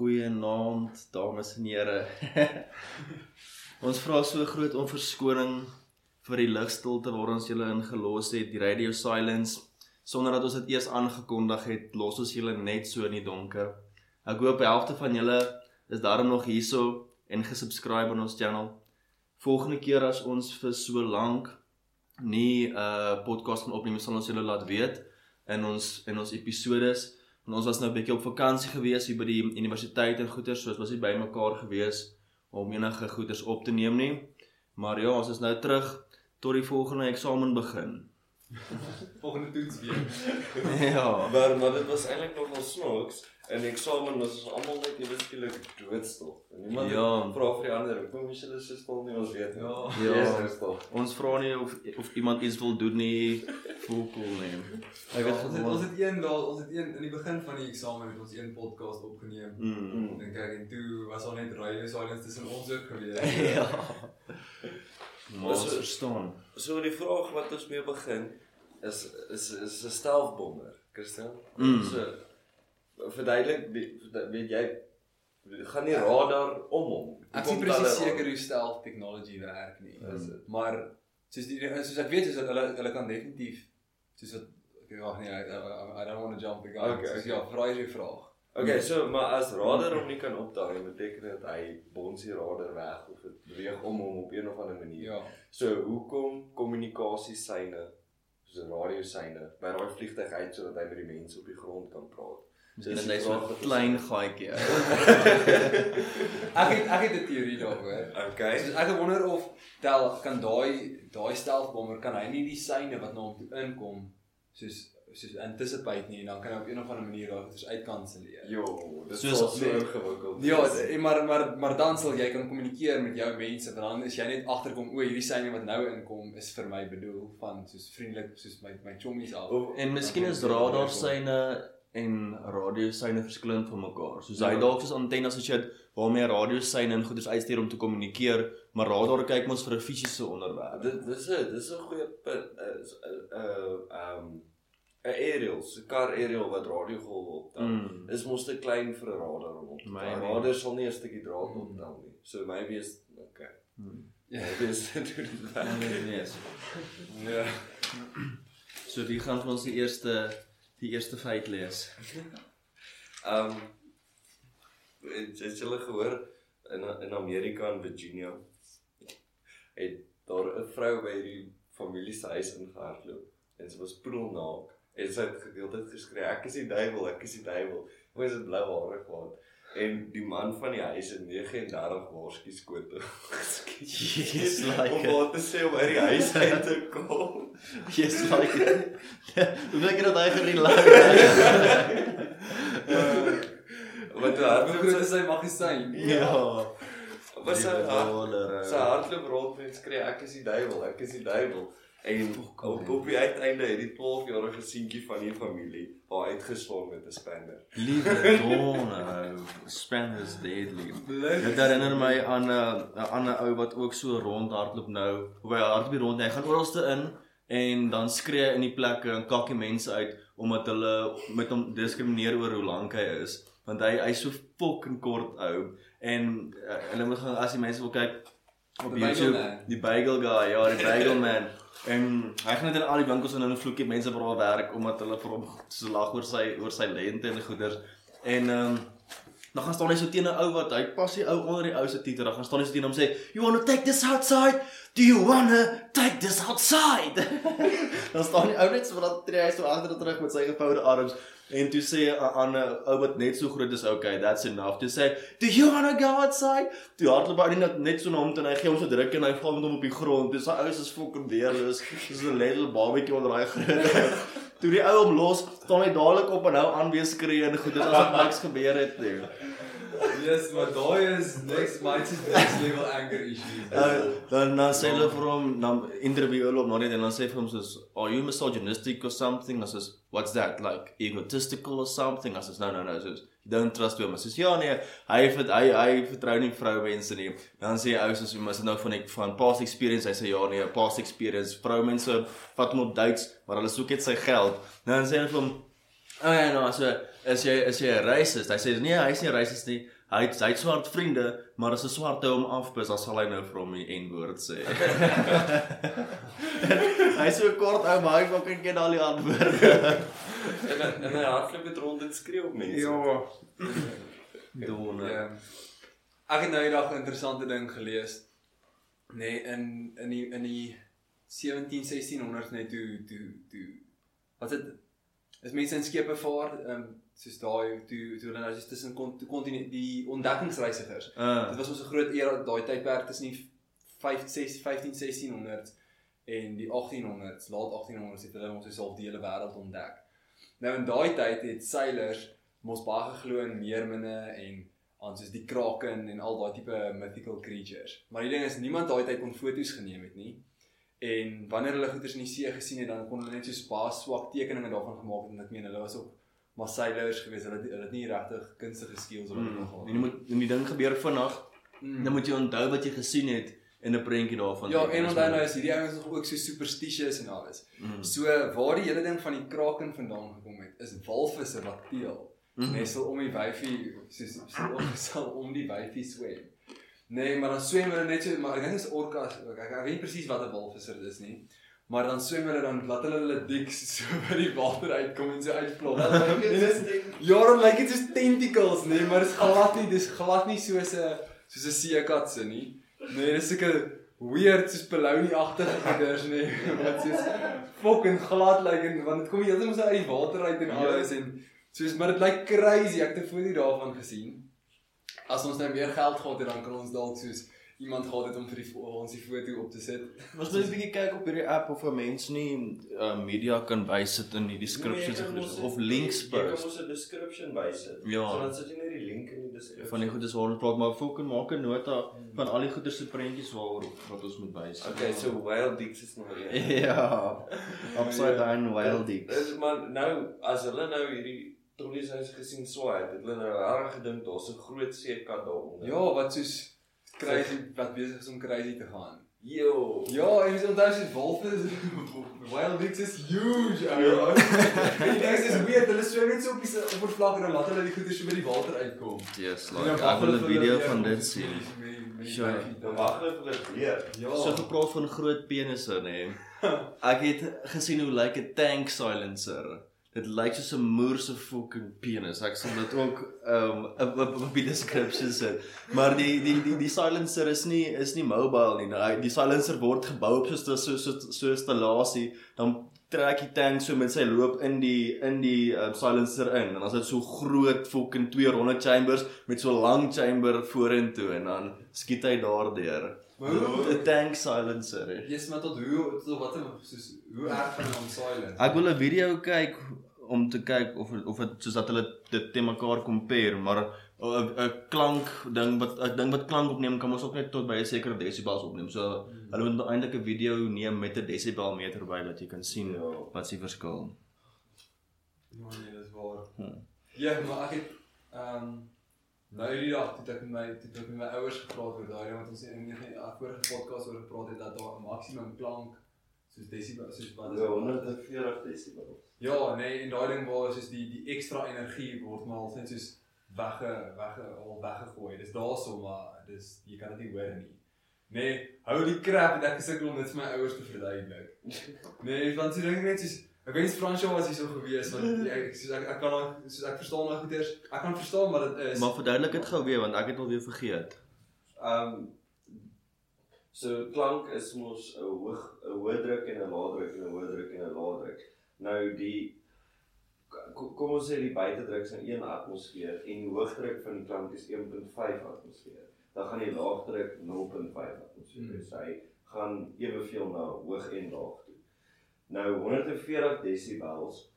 Goeienaand, dames en here. ons vra so groot om verskoning vir die ligstilte waar ons julle ingelos het, die radio silence, sonder dat ons dit eers aangekondig het, los ons julle net so in die donker. Ek hoop die helfte van julle is daarom nog hierso en gesubscribe aan ons channel. Volgende keer as ons vir so lank nie 'n uh, podcast kan opneem, sal ons julle laat weet in ons in ons episodes En ons was nou 'n bietjie op vakansie gewees hier by die universiteit en goeie so, ons was nie bymekaar gewees om enige goeders op te neem nie. Maar ja, ons is nou terug tot die volgende eksamen begin. volgende toets weer. ja. Maar maar dit was eintlik nog wel snaaks. In eksamen was ons almal net ewe skielik doodstil. Niemand Ja. vra vir die ander, "Kom jy hulle so stil nie ons weet nie." Ja. Ja. Is stil. Ons vra nie of of iemand iets wil doen nie. Voel cool nie. Ek weet Ja, ons het ons het een daar, ons het een in die begin van die eksamen het ons een podcast opgeneem. Mm. Dink ek en toe was al net radio silence tussen ons ook gewees. ja. Ons verstaan. So die vraag wat ons mee begin is is is 'n stelfbommer, Christian. Mm. So verduidelik weet jy gaan nie radar om hom. Ek is presies seker hoe stealth technology werk nie. Is dit? Maar soos die soos ek weet is dat hulle hulle kan definitief soos wat ek wag nee, I, I, I don't want to jump the gun. Okay, Soos, okay. Ja, vra jy vraag. Okay, so maar as radar hom nie kan opdaag, beteken dit hy bons die radar weg of dit beweeg om hom op een of ander manier. Ja. So hoekom kommunikasiesyne soos radiosyne by daai vliegtyg uit sodat hy met die mense op die grond kan praat? Dis net so vraag 'n wat ons- klein gaatjie. Ek het ek het 'n teorie daaroor. Okay. Soos ek wonder of tel kan daai daai stealthbommer kan hy nie die syne wat na hom toe inkom soos soos anticipate nie en dan kan hy op een of ander manier daai goeders uitkanselleer. Jo, dit is so ingewikkeld. Ja, d- maar maar maar dan sal jy kan kommunikeer met jou mense want dan is jy net agterkom o, hierdie syne wat nou inkom is vir my bedoel van soos vriendelik soos my my chommies af. Of En miskien is radarsyne en radiosyne verskillend van mekaar. Soos hy Ja. dalk soos antennes as jy het waarmee radiosyne en goeders uitstuur om te kommunikeer, maar radar kyk mos vir 'n fisiese onderwerp. dit dis 'n dis 'n goeie punt is 'n 'n ehm 'n aerial, 'n kar aerial wat radiogolwe optel. Mm. Is mos te klein vir 'n radar om op te tel. Maybe. Radar sal nie 'n stukkie draad optel nie. So maybe is okay. Hmm. Ja. Maybe is dit hoe dit werk. Nee, yes. Ja. So wie gaan ons die eerste die eerste feit lees? Ehm het het julle gehoor in in Amerika in Virginia het daar 'n vrou by die familie se huis ingehardloop en sy was poedelnaak en sy het gedeeltyd geskree ek is die duiwel ek is die duiwel hoe is dit blou hare gehad en die man van die huis het 39 waarskuwings skote geskiet Yes, like om wat te sê om uit die huis uit te kom Yes, like it. Hoe dink jy dat hy gerelateer? wat toe Hoe hardloop groot sy is sy magasyn? Ja. was sy hard dollar. Sy hardloop rond en skree ek is die duiwel, ek is die duiwel. En op, op die uiteinde het die 12-jarige seentjie van die familie haar uitgeslaan met 'n spanner. Liewe donor, Spanish deadly. Dit herinner my aan 'n uh, 'n ander ou wat ook so rondhardloop nou. Hoe hy hardloop rond, hy gaan oralste in en dan skree hy in die plekke en kakkie mense uit omdat hulle met hom diskrimineer oor hoe lank hy is, want hy hy's so fucking kort ou en uh, hulle moet gaan as die mense wil kyk op The YouTube, Bagel die bagel guy, ja, die bagel man. En hy gaan net in al die winkels en dan vloekie mense vir haar werk omdat hulle vir hom so lag oor sy oor sy lente en goeders. En ehm um, dan gaan staan hy so teen 'n ou wat hy pas die ou onder die ou se titel. Dan gaan staan hy so teen hom sê, "You want to take this outside? Do you want to take this outside?" dan staan die ou net so wat hy so agter terug met sy gevoude arms en toe sê 'n ander ou wat net so groot is, "Okay, that's enough." Toe sê, "Do you want to go outside?" Toe hardloop hy net net so na hom toe en hy gee hom so druk en hy val met hom op die grond. Dis sy ou is fucking weerloos. Soos 'n little babatjie onder daai groot. Toe die ou hom los, staan hy dadelik op en nou aan weer skree en goed. Dit asof niks gebeur het nie. Yes, maar daai is next is next level anger issues. Uh, dan dan sê hulle vir hom, dan interview hulle hom nou net en dan sê vir hom soos, "Are you misogynistic or something?" As is, "What's that? Like egotistical or something?" As is, "No, no, no." Soos, "You don't trust women." Soos, "Ja nee, hy het hy hy vertrou nie vroumense nie." Dan sê hy ou soos, "Mas dit nou van ek van past experience." Hy sê, "Ja nee, past experience. Vroumense vat hom op dates, maar hulle soek net sy geld." Dan sê hulle vir hom, "Oh ja, nou, so is jy is jy 'n racist? Hy sê nee, hy's nie 'n racist nie. Hy het hy het swart vriende, maar as 'n swart hom afpis, dan sal hy nou vir hom die N-woord sê. hy so kort ou, maar hy fucking ken al die antwoorde. En hy- en hy hardloop dit rond en skree op mense. Ja. Donne. Ja. Ek het nou eendag 'n interessante ding gelees. Nee, in in die in die 17 1600s net toe toe toe wat dit is mense in skepe vaar, ehm um, soos daai toe toe hulle nou soos tussen kon kontinent die ontdekkingsreisigers. Uh, Dit was ons 'n groot era daai tydperk tussen die 5 6 15 1600 en die 1800s, laat 1800s het hulle ons so half die hele wêreld ontdek. Nou in daai tyd het seilers mos baie geglo in meerminne en aan soos die kraken en al daai tipe mythical creatures. Maar die ding is niemand daai tyd kon foto's geneem het nie. En wanneer hulle goeters in die see gesien het, dan kon hulle net so baie swak tekeninge daarvan gemaak het en ek meen hulle was ook maar seilers geweest. Hulle hulle het nie regtig kunstige skills of wat mm, nog en jy moet en die ding gebeur vinnig. Mm. Dan moet jy onthou wat jy gesien het en 'n prentjie daarvan. Ja, en onthou nou is hierdie ouens nog ook so superstitious en alles. Mm. So waar die hele ding van die kraken vandaan gekom het, is walvisse wat teel. Nee, sal om die wyfie soos sal om sal om die wyfie swem. Nee, maar dan swem hulle net so, maar ek dink is orcas. Ek, ek, ek weet nie presies wat 'n walvisser dit is nie. Maar dan swem hulle dan laat hulle hulle diks so by die water uitkom en so uitplop. En dis- Ja, dan lyk dit soos tentacles, nee, maar dit is glad nie, dis glad nie soos 'n soos 'n seekat se nie. Nee, dis seker weird soos belounie-agtige goeders nee, wat soos fucking glad lyk en want dit kom heeltemal so uit die water uit en alles en soos maar dit lyk crazy. Ek het 'n foto daarvan gesien. As ons nou meer geld gehad het, dan kan ons dalk soos iemand gehad het om vir die ons die foto op te sit. Ons moet 'n bietjie kyk op hierdie app of 'n mens nie uh, media kan wyssit in die descriptions Nee, of, of links Jy kan post. ons 'n description bysit. Ja. So dan sit jy net die link in die description. Van die goedes waar ons praat, maar fucking maak 'n nota van al die goedes se prentjies waar wat ons moet wys. Okay, so Wild Dicks is nog een. ja. Upside down wild dicks. Dis maar nou as hulle nou hierdie trollies huis gesien swaai, het hulle nou reg gedink daar's 'n groot seekat daaronder. Ja, wat soos crazy wat besig is om crazy te gaan. Yo. Ja, en jy onthou soos wolfe is wild dicks is huge. Ja. En die ding is weet, hulle swem net so op die se- oppervlak en dan laat hulle die goeie so by die water uitkom. Yes, like ek wil 'n video van dit sien. Sure. wag hulle vir dit weer. Ja. So gepraat van groot penisse nê. Ek het gesien hoe lyk 'n tank silencer. Dit lyk soos 'n moer se fucking penis. Ek sal dit ook um op die description sit. Maar die die die die silencer is nie is nie mobile nie. Nou, die silencer word gebou op so so so 'n installasie. Dan trek die tank so met sy loop in die in die um, silencer in en dan is dit so groot fucking twee ronde chambers met so 'n lang chamber vorentoe en dan skiet hy daardeur. 'n tank silencer. hè. Yes, maar tot hoe tot wat soos hoe erg van on silent. Ek wil 'n video kyk om te kyk of of dit soos dat hulle dit te mekaar compare, maar 'n 'n klank ding wat ek dink wat klank opneem kan mos ook net tot by 'n sekere desibels opneem. So hulle moet eintlik 'n video neem met 'n desibelmeter by dat jy kan sien Ja. wat se verskil. Ja nee, dis waar. Hm. Ja, maar ek het ehm um, nou die dag toe ek met my toe ek met my ouers gepraat oor daai want ons het in die vorige podcast oor gepraat het dat daar 'n maksimum klank soos desibel soos wat is Ja, dit? 140 desibel. Ja, nee, en daai ding waar soos die die ekstra energie word maar al net soos wegge wegge al weggegooi. Dis daarso maar dis jy kan dit nie hoor nie. Nee, hou die crap en ek gesukkel om dit vir my ouers te verduidelik. Nee, want so dink net soos ek weet nie Fransjo was hier so gewees want ek soos ek, ek kan al- soos ek verstaan nou goeders. Ek kan verstaan wat dit is. Maar verduidelik dit gou weer want ek het al weer vergeet. Ehm so klank is mos 'n hoog 'n hoë druk en 'n lae druk en 'n hoë druk en 'n lae druk. Nou die kom, kom ons sê die buitedruk is in 1 atmosfeer en die hoogdruk van die klank is 1.5 atmosfeer. Dan gaan die laagdruk 0.5 atmosfeer Hmm. wees. Hy gaan eweveel na hoog en laag toe. Nou 140 desibels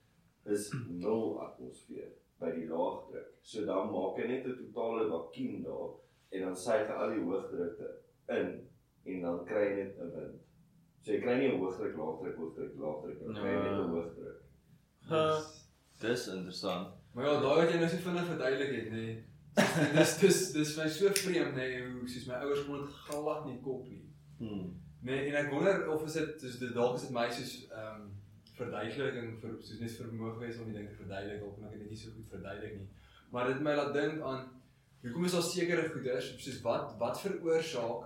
is 0 atmosfeer by die laagdruk. So dan maak jy net 'n totale vakuum daar en dan suig hy al die hoogdrukte in en dan kry jy net 'n wind. So jy kry nie 'n hoogdruk, laagdruk, hoogdruk, laagdruk nie, jy kry net 'n hoogdruk. Ha, dis interessant. Maar ja, daai wat jy nou so vinnig verduidelik het, nê. Nee, dis dis dis vir my so vreemd, nê, nee, hoe soos my ouers kon dit glad nie kop nie. Hmm. Nee, en ek wonder of is dit soos dit dalk is dit my soos ehm um, verduideliking vir soos net vermoë gewees om die ding te verduidelik of ek het dit nie so goed verduidelik nie. Maar dit my laat dink aan hoekom is daar sekere goeders soos wat wat veroorsaak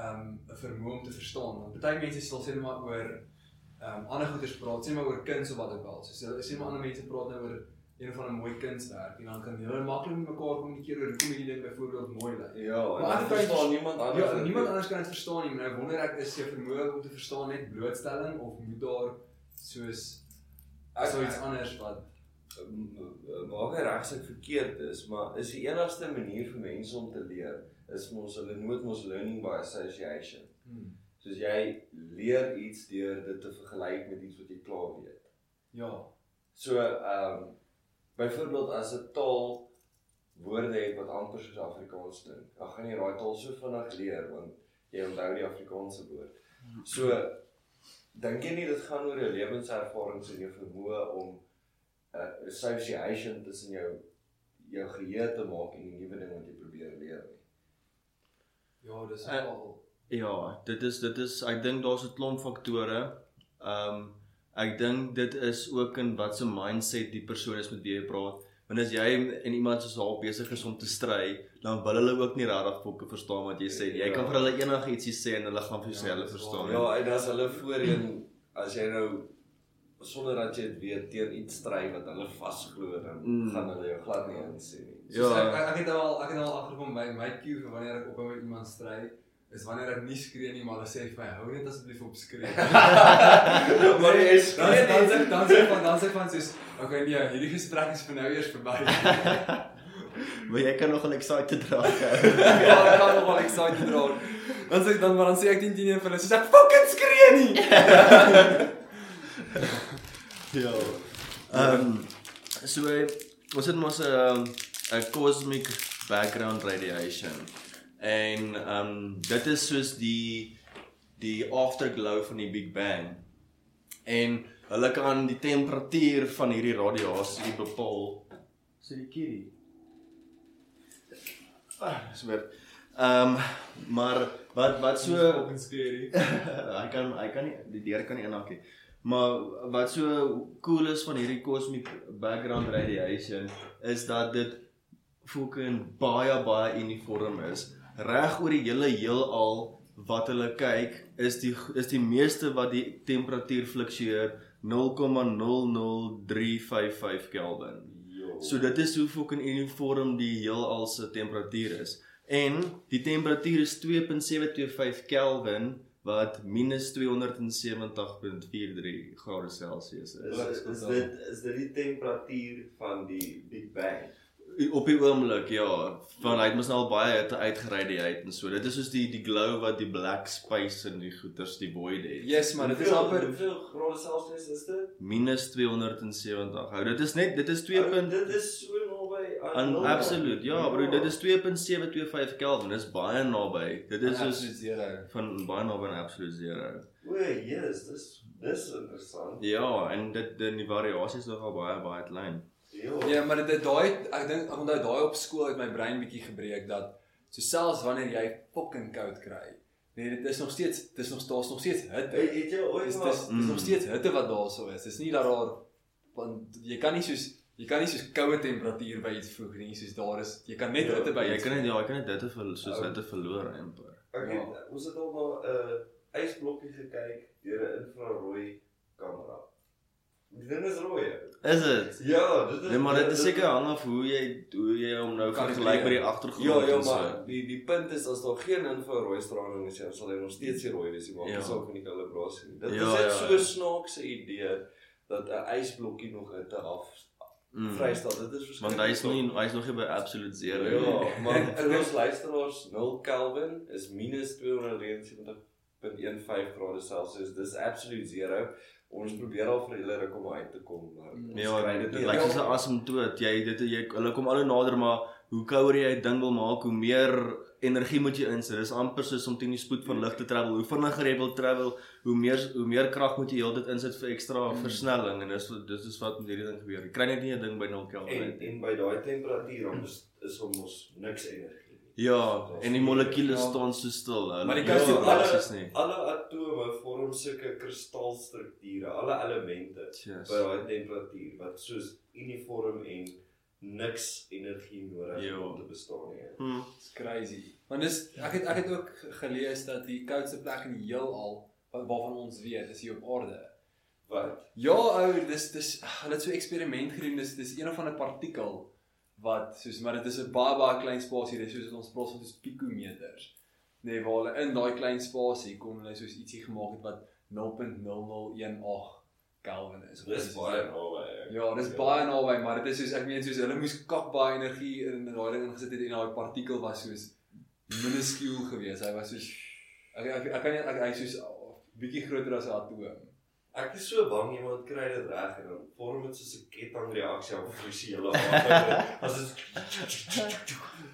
ehm um, 'n vermoë om te verstaan. Want baie mense sal sê net maar oor ehm um, ander goeders praat, sê maar oor kuns of wat ook al. So sê maar ander mense praat nou oor een van 'n mooi kunswerk en dan kan hulle maklik met mekaar kommunikeer oor hoekom hierdie ding byvoorbeeld mooi lyk. Ja, Maar ander verstaan tyd- niemand anders. Ja, dit niemand nie. anders kan dit verstaan nie, maar nou wonder ek is jou vermoë om te verstaan net blootstelling of moet daar soos Ek- so iets anders wat maak hy regsig verkeerd is, maar is die enigste manier vir mense om te leer is mos hulle nood mos learning by association. hmm, Soos jy leer iets deur dit te vergelyk met iets wat jy klaar weet. ja, So ehm um, byvoorbeeld as 'n taal woorde het wat amper soos Afrikaans klink, dan gaan jy daai taal so vinnig leer want jy onthou die Afrikaanse woord. So dink jy nie dit gaan oor jou lewenservarings en jou vermoë om 'n uh, association tussen jou jou geheue te maak en die nuwe ding wat jy probeer leer nie. ja, dis Eh, al Ja, dit is dit is ek dink daar's 'n klomp faktore. Ehm um, ek dink dit is ook in wat se mindset die persoon is met wie jy praat. Want as jy en iemand soos half besig is om te stry, dan wil hulle ook nie regtig fokke verstaan wat jy sê. Jy Ja. kan vir hulle enigietsie sê en hulle gaan vir jou sê Ja, hulle verstaan. Ja, en as hulle voorheen as jy nou sonder dat jy dit weet teen iets stry wat hulle vasglo dan Mm. gaan hulle jou glad nie insien nie. Soos Ja. ek, ek, het al ek het al agterkom by my cue vir wanneer ek ophou met iemand stry is wanneer ek nie skree nie maar hulle sê vir my hou net asseblief op skree. maar jy is dan dan sê dan sê van dan sê van soos okay nee, hierdie gesprek is vir nou eers verby. Maar jy kan nog al excited raak. ja, ek kan nog wel excited raak. Dan sê dan maar dan sê ek teen teen vir hulle soos ek fucking skree nie. ja. Ehm um, so ons het mos 'n 'n cosmic background radiation. En ehm um, dit is soos die die afterglow van die Big Bang. En hulle kan die temperatuur van hierdie radiasie bepaal. So die kierie. Ah, dis weer. Ehm um, maar wat wat so fucking skree nie. hy kan hy kan nie die deur kan nie inhak nie. Maar wat so cool is van hierdie cosmic background radiation is dat dit fucking baie baie uniform is. Reg oor die hele heelal wat hulle kyk, is die is die meeste wat die temperatuur fluktueer 0,00355 Kelvin. So dit is hoe fucking uniform die heelal se temperatuur is. En die temperatuur is 2.725 Kelvin wat minus 270.43 grade Celsius is, is. is, is dit is dit die temperatuur van die Big Bang. Op die oomblik ja, van hy het mos nou al baie hitte uitgeradiate en so. Dit is soos die die glow wat die black space in die goeters die void het. Yes, maar dit is amper hoeveel grade Celsius is dit? Minus 270. Hou, dit is net dit is 2. Oh, dit is so naby aan nul. absoluut. Ja, bro, dit is 2.725 Kelvin. Dis baie naby. Dit is soos zero. van baie naby aan absolute zero. O, yes, dis dis interessant. Ja, en dit die, die variasie is nogal baie baie klein. Ja. Ja, maar dit daai ek dink ek onthou daai op skool het my brein bietjie gebreek dat so selfs wanneer jy fucking koud kry. Nee, dit is nog steeds dis nog daar's nog steeds hitte. Hey, het jy ooit Dis dis dis nog Mm. steeds hitte wat daarso is. Dis nie dat daar want jy kan nie soos jy kan nie soos koue temperatuur by iets voeg nie, soos daar is jy kan net Ja, hitte by Jy kan net ja, jy kan net dit te ver, soos Oh. dit te verloor amper. Ek Ja. het ons het al na 'n uh, ysblokkie gekyk deur 'n infrarooi kamera. Ding is rooi. Is dit? Ja, dit is Nee, maar dit is seker hang af hoe jy hoe jy hom nou vergelyk met die agtergrond Ja, ja, en so. maar die die punt is as daar geen infrarooi straling is, dan sal hy nog steeds rooi wees nie, maar Ja. ja. saak van die kalibrasie nie. Dit Ja, is net ja, so ja. snaakse idee dat 'n ysblokkie nog hitte af Mm. vrystel. Dit is Want hy's nie hy's nog nie by absolute zero. nie. Ja, maar vir ons luisteraars 0 Kelvin is minus 273.15 grade Celsius. Dis absolute zero. Ons probeer al vir julle ruk om uit te kom, maar ons Ja, dit lyk reg. soos 'n asemtoot. Jy dit jy hulle kom al hoe nader maar hoe kouer jy 'n ding wil maak, hoe meer energie moet jy insit. Dis amper soos om teen die spoed van lig te travel. Hoe vinniger jy wil travel, hoe meer hoe meer krag moet jy heeltyd insit vir ekstra Mm. versnelling en dis dis is wat met hierdie ding gebeur. Jy kry net nie 'n ding by 0 Kelvin en en by daai temperatuur dan is ons niks energie. Ja, en die molekules Ja. staan so stil. Hulle Maar kous- nie Ja, reaksies nie. Alle atome vorm sulke kristalstrukture, alle elemente Yes. by daai temperatuur wat soos uniform en niks energie nodig het Ja. om te bestaan nie. Hm. It's crazy. Want dis ek het ek het ook gelees dat die koudste plek in die heelal wat waarvan ons weet is hier op aarde. Wat? Ja, ou, dis dis hulle het so 'n eksperiment gedoen. Dis dis een of ander partikel wat soos maar dit is 'n baie baie klein spasie, dis soos ons praat van soos pikometers. Nee, waar hulle in daai klein spasie kon hulle soos ietsie gemaak het wat 0.0018 Kelvin is. Dis baie naby. Ja, dis baie naby, maar dit is soos ek meen soos hulle moes kak baie energie in daai ding ingesit het en daai partikel was soos minuskuul geweest. Hy was soos ek ek, ek kan nie ek, hy soos bietjie groter as 'n atoom. Ek is so bang iemand kry dit reg en dan vorm dit soos 'n kettingreaksie op visuele aard. As dit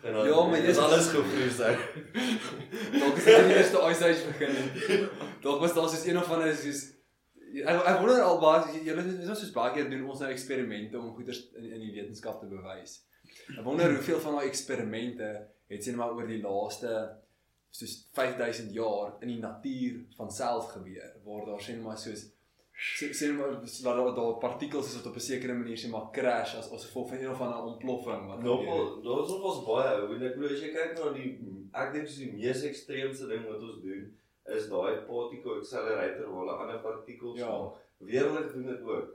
en dan Ja, maar jy is is- alles gevries uit. Dalk is dit die eerste ice age begin. Dalk was daar soos een of ander soos ek, ek wonder al baie julle is ons soos baie keer doen ons nou eksperimente om goeders in in die wetenskap te bewys. Ek wonder hoeveel van daai eksperimente het sien maar oor die laaste soos 5000 jaar in die natuur van self gebeur waar daar sien maar soos sê sê maar laat daar daar partikels is wat op 'n sekere manier sê maar crash as as gevolg van een of ander ontploffing wat. Nogal, daar's nogals baie ou en ek bedoel as jy kyk na die ek dink dis die mees ekstreemste ding wat ons doen is daai particle accelerator waar hulle ander partikels Ja. maak. Weerlig doen dit ook.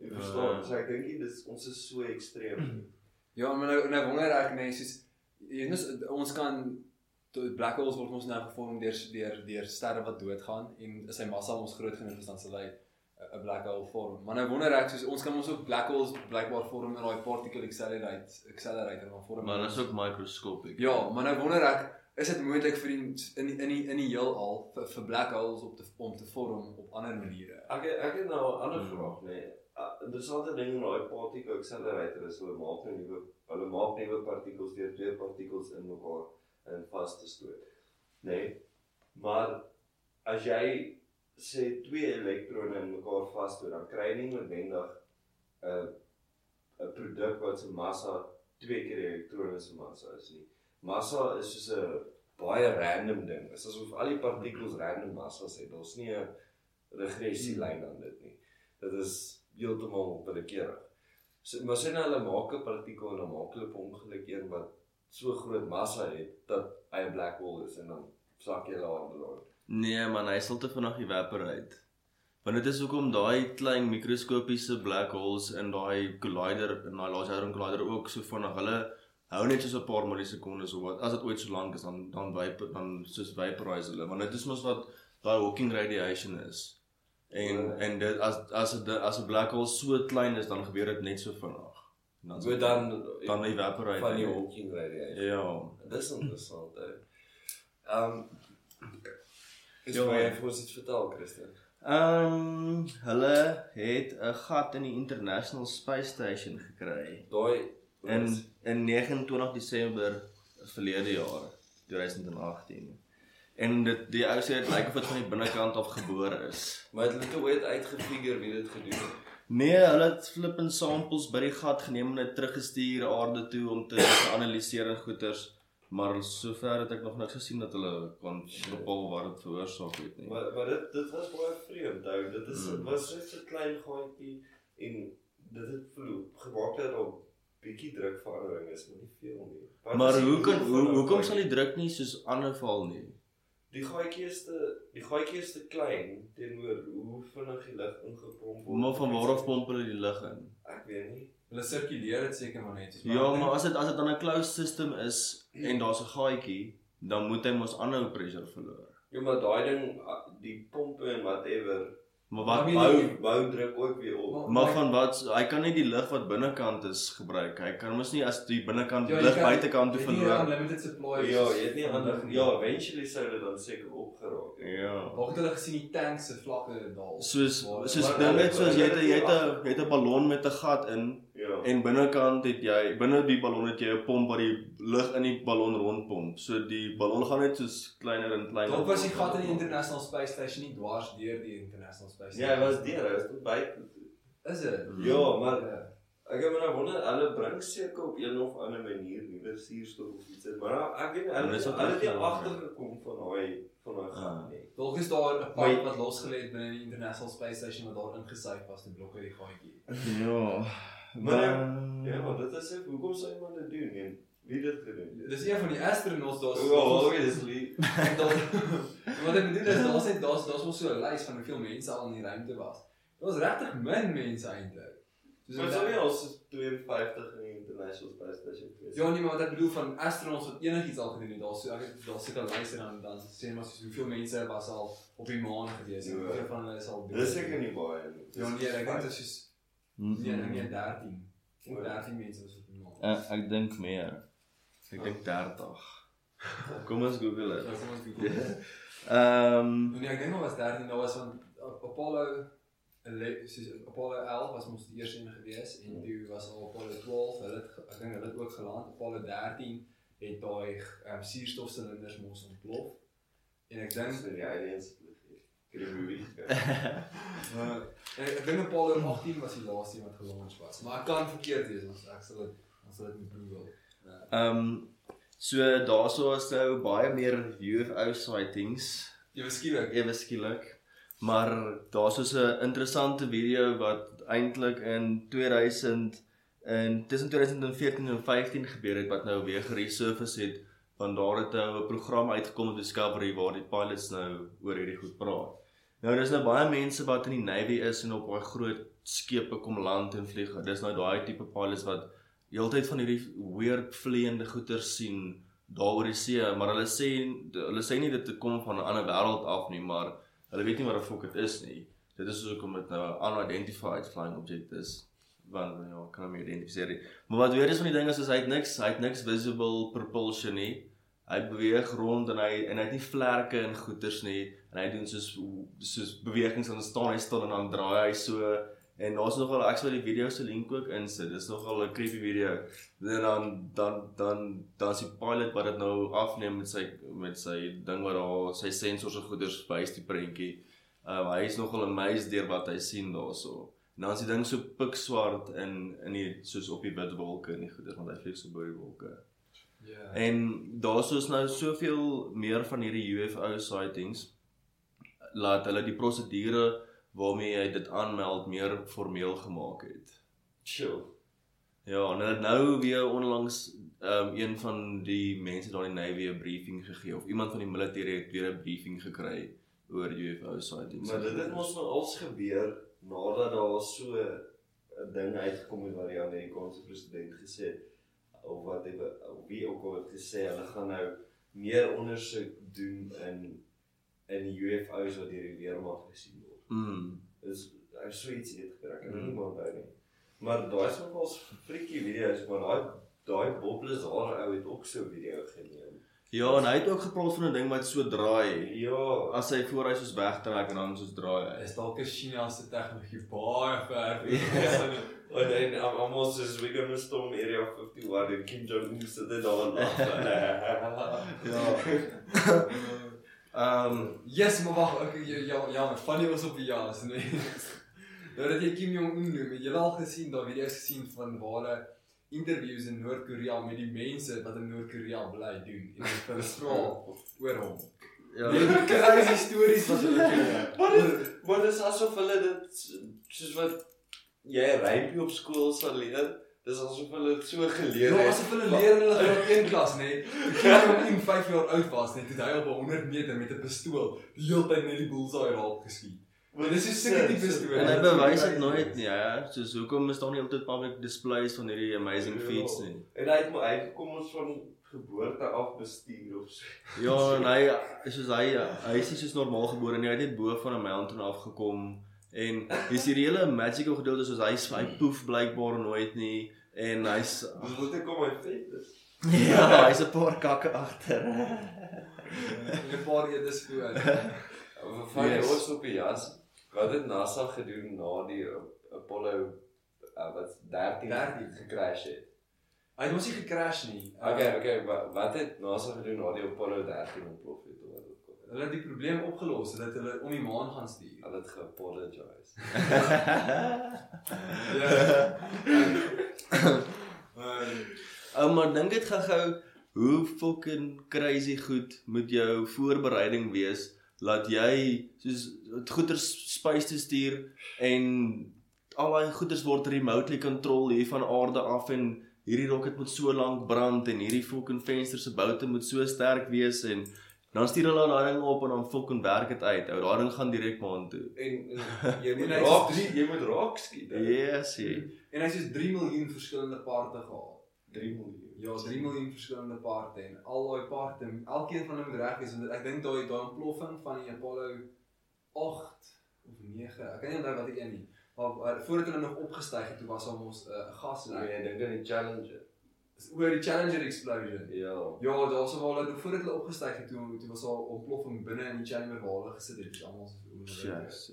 Jy verstaan, so ek dink nie dis ons is so ekstreem. Ja, maar nou nou wonder ek nee, soos jy weet ons kan tot black holes word ons nou gevorm deur deur deur sterre wat doodgaan en as sy massa ons groot genoeg is dan sal hy 'n- black hole vorm. Maar nou wonder ek soos ons kan ons ook black holes blykbaar vorm in daai particle accelerator accelerator van vorm. Maar dit is ook mikroskopiek. Ja, maar nou wonder ek is dit moontlik vir die in die, in die in die heelal vir, vir black holes op te om te vorm op ander maniere. Ek ek het nou 'n ander Hmm. vraag nê. Nee. Interessante ding met daai particle accelerator is hulle maak nou nuwe hulle maak nuwe partikels deur twee partikels in mekaar in vas te stoot. Nê? Nee. Maar as jy sê twee elektrone in mekaar vasstoot, dan kry jy nie noodwendig 'n 'n produk wat se massa twee keer die elektrone se massa is nie. Massa is soos 'n baie random ding. Dit is asof al die partikels random massas het. Daar's nie 'n regressielyn aan dit nie. Dit is heeltemal willekeurig. So, maar sê nou hulle maak 'n partikel en dan maak hulle 'n ongeluk een wat so groot massa het dat hy 'n black hole is en dan sak jy daar aan. Nee man, hy sal te vinnig evaporate. Want dit is hoekom daai klein mikroskopiese black holes in daai collider in daai Large Hadron Collider ook so vinnig. Hulle hou net so 'n paar millisekondes of wat. As dit ooit so lank is dan dan vapor dan soos vaporize hulle. Want dit is mos wat daai Hawking radiation is. En Ja. en dit as as 'n as 'n black hole so klein is dan gebeur dit net so vinnig. En dan So dan dan evaporate van die. Hawking radiation. Ja. Dis interessant. Ehm um, Is man. vir ons iets vertel, Christian? Ehm um, hulle het 'n gat in die International Space Station gekry. Daai in in 29 Desember verlede jaar 2018. En dit die ou sê dit lyk of dit van die binnekant af gebore is. maar het hulle toe ooit uitgefigure wie dit gedoen het? Nee, hulle het flippin samples by die gat geneem en dit teruggestuur aarde toe om te analiseer en goeters, maar sover het ek nog niks gesien dat hulle kon bepaal wat dit veroorsaak het nie. Maar maar dit dit was baie vreemd. Ou, dit is Hmm. was net so 'n klein gaatjie en dit het verloop gemaak dat daar bietjie drukverandering is, maar nie veel nie. Wat Maar hoe kan hoe, hoekom sal die druk nie soos aanval nie? die gaatjie is te die gaatjie is te klein teenoor hoe vinnig die lug ingepomp Maar van waar af pomp hulle die lug in? Ek weet nie. Hulle sirkuleer dit seker maar net. Ja, maar dink- as dit as dit dan 'n closed system is en daar's 'n gaatjie, dan moet hy mos aanhou pressure verloor. Ja, maar daai ding die pompe en whatever Maar wat Maar bou bou druk ook weer op. Maar- maar van wat hy kan nie die lug wat binnekant is gebruik. Hy kan mos nie as die binnekant Ja, lug kan- buitekant toe verloor. unlimited supply. Ja, jy het nie ander ja, eventually sou dit dan seker opgeraak het. Ja. Dalk het hulle gesien die tank se vlakke daal. Soos Waar- soos maar dink net soos jy het 'n- jy het 'n jy het 'n ballon met 'n gat in Ja. en binnekant het jy binne die ballon het jy 'n pomp wat die lug in die ballon rondpomp. So die ballon gaan net soos kleiner en kleiner. Dalk was die gat in die International Space Station nie dwaars deur die International Space Ja, hy was deur, hy was tot buite. Is dit? Ja, maar Ja. Ek het maar wonder hulle bring seker op een of ander manier nuwe suurstof of iets, in, maar ek weet hulle wat hulle het agtergekom van daai van daai gat Ah. nie. Dalk is daar 'n jy- wat losgelê het binne die International Space Station wat daar ingesuig was, die blokke die gaatjie. Ja. Maar ja, maar dit is ek hoekom sou iemand dit doen en wie het dit gedoen? Dis een van die astronauts daar. Oh, obviously. En dan wat ek bedoel is daar's net daar's daar's mos so 'n lys van hoeveel mense al in die ruimte was. Daar was regtig min mense eintlik. Soos Maar wat- sou nie ons 52 in die international space station wees. Ja nee, maar wat ek bedoel van astronauts wat enigiets al gedoen het, daar's so ek het daar sit 'n lys en dan dan sê maar soos hoeveel mense was al op die maan gewees en Ja. hoeveel van hulle is al Dis seker nie baie nie. Ja nee, ek dink dit is soos nee, Mhm. nee 13. Of 13 mense was op die maan. Uh, ek dink meer. Ek dink 30. Kom ons Google Ja, dit. kom ons Google. Ehm Nee, ek dink maar was 13 daar was van Apollo 11 soos Apollo 11 was mos die eerste een gewees en toe was al Apollo 12, hulle het ek dink hulle het ook geland. Apollo 13 het daai um, suurstofsilinders mos ontplof. En ek dink die aliens vlieg. Ek het die movie gekyk. uh, ek, ek dink Apollo 18 was die laaste een wat gelons was. Maar ek kan verkeerd wees, ons ek sal dit ons sal dit moet Google. ehm so daarso is nou baie meer UFO sightings Jy beskryf ewe skielik. Maar daar's so 'n interessante video wat eintlik in 2000 in tussen 2014 en 15 gebeur het wat nou weer geresurface het want daar het nou 'n program uitgekom op Discovery waar die pilots nou oor hierdie goed praat. Nou dis nou baie mense wat in die navy is en op baie groot skepe kom land en vlieg. Dis nou daai tipe pilots wat heeltyd van hierdie weird vleiende goeder sien daar oor die see, maar hulle sê hulle sê nie dit kom van 'n ander wêreld af nie, maar hulle weet nie wat 'n fok dit is nie. Dit is hoekom dit nou 'n unidentified flying object is want ja, kan hom identifiseer nie. Maar wat weer is van die ding is, is hy het niks, hy het niks visible propulsion nie. Hy beweeg rond en hy en hy het nie vlerke en goeters nie en hy doen soos soos bewegings en dan staan hy stil en dan draai hy so en daar's nogal ek sal die video se link ook insit. Dis nogal 'n creepy video. En dan dan dan dan is die pilot wat dit nou afneem met sy met sy ding wat daar sy sensors en goeders wys die prentjie. Um, hy is nogal amazed deur wat hy sien daarso. En dan is die ding so pikswart in in die soos op die wit wolke en die goeders want hy vlieg so bo die wolke. Ja. En daarso is nou soveel meer van hierdie UFO sightings laat hulle die prosedure waarmee hy dit aanmeld meer formeel gemaak het. Chill. Ja, en hulle het nou weer onlangs ehm um, een van die mense daar in die Navy 'n briefing gegee of iemand van die militêre het weer 'n briefing gekry oor UFO sightings. Maar dit het mos nou als gebeur nadat daar so 'n ding uitgekom het wat die Amerikaanse president gesê het of wat of wie ook al het gesê hulle gaan nou meer ondersoek doen in in die UFO's wat deur die weermag gesien word. Mm. Dis hy so iets het gekry. Ek kan Mm. nie meer onthou nie. Maar daai is nog als freaky video's, maar daai daai Bob Lazar ou het ook so 'n video geneem. Ja, en hy het ook gepraat van 'n ding wat so draai. Ja, As hy voor hy soos wegtrek en dan soos draai. Is dalk 'n Chinese tegnologie baie ver. Ja. En dan almal soos we gonna storm area 51 en Kim Jong Un sit dit daar en lag. Ja. Ehm um, Yes, maar wag, ek ja ja, ja maar van die was op die ja, is nee. Nou dat jy Kim Jong Un noem, het jy al gesien daai video's gesien van waar hulle interviews in Noord-Korea met die mense wat in Noord-Korea bly doen en hulle vra oor hom. ja. Die crazy stories wat hulle gee. Wat is wat is asof hulle dit soos wat jy rympie op skool sal leer. Dis asof hulle so geleer Ja, het. asof hulle leer in hulle graad 1 klas, nê. Toe Kim Jong Un 5 jaar oud was, net toe hy op 100 meter met 'n pistool die hele tyd net die bullseye raak geskiet. Maar dis is seker tipe storie. En hy bewys dit nooit nie, ja. Soos hoekom is daar nie altyd public displays van hierdie amazing Ja. feats nie? En hy het maar uitgekom ons van geboorte af bestuur of so. Ja, en hy soos hy hy is nie soos normaal gebore nie. Hy het net bo van 'n mountain afgekom en dis hierdie hele magical gedeelte soos hy hy poef blykbaar nooit nie en hy's moet ek kom uit vet is. ja, hy's 'n paar kakke agter. 'n paar edes voor. Van die Yes. ons op die jas. Wat het NASA gedoen na die Apollo uh, wat 13 13 gecrash het? Hy het mos nie gecrash nie. Okay, okay, wat, wat het NASA gedoen na die Apollo 13 ontplof het of wat? Hulle het die probleem opgelos dat hulle om die maan gaan stuur. Hulle het geapologize. Ja. Maar Ou maar dink dit gou-gou hoe fucking crazy goed moet jou voorbereiding wees laat jy soos goeders space te stuur en al daai goeders word remotely control hier van aarde af en hierdie rocket moet so lank brand en hierdie fucking venster se boute moet so sterk wees en dan stuur hulle daai ding op en dan fucking werk dit uit. Ou daai ding gaan direk maan toe. En, en jy moet is raak, drie- jy moet raak skiet. Yes, jy. en hy het 3 miljoen verskillende paarte gehad. 3 miljoen. Ja, 3 miljoen verskillende paarte en al daai paarte, elkeen van hulle moet reg wees want ek dink daai daai ontploffing van die Apollo 8 of 9, ek kan nie onthou watter een nie. Maar, maar voordat hulle nog opgestyg het, toe was daar mos 'n uh, gaslek. Nee, ek dink aan die Challenger. Oor die Challenger explosion. Ja. Ja, daar sou wel nog voordat hulle opgestyg het, toe toe was daar 'n ontploffing binne in die Challenger waar hulle gesit het, almal onder. Yes.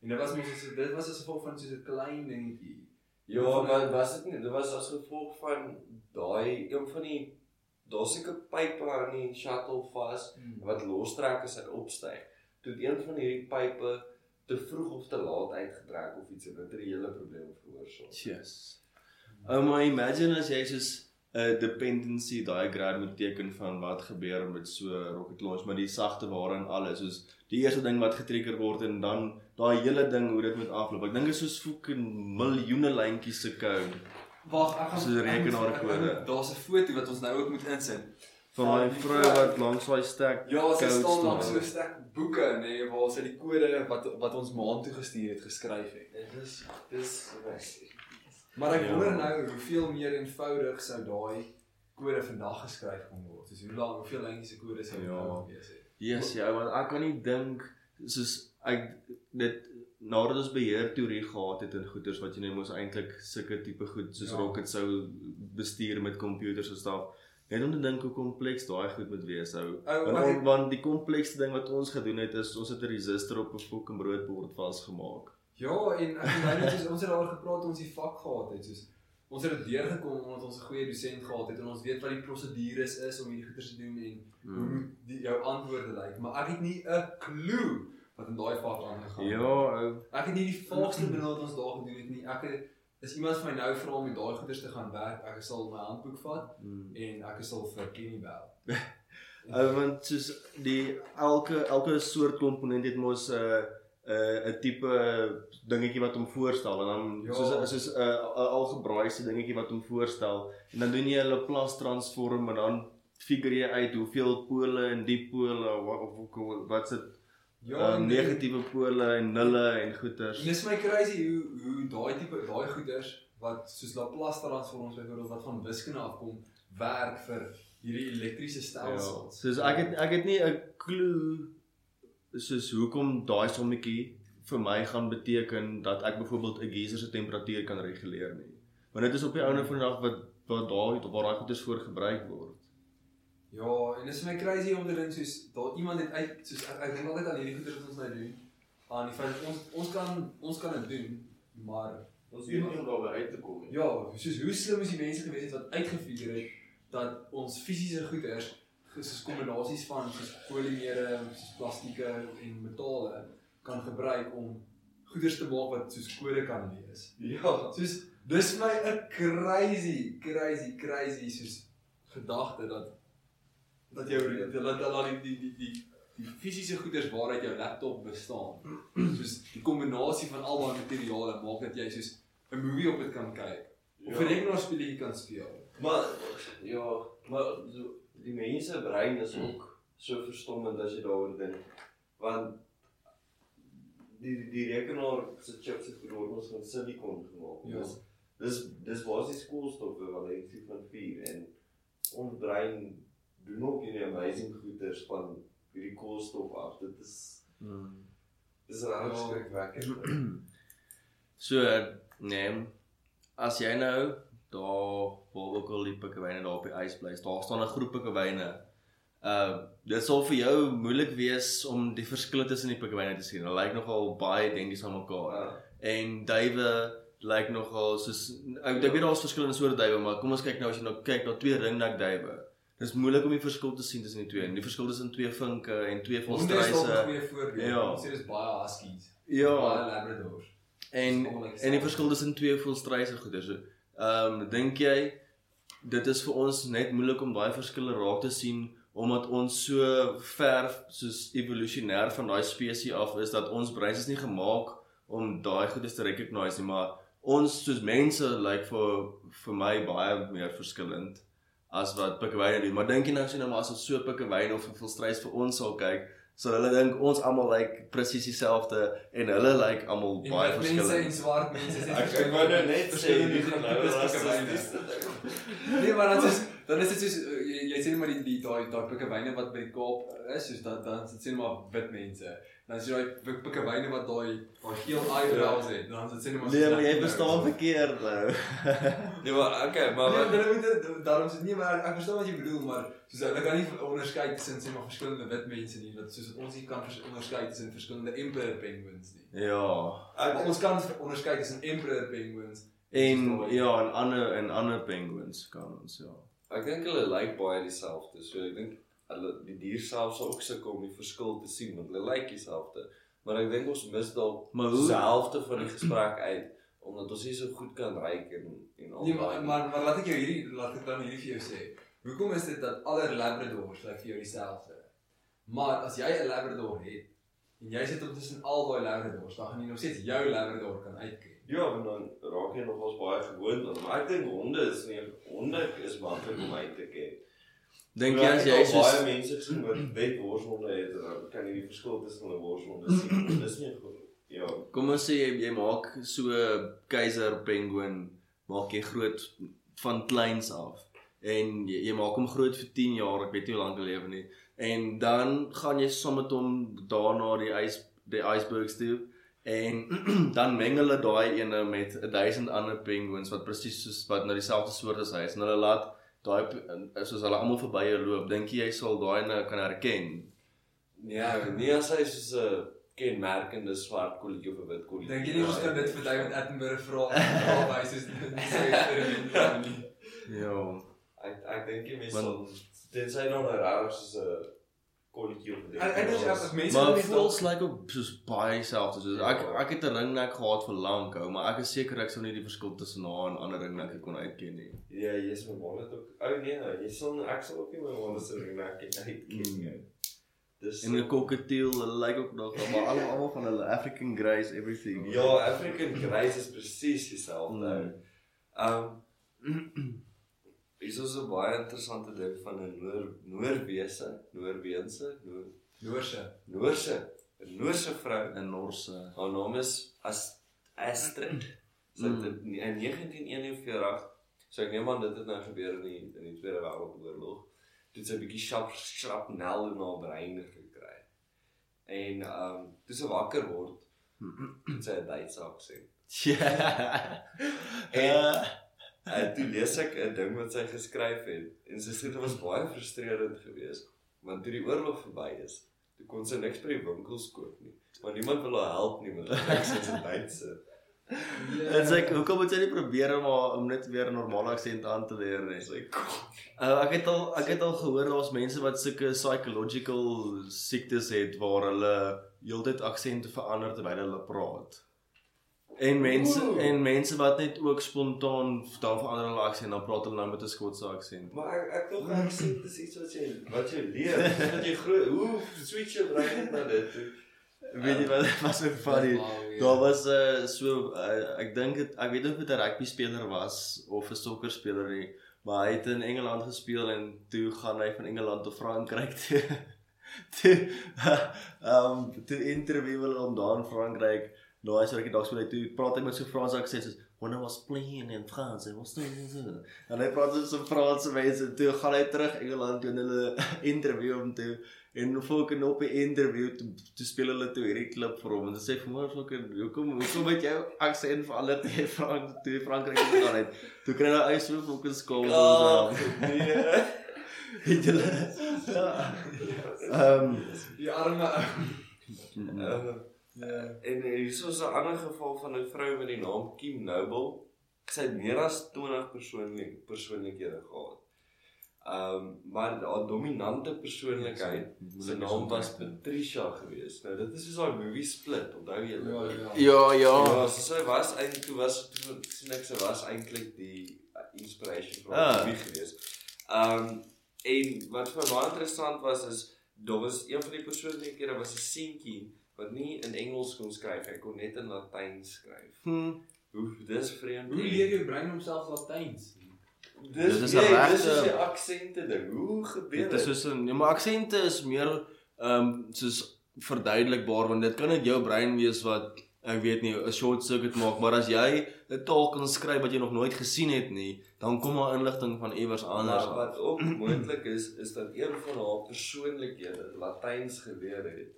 En dit was mos so dit was as gevolg van so 'n klein dingetjie. Ja, maar was dit nie, dit was as gevolg van daai een van die daar's seker pype aan die shuttle vas wat lostrek as hy opstyg. Toe een van hierdie pype te vroeg of te laat uitgetrek of iets en dit het die hele probleem veroorsaak. Yes. Ou maar imagine as jy soos 'n dependency diagram moet teken van wat gebeur met so rocket launch, maar die sagte ware en alles, soos die eerste ding wat getrigger word en dan daai hele ding hoe dit moet afloop. Ek dink dit is soos fucking miljoene lyntjies se code Wag, ek gaan So 'n rekenaarkode. Daar's 'n foto wat ons nou ook moet insit. van daai vrou wat langs daai stek Ja, sy staan langs so 'n stuk boeke nê nee, waar sy die kode wat wat ons maan toe gestuur het geskryf het. Dit is dis Maar ek Ja. wonder nou hoeveel meer eenvoudig sou daai kode vandag geskryf kon word. Soos hoe lank, hoeveel lyntjies se kode sou Ja. nou gewees het. Yes, ja, want ek kan nie dink soos ek dit nadat ons beheer teorie gehad het en goeters wat jy net mos eintlik sulke tipe goed soos Ja. rockets sou bestuur met komputers en staf. Net om te dink hoe kompleks daai goed moet wees ou. Ou, Want, ek- want die komplekste ding wat ons gedoen het is ons het 'n resistor op 'n fucking broodbord vasgemaak. Ja, en ek onthou net soos ons het daaroor gepraat toe ons die vak gehad het, soos ons het dit deurgekom omdat ons 'n goeie dosent gehad het en ons weet wat die prosedures is om hierdie goeie te doen en hoe Hmm. moet die jou antwoorde lyk, maar ek het nie 'n klou wat in daai vak aangegaan het. Ja, ou. Ek het nie die vaagste benul wat ons daar gedoen het nie. Ek het is iemand vir my nou vra om met daai goeders te gaan werk, ek sal my handboek vat Hmm. en ek sal vir Kenny bel. Uh, want soos die elke elke soort komponent het mos 'n uh, 'n uh, tipe dingetjie wat hom voorstel en dan Ja. ja. soos soos 'n uh, 'n algebraaide dingetjie wat hom voorstel en dan doen jy 'n Laplace transform en dan figure jy uit hoeveel pole en die pole of of wat se ja, um, negatiewe pole en nulle en goeters. Dis my crazy hoe hoe daai tipe daai goeders wat soos Laplace transforms byvoorbeeld wat van wiskunde afkom werk vir hierdie elektriese Ja. stelsels. Soos ek het ek het nie 'n klou soos hoekom daai sommetjie vir my gaan beteken dat ek byvoorbeeld 'n geyser se temperatuur kan reguleer nie. Want dit is op die ouene van die dag wat wat daai waar daai goeders voor gebruik word. Ja, en dis vir my crazy om te dink soos daar iemand het uit soos ek, ek dink altyd aan hierdie goeders wat ons nou doen. Aan die feit dat ons ons kan ons kan dit doen, maar ons weet nie hoe daarby uit te kom nie. Ja, soos hoe slim is die mense gewees het wat uitgefigure het dat ons fisiese goeders soos kombinasies van soos polimere, soos plastieke en metale kan gebruik om goeders te maak wat soos kode kan lees. Ja. Soos dis my 'n crazy, crazy, crazy soos gedagte dat dat jou dat dat dat die die die die die fisiese goeders waaruit jou laptop bestaan. Soos die kombinasie van al daai materiale maak dat jy soos 'n movie op dit kan kyk of 'n Ja. rekenaarspeletjie kan speel. Maar ja, maar so, die mense brein is ook so verstommend as jy daaroor dink. Want die die, rekenaar se chips het word ons van silikon gemaak. Ja. Dis dis dis basies koolstof valensie van 4 en ons brein doen ook hierdie amazing goeders van hierdie koolstof af. Dit is Hmm. dis regtig Ja. skrikwekkend. So nee, as jy nou daar waar ook al die pikkewyne daar op die ys bly, daar staan 'n groep pikkewyne. Uh dit sal vir jou moeilik wees om die verskille tussen die pikkewyne te sien. Hulle lyk nogal baie identies aan mekaar. Ja. En duwe lyk nogal soos ek ek weet daar's verskillende soorte duwe, maar kom ons kyk nou as jy nou kyk na twee ringnek duwe. Dis moeilik om die verskil te sien tussen die twee. En die verskil tussen twee vinke en twee volstruise. goeie voorbeeld. Ja. Ons sê dis baie huskies. Ja. Baie labradors. En en die verskil tussen twee volstruise goeder. So, ehm um, dink jy dit is vir ons net moeilik om daai verskille raak te sien omdat ons so ver soos evolusionêr van daai spesies af is dat ons breins is nie gemaak om daai goedes te recognise nie, maar ons soos mense lyk like vir vir my baie meer verskillend as wat pikkewyne doen. Maar dink jy nou sien nou maar as ons so pikkewyne of 'n volstruis vir ons sal kyk, sal hulle dink ons almal lyk like, presies dieselfde en hulle lyk like, almal baie wit mense en verskillend. swart mense is Ek wou nou net sê hierdie tipes nou pikkewyne. rassistiese ding. Nee, maar dan is dan is dit soos uh, jy, jy sê net maar die daai daai pikkewyne wat by die Kaap is, soos dan dan dit sê net maar wit mense. Dan is jy daai pik- pikkewyne wat daai daai geel eyebrows het. Dan sê net maar Nee, maar jy verstaan verkeerd nou. Nee, maar okay, maar Nee, wat hulle moet dit daarom sê nee, maar ek, verstaan wat jy bedoel, maar soos hulle kan nie onderskei tussen sê maar verskillende wit mense nie, dat soos wat ons nie kan onderskei tussen verskillende emperor penguins nie. ja. Ek ons kan onderskei tussen emperor penguins En ja, en ander en ander penguins kan ons ja. ek dink hulle lyk baie dieselfde. So ek dink hulle die dier self sal ook sukkel om die verskil te sien want hulle lyk dieselfde. Maar ek dink ons mis dalk selfde van die gesprek uit omdat ons nie so goed kan ryk en en al. Nee, maar maar, maar laat ek jou hierdie laat ek dan hierdie vir jou sê. Hoekom is dit dat alle labradors lyk vir jou dieselfde? Maar as jy 'n labrador het en jy sit tussen al daai labradors, dan gaan jy nog steeds jou labrador kan uitken. Ja, want dan raak jy nogals baie gewoond aan. Maar ek dink honde is nie honde is maklik om uit te ken. Dink jy as jy soos baie mense gesien wat wet worshonde het, dan kan jy die verskil tussen hulle worshonde sien. Dis nie goed. Ja. kom ons sê jy, jy maak so keiser penguin maak jy groot van kleins af. En jy, jy maak hom groot vir 10 jaar, ek weet nie hoe lank hy lewe nie. En dan gaan jy saam met hom daar na die ys die icebergs toe en dan meng hulle daai ene met 1000 ander penguins wat presies soos wat nou dieselfde soort as hy is en hulle laat daai pe- soos hulle almal verby jou loop. Dink jy jy sal daai ene kan herken? Ja, nie as hy soos 'n kenmerkende swart kolletjie of 'n wit kolletjie. Dink jy nie ons kan dit vir David Attenborough vra vra wys is sy eksperiment nie? Ja. Ek ek dink jy Want- sal tensy nou nou raar soos 'n kolletjie of 'n ding. Ek dink as mense Maar nie voels lyk ook soos baie dieselfde. Soos ek Ja. ek het 'n ringnek gehad vir lank hou, maar ek is seker ek sou nie die verskil tussen haar en ander ringnekke kon uitken nie. Ja, jy's my wallet ook. O nee, jy sal ek sal ook nie my wallet se ring nek uitken nie. Mm. Dis En 'n cockatiel, hulle lyk ook nog, maar almal almal van hulle African greys everything. Ja, African Greys is presies dieselfde. Mm. Um Is ons 'n baie interessante ding van 'n Noor Noorwese, Noorweense, Noor Noorse. Noorse, 'n Noorse vrou. 'n Norse. Haar naam is As Astrid. Sy het Mm. in, in 1941, so ek neem aan dit het nou gebeur in die in die Tweede Wêreldoorlog. Het sy 'n bietjie shrap shrapnel in haar brein gekry. En um toe sy wakker word, het sy 'n Duitse aksent. Ja. En- En toe lees ek 'n ding wat sy geskryf het en sy sê dit was baie frustrerend geweest want toe die oorlog verby is, toe kon sy niks by die winkels koop nie. Want niemand wil haar help nie met niks as 'n Duitse. Dit sê hoekom moet jy nie probeer om haar om net weer 'n normale aksent aan te leer nie? Sy kom. Uh, ek het al ek het al gehoor daar's mense wat sulke psychological siektes het waar hulle heeltyd aksente verander terwyl hulle praat. En mense Ooh. en mense wat net ook spontaan dan verander hulle aksent dan praat hulle nou met 'n Skotse aksent. Maar ek ek dink ek sê dis iets wat jy wat jy leer, wat jy groei. Hoe switch jou brein net na dit toe? Weet jy wat was so funny? Daar was 'n uh, so uh, ek dink dit ek weet nie of dit 'n rugby speler was of 'n sokker speler nie, maar hy het in Engeland gespeel en toe gaan hy van Engeland tot Frankryk toe. toe ehm um, toe interview hulle hom daar in Frankryk. Nou as ek dalk speel hy toe. Praat hy met so Frans aksent soos when I was playing in France? I was doing so. En hy praat so so Franse mense toe. Gaan hy terug Engeland toe en hulle interview hom toe. En volke op 'n interview toe, toe speel hulle toe hierdie klip vir hom. En sê vir my volke hoekom hoekom het jou aksent verander toe jy Frank toe Frankryk toe gegaan het? Toe kry hy so volke skool Ja, ons nee. het hulle ja. Ehm Die arme ou. Ja. En hier is 'n ander geval van 'n vrou met die naam Kim Noble. Sy het meer as 20 persoonlik persoonlikhede gehad. Ehm um, maar haar dominante persoonlikheid se naam was Patricia geweest. Nou dit is soos daai movie Split, onthou jy? Ja, ja. Ja, ja. Ja, so sy was eintlik toe was toe sien ek sy was eintlik die uh, inspiration vir Ah. die movie geweest. Ehm um, en wat vir my baie interessant was is daar was een van die persoonlikhede was 'n seentjie wat nie in Engels kon skryf, hy kon net in Latyn skryf. Hm. Hoe dis vreemd. Hoe leer jou brein homself Latyns? Dis Dit is nee, een dis is regte- die aksente ding. Hoe gebeur Dit is dit? soos 'n ja, maar aksente is meer ehm um, soos verduidelikbaar want dit kan net jou brein wees wat ek weet nie 'n short circuit maak, maar as jy 'n taal kan skryf wat jy nog nooit gesien het nie, dan kom daar inligting van iewers anders. Maar wat ook moontlik is is dat een van haar persoonlikhede Latyns geleer het.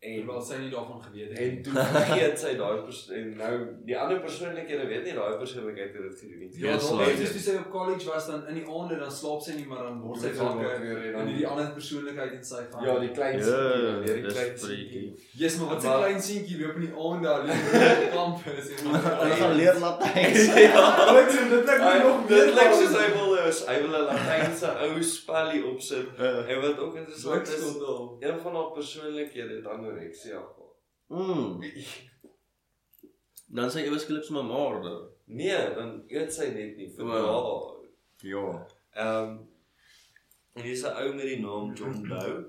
En Terwyl sy nie daarvan geweet het. en toe vergeet sy daai persoon en nou die ander persoonlikhede weet nie daai persoonlikheid het dit gedoen nie. Ja, Yes, dan like- net soos toe sy op college was dan in die aande dan slaap sy nie maar dan word sy sy wakker wakker en dan- die ander persoonlikheid in sy van Ja, die klein Ja, seentjie, dan leer die klein seentjie. Yes, maar wat 'n klein seentjie loop in die aande alleen op die kampus en Hulle gaan leer Latyns. Ja. Dit klink klink Hy nog dit lyk soos hy wil is, hy wil 'n Latynse ou spellie opsit. En wat ook interessant is, een van haar persoonlikhede het anoreksia gehad. Mm. Dan sê jy ewesklik sommer maar. daar. Nee, dan eet sy net nie vir Wow. dae. Ja. Ehm en dis 'n ou met die naam John Doe.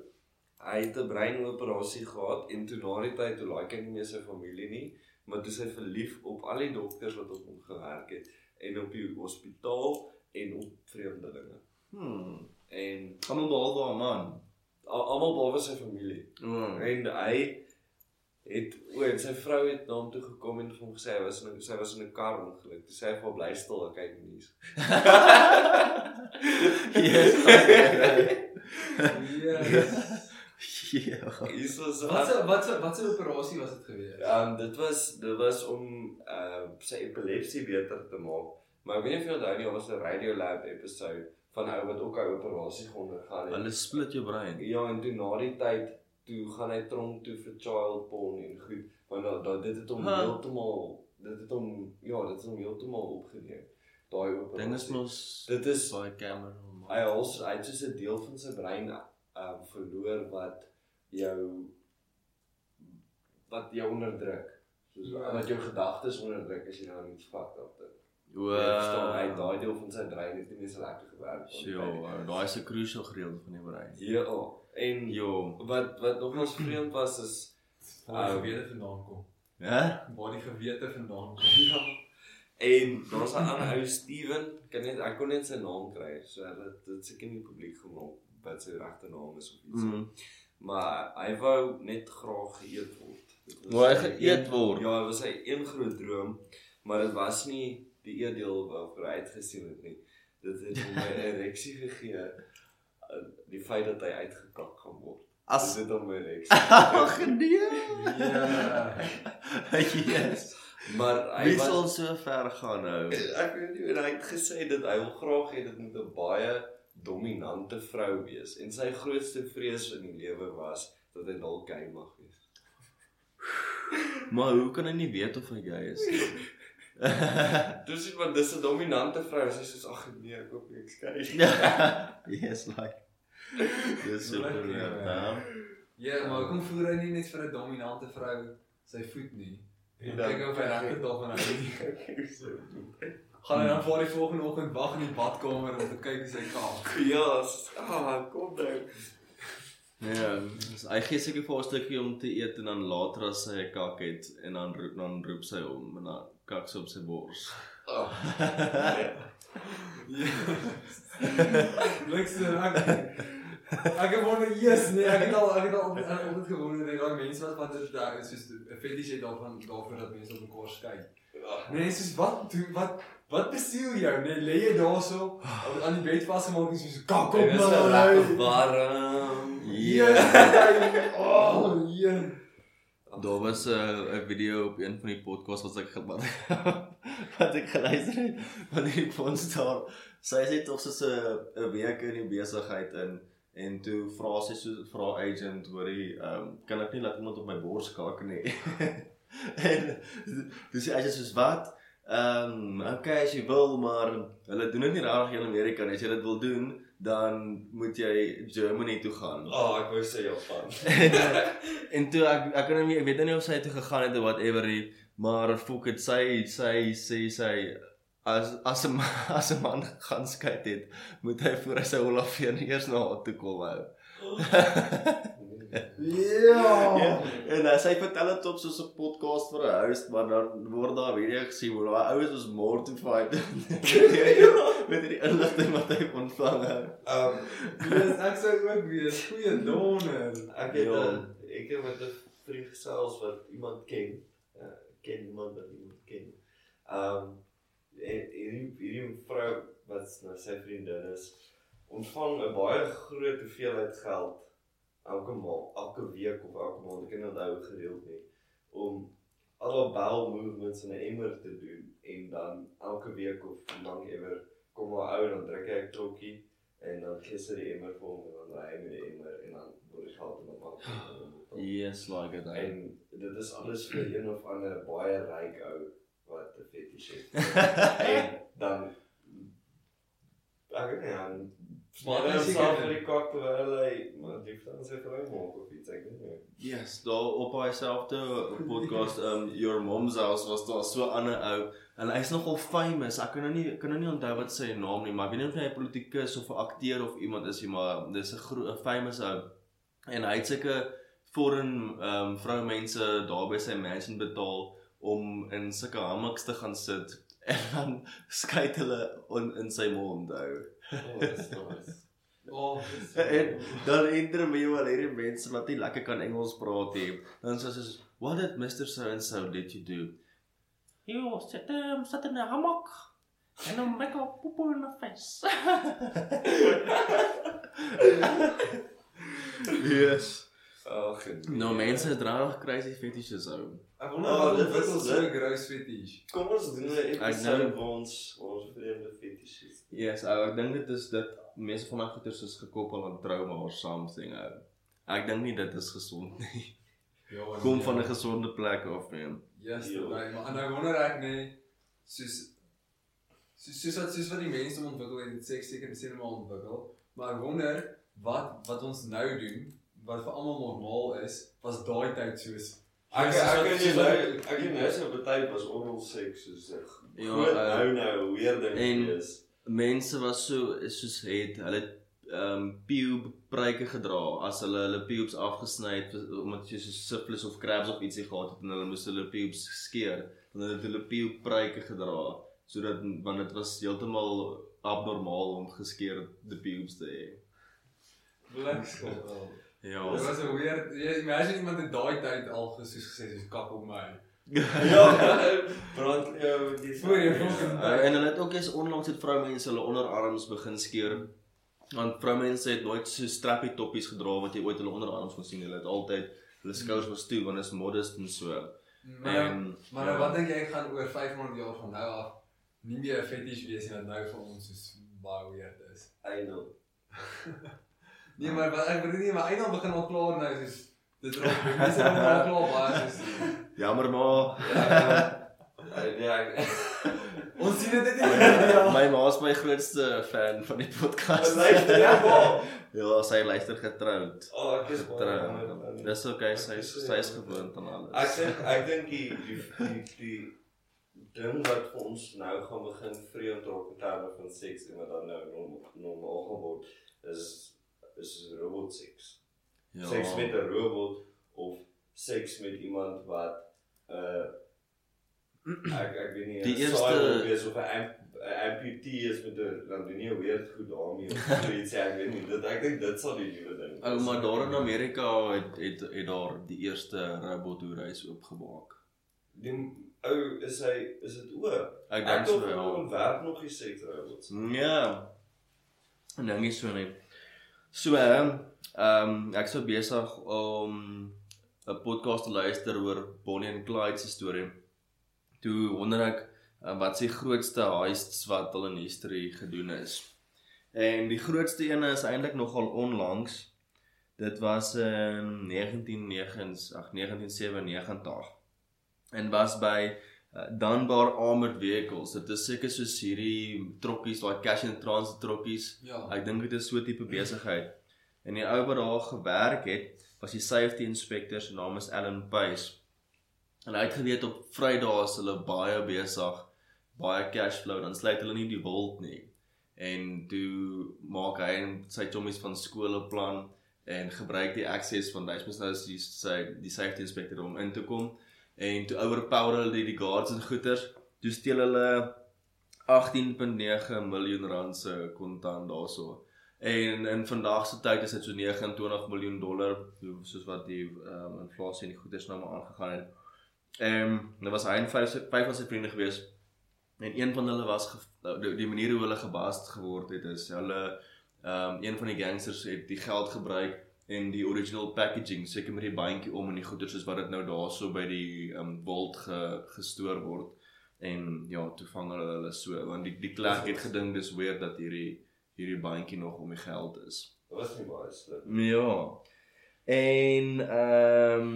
Hy het 'n breinoperasie gehad en toe na die tyd toe like hy nie meer sy familie nie, maar toe sy verlief op al die dokters wat op hom gewerk het en op die hospitaal en op vreemdelinge. Hm. En maar behalwe haar man. al- almal behalwe sy familie. Mm. En hy het o, en sy vrou het na hom toe gekom en vir hom gesê hy was in sy was in 'n kar ongeluk. Toe sê hy vir haar bly stil, ek kyk nuus. Yes. Ja. Hier was Wat se wat se wat se operasie was dit gewees? Um dit was dit was om uh sy epilepsie beter te maak. Maar ek weet nie of jy onthou nie, was 'n Radio Lab episode van ou wat ook 'n operasie geondergaan het. Hulle split jou brein. Ja, en toe na die tyd toe gaan hy tronk toe vir child porn en goed, want da, da dit het hom Ha. heeltemal dit het hom ja, dit het hom heeltemal opgeneem. Daai operasie. Ding is mos dit is baie kamera. hy als hy het soos 'n deel van sy brein um verloor wat jou wat jou onderdruk. Soos Ja. wat jou gedagtes onderdruk as jy nou iets fucked up dink. O, Jy verstaan, hy daai deel van sy brein het nie meer so lekker gewerk nie. Ja, daai is 'n crucial gedeelte van die brein. Ja, en Jo. wat wat nogals vreemd was is Waar die Um, gewete vandaan kom. Hè? Waar die gewete vandaan kom. ja. En daar's 'n ander ou Steven, ek kan net ek kon net sy naam kry. So dit dit seker nie publiek gemaak wat sy regte naam is of iets. Mm. Maar hy wou net graag geëet word. Wou hy geëet word? Ja, dit was sy een groot droom, maar dit was nie die eedeel waarvoor hy uitgesien het nie. Dit het hom 'n ereksie gegee. uh, Die feit dat hy uitgekak gaan word. As Dit het hom 'n ereksie. Ag nee. Ja. yes. maar hy Wie was sal so ver gaan nou? ek weet nie hoe hy het gesê dat hy wil graag hê dit moet 'n baie dominante vrou wees en sy grootste vrees in die lewe was dat hy dalk gay mag wees. Maar hoe kan hy nie weet of hy gay is nie? Dis wat dis 'n dominante vrou, sy sê ag nee, ek hoop ek skei. yes, like. Dis super weird, ja. Ja, maar kom voer hy nie net vir 'n dominante vrou sy voet nie. En En dan- kyk of hy regtig daarvan hou nie. Ja, Gaan hy dan voor die volgende oggend wag in die badkamer om te kyk hoe sy kaak. Ja, ah, kom nou. Ja, dus hy gee seker vir 'n stukkie om te eet en dan later as sy 'n kak het en dan roep dan roep sy hom en dan kak sy op sy bors. Ah, Ja. Lyk so ek. Ek het wonder yes nee, ek het al ek het al altyd altyd gewonder dat daai mense wat van dit daar is soos 'n fetish het daarvan daarvoor dat mense op mekaar skei. ja. Nee, soos wat doen wat wat besiel jou? Nee, lê jy daarso op aan die bed vasgemaak en soos kak op Dit is so lekker my. warm. Ja. Oh, ja. Daar was 'n uh, 'n video op een van die podcasts wat ek ge- wat, ek geluister het van die fonds daar. Sy sê tog soos 'n 'n week in die besigheid in en toe vra sy so vra agent hoorie, ehm um, kan ek nie laat iemand op my bors kak nie. en dis hy sê soos wat? Ehm um, okay as jy wil, maar hulle doen dit nie regtig in Amerika nie. As jy dit wil doen, dan moet jy Germany toe gaan. Ah, oh, ek wou sê Japan. en toe ek ek kan nie ek weet nou nie of sy toe gegaan het of whatever nie, maar fok dit sy sy sê sy as as 'n as 'n man gaan skei het, moet hy voor hy sy Olafeen eers na haar toe kom hou. Ja, en uh, sy vertel dit op soos 'n podcast vir 'n host, maar dan word daar video gesien hoe daai oues was mortified met die inligting wat hy ontvang het. Ehm Dis ek sou ook wees goeie donder. ek het Ja. ja. ek het met 'n vriend gesels wat iemand ken. Uh, ken iemand wat iemand ken. Ehm en hierdie hierdie vrou wat nou sy vriendin is, ontvang 'n baie groot hoeveelheid geld elke maand, elke week of elke maand, ek kan nie onthou gereeld nie, om al haar bowel movements in 'n emmer te doen en dan elke week of lank ewer kom haar ou en dan druk hy 'n klokkie en dan gee sy die emmer vir hom en dan ry hy met die emmer en dan word die geld in hom af. Yes, like it. En dit is alles vir een of ander baie ryk ou wat 'n fetish het. en dan ek weet nie, Maar hy hy seker sê nie. vir die kak terwyl hy maar die van sy vrou maak of iets, ek weet nie. Yes, daar op hy selfde podcast um Your Mom's House was daar so 'n ander ou en hy's nogal famous. Ek kan nou nie kan nou nie onthou wat sy naam nie, maar ek weet nie of hy 'n politikus of 'n akteur of iemand is nie, maar dis 'n groot famous ou. En hy het sulke foreign um vroumense daar by sy mansion betaal om in sulke hammocks te gaan sit en dan skyt hulle in sy mond hou. Oh, dis nice. Oh, En dan interview hulle hierdie mense wat nie lekker kan Engels praat nie. Dan sê soos, "What did Mr. So and so did you do?" You sit um, sit in a hammock and then make a poo poo in the face. yes. Ag. Nou mense het regtig crazy fetishes ou. Ek Oh, wonder wat dit is so 'n gross fetish. Kom ons doen 'n Ek episode nou- waar ons ons vreemde fetishes. Yes, ou, ek dink dit is dit meeste van my goeters is gekoppel aan trauma or something ou. Ek dink nie dit is gesond nie. Ja, Kom nee. van 'n gesonde plek af, man. Yes, Ja. nee, maar en nou wonder ek nee, soos soos soos wat soos wat die mense ontwikkel het, het seks seker sien maar ontwikkel, maar ek wonder wat wat ons nou doen, wat vir almal normaal is, was daai tyd soos Ek ek kan soos nou ek kan nou so baie was oral seks soos 'n Ja, uh, nou nou weer ding en- is. mense was so soos het hulle ehm um, pube pruike gedra as hulle hulle pubes afgesny het omdat jy so syphilis of crabs of ietsie gehad het en hulle moes hulle pubes skeer dan het hulle pube pruike gedra sodat want dit was heeltemal abnormaal om geskeurde pubes te hê. Blikskop. Ja. Dit was 'n weird, jy imagine iemand het daai tyd al gesoos gesê soos kak op my. Ja, brand jou die Voor jy fucking Uh, en hulle het ook eens onlangs het vroumense hulle onderarms begin skeer. Want vroumense het nooit so strappy toppies gedra wat jy ooit hulle onderarms kon sien. Hulle het altyd hulle skouers was toe want dit is modest en so. Maar En maar nou, wat dink jy gaan oor 500 jaar van nou af nie meer 'n fetish wees nie wat nou vir ons soos baie weird is. eindel. Nee, maar wat ek bedoel nie, maar eintlik begin al klaar nou soos dit raak mense raak al klaar baie soos jammer maar Ja, ja, ek ons sien dit net nie. my ma is my grootste fan van die podcast. luister ja, maar. ja, sy luister getroud. Oh, ek is baie Getroud. jammer daaraan. Dis okay, sy is sy is gewoond aan Ek alles. dink ek dink die die die die ding wat vir ons nou gaan begin vreemd raak in terme van seks en wat dan nou norm- normaal gaan word is is robot seks. Ja. Seks met 'n robot of seks met iemand wat uh ek ek weet nie Die 'n eerste- is of 'n 'n amputee is met 'n dan doen nie 'n weird goed daarmee of iets ek weet nie dit ek dink dit sal die nuwe ding Ou wees. maar daar in Amerika het het het daar die eerste robothoereis oopgemaak. die ou is hy is dit o Ek Ek dink so dink ja. hulle ontwerp nog die seksrobots. Ja. En dan is so net. So ehm um, ek sou besig om 'n podcast te luister oor Bonnie en Clyde se storie. Toe wonder ek uh, wat se grootste heists wat hulle in history gedoen is. En die grootste een is eintlik nogal onlangs. Dit was in 1999, ag 1997 en was by uh, Dunbar Armored Vehicles. Dit is seker soos hierdie trokkies, daai cash and transit trokkies. Ja. Ek dink dit is so 'n tipe besigheid. En die ou wat daar gewerk het, was die safety inspector se naam is Alan Pace. En hy het geweet op Vrydae is hulle baie besig, baie cash flow, dan sluit hulle nie die wild nie. En toe maak hy en sy chommies van skool 'n plan en gebruik die access van hy's mos nou is die sy die safety inspector om in te kom en toe overpower hulle die, guards en goeters. Toe steel hulle 18.9 miljoen rand se kontant daarso. En in vandag se tyd is dit so 29 miljoen dollar soos wat die um, inflasie en die goederes nou maar aangegaan het. Ehm um, daar was hy en vyf vyf van sy vriende gewees. En een van hulle was ge, die, die manier hoe hulle gebaas geword het is hulle ehm um, een van die gangsters het die geld gebruik en die original packaging seker met die bandjie om en die goeder soos wat dit nou daarso by die ehm um, Bolt ge, gestoor word en ja, toe vang hulle hulle so want die die klerk het gedink dis weird dat hierdie hierdie bandjie nog om die geld is. Dit was nie baie slim. Ja. En ehm um,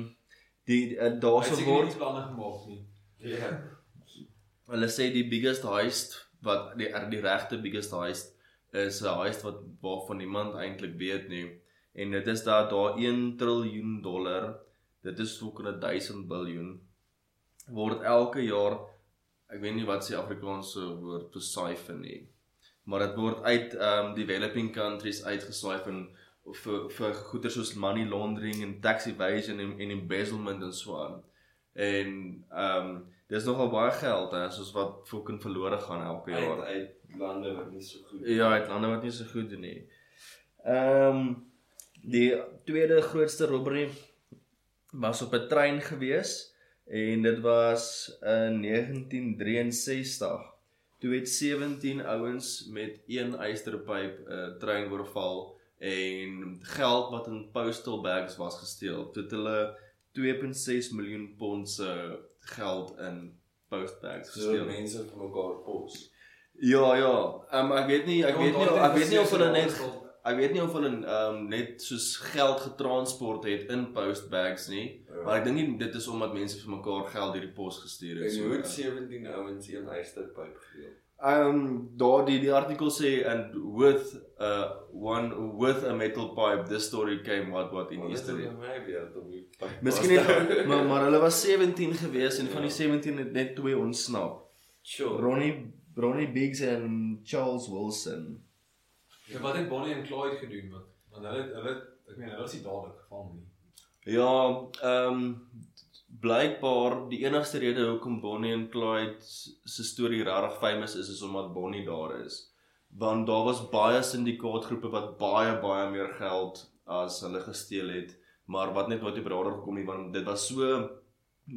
die uh, daarso word nie planne gemaak nie. Ja. hulle sê die biggest heist wat die die regte biggest heist is 'n heist wat waarvan niemand eintlik weet nie. En dit is dat daar 1 triljoen dollar, dit is ook 'n 1000 biljoen word elke jaar ek weet nie wat se Afrikaanse woord vir syfer nie. Maar dit word uit um, developing countries uitgesyfer vir vir goeder soos money laundering en tax evasion en, en embezzlement en so aan. En um, dis nogal baie geld hè, soos wat fucking verlore gaan elke jaar. Uit uit lande wat nie so goed Ja, uit lande wat nie so goed doen nie. Um, die tweede grootste robbery was op 'n trein gewees en dit was in 1963. Toe het 17 ouens met een ysterpyp 'n uh, trein oorval en geld wat in postal bags was gesteel. Toe het hulle 2.6 miljoen pond se geld in post bags so gesteel. mense vir mekaar pos. Ja, ja. Um, ek weet nie, ek weet nie, ek weet nie of hulle net ek weet nie of hulle ehm um, net soos geld getransport het in post bags nie, maar ek dink nie dit is omdat mense vir mekaar geld deur die pos gestuur het. en So, hoe het 17 ouens een ysterpyp gedeel? Ehm um, daar die die artikel sê and with uh one with a metal pipe this story came what what in history. Miskien het maar maar hulle was 17 gewees en van die 17 het net twee ontsnap. Sure. Ronnie Ronnie Biggs en Charles Wilson. Ja, wat het Bonnie en Clyde gedoen want want hulle hulle ek meen hulle was nie dadelik gevang nie. Ja, ehm um, blykbaar die enigste rede hoekom Bonnie en Clyde se storie regtig famous is is omdat Bonnie daar is. Want daar was baie syndikaatgroepe wat baie baie meer geld as hulle gesteel het, maar wat net nooit op radar gekom nie want dit was so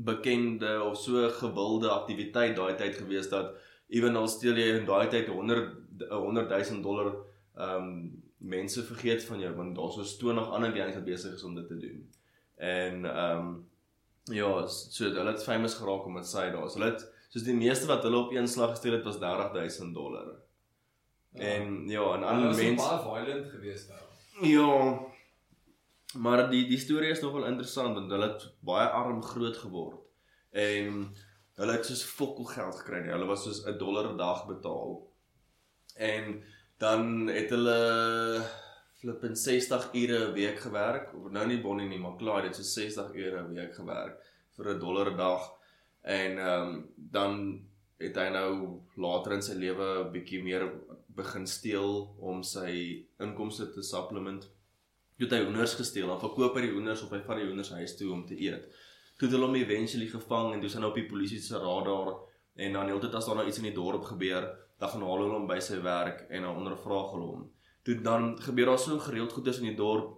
bekende of so gewilde aktiwiteit daai tyd gewees dat ewen al steel jy in daai tyd 100 100 000 dollar ehm um, mense vergeet van jou want daar's so 20 ander gangs wat besig is om dit te doen. En ehm um, ja, so hulle het famous geraak omdat sy daar is. Hulle het soos die meeste wat hulle op een slag gesteel het was 30000 dollar. En ja, en ander was mense mense baie violent geweest daar. Ja. Maar die die storie is nogal interessant want hulle het baie arm groot geword. En hulle het soos fokol geld gekry. Hulle was soos 'n dollar 'n dag betaal. En dan het hulle flippin 60 ure 'n week gewerk. Nou nie Bonnie nie, maar klaar, dit is so 60 ure 'n week gewerk vir 'n dollar 'n dag. En ehm um, dan het hy nou later in sy lewe 'n bietjie meer begin steel om sy inkomste te supplement. Toe het hy hoenders gesteel, dan verkoop hy die hoenders of hy vat die hoenders huis toe om te eet. Toe het hulle hom eventually gevang en toe is hy nou op die polisie se radar en dan heeltyd as daar nou iets in die dorp gebeur, dan gaan haal hulle hom by sy werk en dan ondervra hulle hom. Toe dan gebeur daar so gereeld goeders in die dorp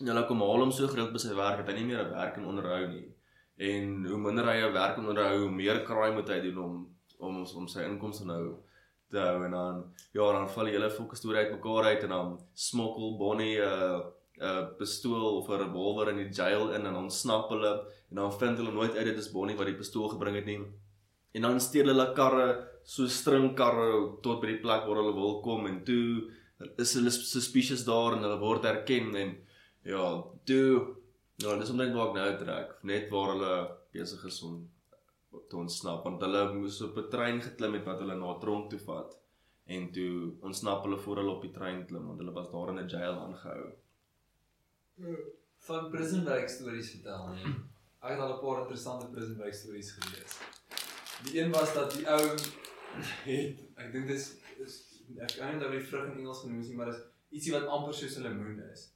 en hulle kom haal hom so gereeld by sy werk dat hy nie meer 'n werk kan onderhou nie. En hoe minder hy 'n werk onderhou, hoe meer crime moet hy doen om om om sy inkomste nou te hou en dan ja, dan val die hele fokus storie uitmekaar uit en dan smokkel Bonnie 'n uh, 'n uh, pistool of 'n revolver in die jail in en dan snap hulle en dan vind hulle nooit uit dit is Bonnie wat die pistool gebring het nie. En dan steel hulle karre, so stringkarre tot by die plek waar hulle wil kom en toe is hulle suspicious daar en hulle word herken en ja, toe ja, dis omtrent waar ek nou trek, net waar hulle besig is om te ontsnap want hulle moes op 'n trein geklim het wat hulle na tronk toe vat en toe ontsnap hulle voor hulle op die trein klim want hulle was daar in 'n jail aangehou. van prison break stories vertel nie. Ek het al 'n paar interessante prison break stories gelees. Die een was dat die ou het ek dink dis is ek kan nie onthou die vrug in Engels genoem is nie, maar dis ietsie wat amper soos 'n lemoen is.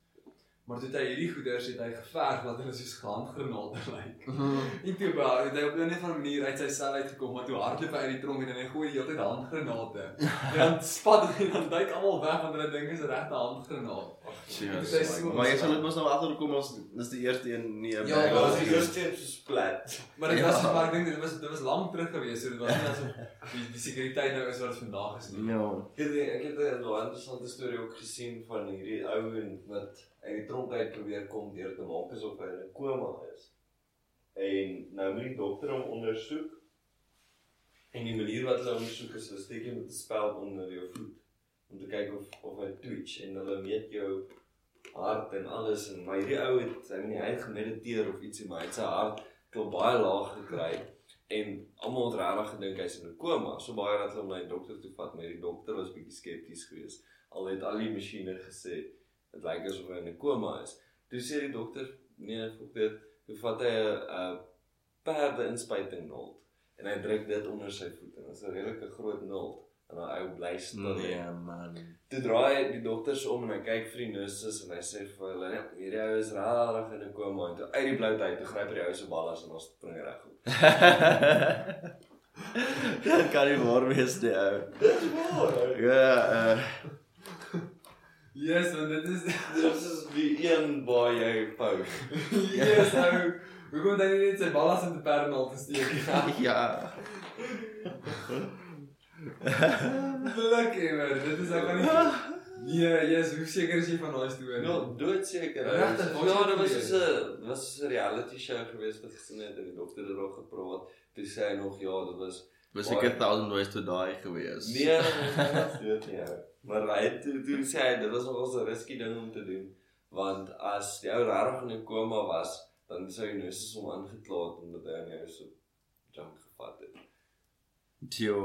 Maar toe het hy hierdie goeders het hy geverf dat hulle soos handgranate lyk. En toe ba, het hy op 'n of ander manier uit sy sel uitgekom, maar toe hardloop hy uit die tronk en hy gooi die hele tyd handgranate. En dan spat hy en dan duik almal weg want hulle dink is regte handgranaat. Is so Maar jy sal dit mos nou agterkom as dis die eerste een nie 'n Ja, Dit was die eerste een so splat. Maar dit Ja. was maar ek dink dit was dit was lank terug gewees, so dit was nie asof die die sekuriteit nou is wat dit vandag is nie. Ja. Ek het ek het 'n interessante storie ook gesien van hierdie ou en wat uit die tronk uit probeer kom deur te maak asof hy in 'n koma is. En nou moet die dokter hom ondersoek. En die manier wat hulle ondersoek is hulle steek jy met 'n speld onder jou voet om te kyk of of hy twitch en hulle meet jou hart en alles en maar hierdie ou het hy weet nie hy het gemediteer of ietsie maar hy het sy hart klop baie laag gekry en almal het regtig gedink hy's in 'n koma so baie dat hulle hom na die dokter toe vat maar die dokter was bietjie skepties geweest al het al die masjiene gesê dit lyk asof hy in 'n koma is toe sê die dokter nee volg dit toe vat hy 'n 'n perde inspuiting naald en hy druk dit onder sy voet en dit is 'n redelike groot naald en hy ou bly stil Nee man. Toe draai die dokters om en hy kyk vir die nurses en hy sê vir hulle, "Nee, hierdie ou is regtig in 'n koma." En toe uit die blou tyd, toe gryp hy die ou se ballas en ons spring reg op. Dit kan nie waar wees nie ou. Dis waar. Ja, uh Yes, want dit is Dis is die een waar jy fout. Yes, nou. Hoe kom dan net sy ballas in die pernal te steek? ja. Geluk ewer. Dit is ek kan nie. Nee, yes, hoe seker is jy van daai storie? Ja, doodseker. Regtig, was Ja, dit dit was gewees? so 'n was so 'n reality show geweest wat gesien het en die dokter het daar gepraat. Toe sê hy nog ja, dit was Was seker 1000 ways to die gewees. Nee, dit was dood nie. Maar hy het toe toe sê hy dit was nogal 'n risky ding om te doen want as die ou regtig in 'n koma was, dan sou die nurses hom aangekla het omdat hy aan die ou so junk gevat het. Jo.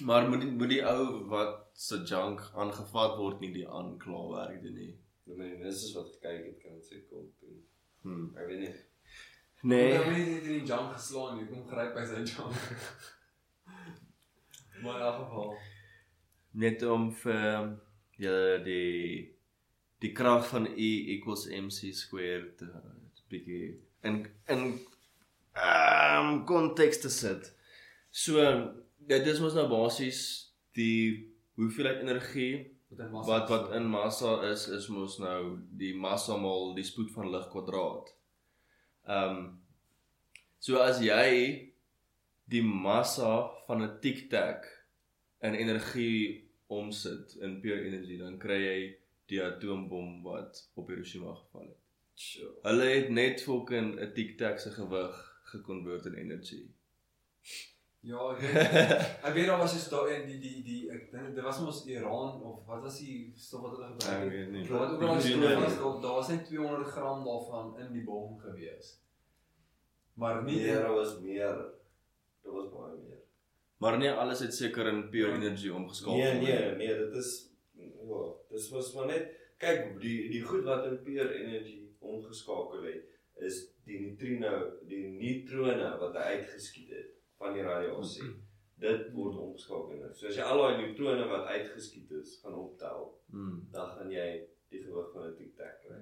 Maar moet die, moet die ou wat se junk aangevat word nie die aanklawerk doen nie. Nou my nurses wat gekyk het kan dit sê kom doen. Hm. Ek weet nie. Nee. Ek het nie in die junk geslaan nie. Kom gryp by sy junk. Maar in elk geval. Net om vir julle die die krag van E equals mc squared te bietjie in in ehm um, konteks te sit. So dit is mos nou basies die hoeveelheid energie Wat in massa wat wat in massa is is mos nou die massa maal die spoed van lig kwadraat. Ehm um, so as jy die massa van 'n tic-tac in energie omsit in pure energie dan kry jy die atoombom wat op Hiroshima geval het. Sure. Hulle het net fucking 'n tic-tac se gewig gekonvert in energie. Ja, ek weet. Ek weet daar was dus daar in die die die ek dink dit was mos Iran of wat was die stof wat hulle Ek gebruik het? weet nie. Daar het ook al Ek nie. daar daar was net 200 gram daarvan in die bom gewees. Maar nie daar was meer. Daar was baie meer. Maar nie alles het seker in pure energie omgeskakel. Nee, nie. nee, nee, dit is ja, dis was maar net kyk die die goed wat in pure energy omgeskakel het is die neutrino, die neutrone wat hy uitgeskiet het van die radiasie. Dit word omgeskakel. nou. So as jy al daai neutrone wat uitgeskiet is gaan optel, Hmm. dan gaan jy die gewig van 'n tic-tac kry.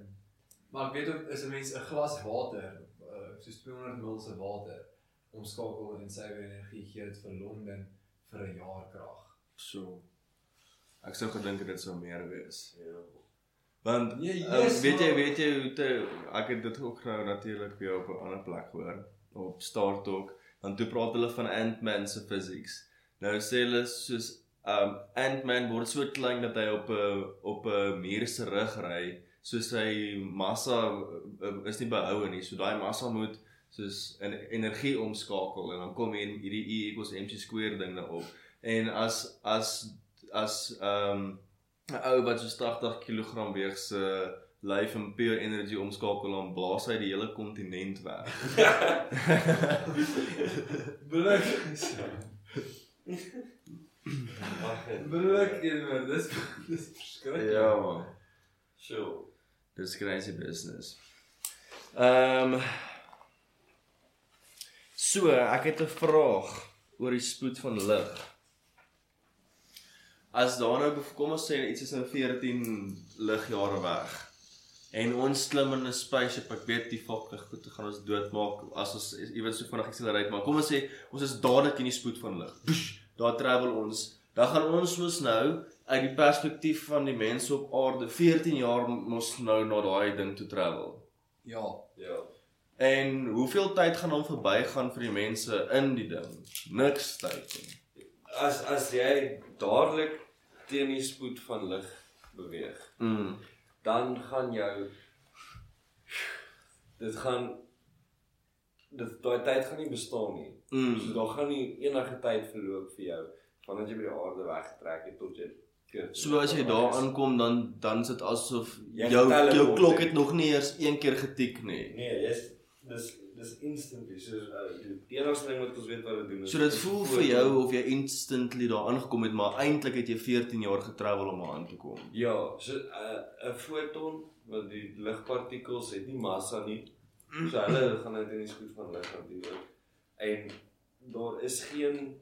Maar ek weet ook is 'n mens 'n glas water, uh, soos 200 ml se water omskakel in suiwer energie gee dit vir Londen vir 'n jaar krag. So. Ek sou gedink dit sou meer wees. Ja. Want Nee, um, yes, weet jy weet jy hoe te ek het dit ook nou natuurlik weer op 'n ander plek gehoor op Star Talk want toe praat hulle van Ant-Man se physics. Nou sê hulle soos um Ant-Man word so klein dat hy op 'n op 'n muur se rug ry, so sy massa uh, is nie behoue nie. So daai massa moet soos in energie omskakel en dan kom hier hierdie E equals mc squared ding daarop. En as as as um 'n ou wat so 80 kg weeg se lyf in pure energy omskakel dan blaas hy die hele kontinent weg. Blik. Ag, Blik eenoor. Dis dis verskriklik. ja man. Sure. Dis crazy business. Ehm um, So, ek het 'n vraag oor die spoed van lig. As daar nou kom ons sê iets is nou 14 ligjare weg. En ons klim in 'n spaceship, ek weet die fucking goed, gaan ons doodmaak as ons iewers so vinnig accelerate maar kom ons sê ons is dadelik in die spoed van lig. Daar travel ons. Dan gaan ons mos nou uit die perspektief van die mense op aarde 14 jaar mos nou na daai ding toe travel. Ja. Ja. En hoeveel tyd gaan hom verbygaan vir die mense in die ding? Niks tyd nie. As as jy dadelik teen die spoed van lig beweeg, Mm. dan gaan jou dit gaan dit daai tyd gaan nie bestaan nie. So Mm. daar gaan nie enige tyd verloop vir jou vandat jy by die aarde weggetrek het tot jy keer. So as jy daar aankom dan dan is dit asof Jy jou jou klok het nog nie eers een keer getik nie. Nee, jy's dis dis instantly. So uh, die, die enigste ding wat ons weet wat dit doen is So dit voel vir jou of jy instantly daar aangekom het, maar eintlik het jy 14 jaar getravel om daar aan te kom. Ja, so 'n uh, foton wat die ligpartikels het nie massa nie. So hulle gaan net in die spoed van lig natuurlik. En daar is geen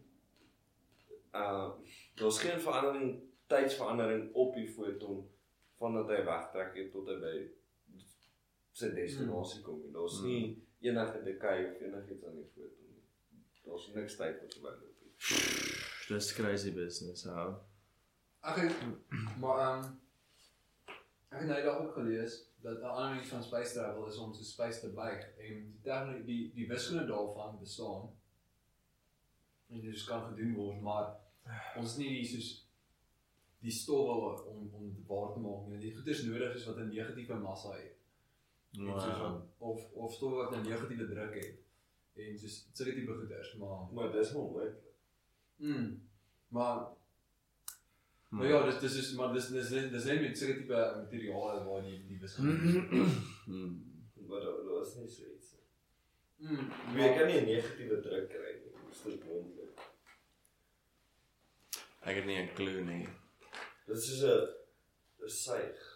uh daar's geen verandering tydsverandering op die foton vandat hy wegtrek het tot hy by sy destinasie kom. nie. Daar's nie enige decay of enigiets aan die foton nie. Daar's niks tyd wat verbyloop nie. Dis crazy business, hou. Ek het maar ehm um, ek het nou daar ook gelees dat 'n ander manier van space travel is om te space te buig en die tegnologie die die wiskunde daarvan bestaan. En dit dus kan gedoen word, maar ons is nie die soos die stowwe om om dit waar te maak nie. Die goeders nodig is wat 'n negatiewe massa het. En soos Wow. wat, of of stowwe wat 'n negatiewe druk het. En soos sulke tipe goeders, maar Maar dis onmoontlik. mm, maar Hmm. Maar ja, dis dis is maar dis dis dis net met sulke tipe materiale waar die die wiskunde. Hmm. Maar daar daar is nie so iets nie. Mm. Jy kan nie 'n negatiewe druk kry nie. Dis dit moontlik. Ek het nie 'n klou nie. Dit is 'n 'n suig.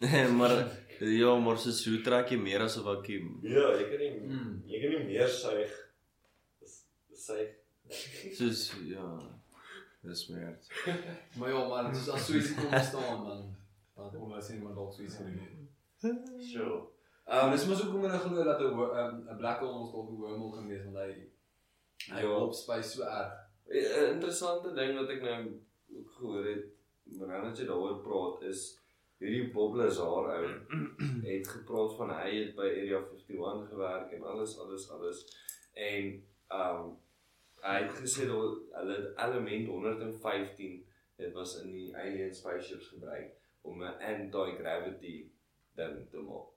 maar ja, maar soos hoe trek jy meer as 'n vakuum? Ja, jy kan nie Mm. jy kan nie meer suig. Dis dis suig. Soos ja. Dis weird. Maar ja, maar dis as sou iets kom staan dan dan kom ons sien maar dalk sou iets gebeur. Sure. Um Um dis mos ook hoe mense glo dat 'n um, 'n black hole ons dalk 'n wormhole kan wees want hy hy Ja. op space so erg. 'n interessante ding wat ek nou ook gehoor het, wanneer jy daaroor praat is hierdie Bob Lazar ou het gepraat van hy het by Area 51 gewerk en alles alles alles en um hy het gesê dat hulle element 115 dit was in die alien spaceships gebruik om 'n anti-gravity ding te maak.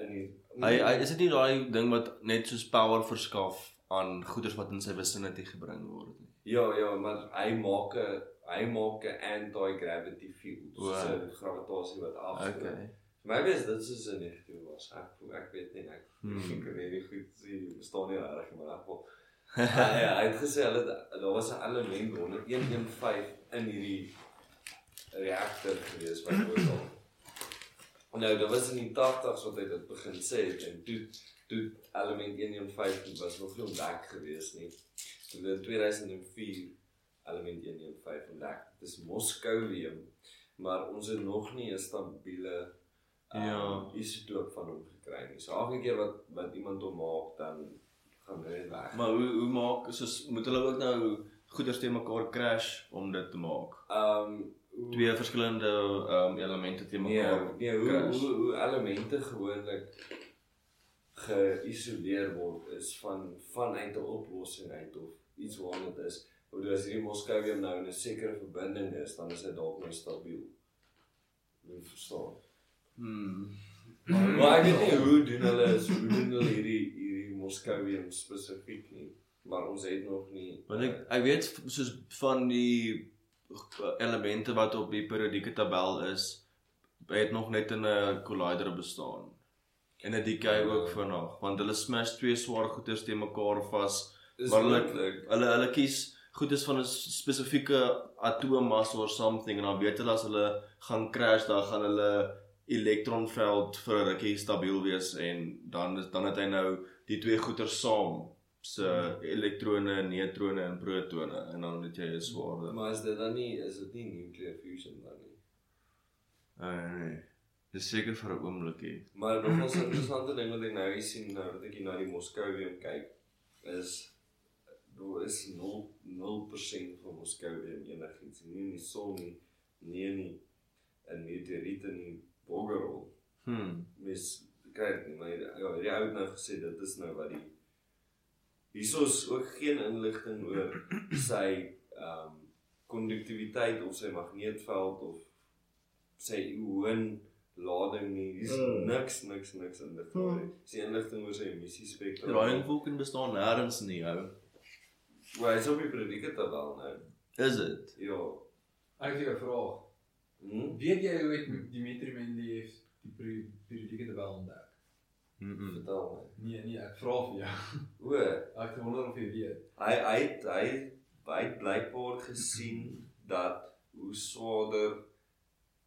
En die, Hy hy is dit nie daai ding wat net soos power verskaf aan goederes wat in sy vicinity gebring word nie. Ja, ja, maar hy maak 'n hy maak 'n anti-gravity field, O. so 'n gravitasie wat afstoot. Okay. Maar ek weet dit is 'n negatiewe was. Ek ek weet nie ek Hmm. weet nie goed sien bestaan nie reg maar ek wil Ja, ja, hy het gesê hulle daar was 'n element 115 in hierdie reaktor gewees wat oor hom. Nou, dit was in die 80s wat hy dit begin sê en toe toe element 115 was nog nie ontdek gewees nie. Toe in 2004 element 115 ontdek. Dit is moskoulium, maar ons het nog nie 'n stabiele um, Ja. isotoop van hom gekry nie. So elke keer wat wat iemand hom maak, dan gaan hy net weg. Maar hoe hoe maak soos moet hulle ook nou goederes te mekaar crash om dit te maak? Hoe- Twee verskillende um, elemente te Nee, mekaar. nee hoe, crash. hoe hoe elemente gewoonlik geïsoleer word is van vanuit 'n oplossing uit of iets waarna dit is. Of as hierdie moskouium nou in 'n sekere verbinding is, dan is dit dalk nou stabiel. Jy verstaan. Hmm. Maar ek weet nie hoe doen hulle is hoe doen hulle hierdie hierdie moskouium spesifiek nie, maar ons het nog nie Want ek ek weet soos van die elemente wat op die periodieke tabel is, het nog net in 'n collider bestaan. En 'n decay ook vinnig, want hulle smash twee swaar goeders teen mekaar vas. Dis Maar hulle hulle hulle kies goedes van 'n spesifieke atoommassa or something en dan weet hulle as hulle gaan crash, dan gaan hulle elektronveld vir 'n rukkie stabiel wees en dan is dan het hy nou die twee goeders saam se elektrone, neutrone en protone en dan het jy 'n swaarder. Maar is dit dan nie is dit nie nuclear fusion dan nie? Nee, nee. Dis seker vir 'n oomblikie. Maar nog 'n interessante ding wat ek nou hier sien nou dat ek hier na die Moscovium kyk is daar is 0 0% van Moscovium enigiets nie in die son nie, nie in die in meteoriete nie, boggerol. Hm. Mens kyk nie, maar ja, die ou het nou gesê dit is nou wat die hiersoos ook geen inligting oor sy ehm um, konduktiwiteit of sy magneetveld of sy ion lading nie. Dis Mm. niks niks niks inligting. Mm. Mm. Die inligting oor sy emissiespektrum. Radiumwolken bestaan nêrens nie, ou. Maar hy's op die predikatabel nou. Is dit? Ja. Ek het 'n vraag. Hm? Weet jy hoe het Dimitri Mendeleev die periodieke tabel ontdek? Mhm. Vertel my. Nee, nee, ek vra vir jou. O, Ek wonder of jy weet. hy hy hy hy het blykbaar gesien dat hoe swaarder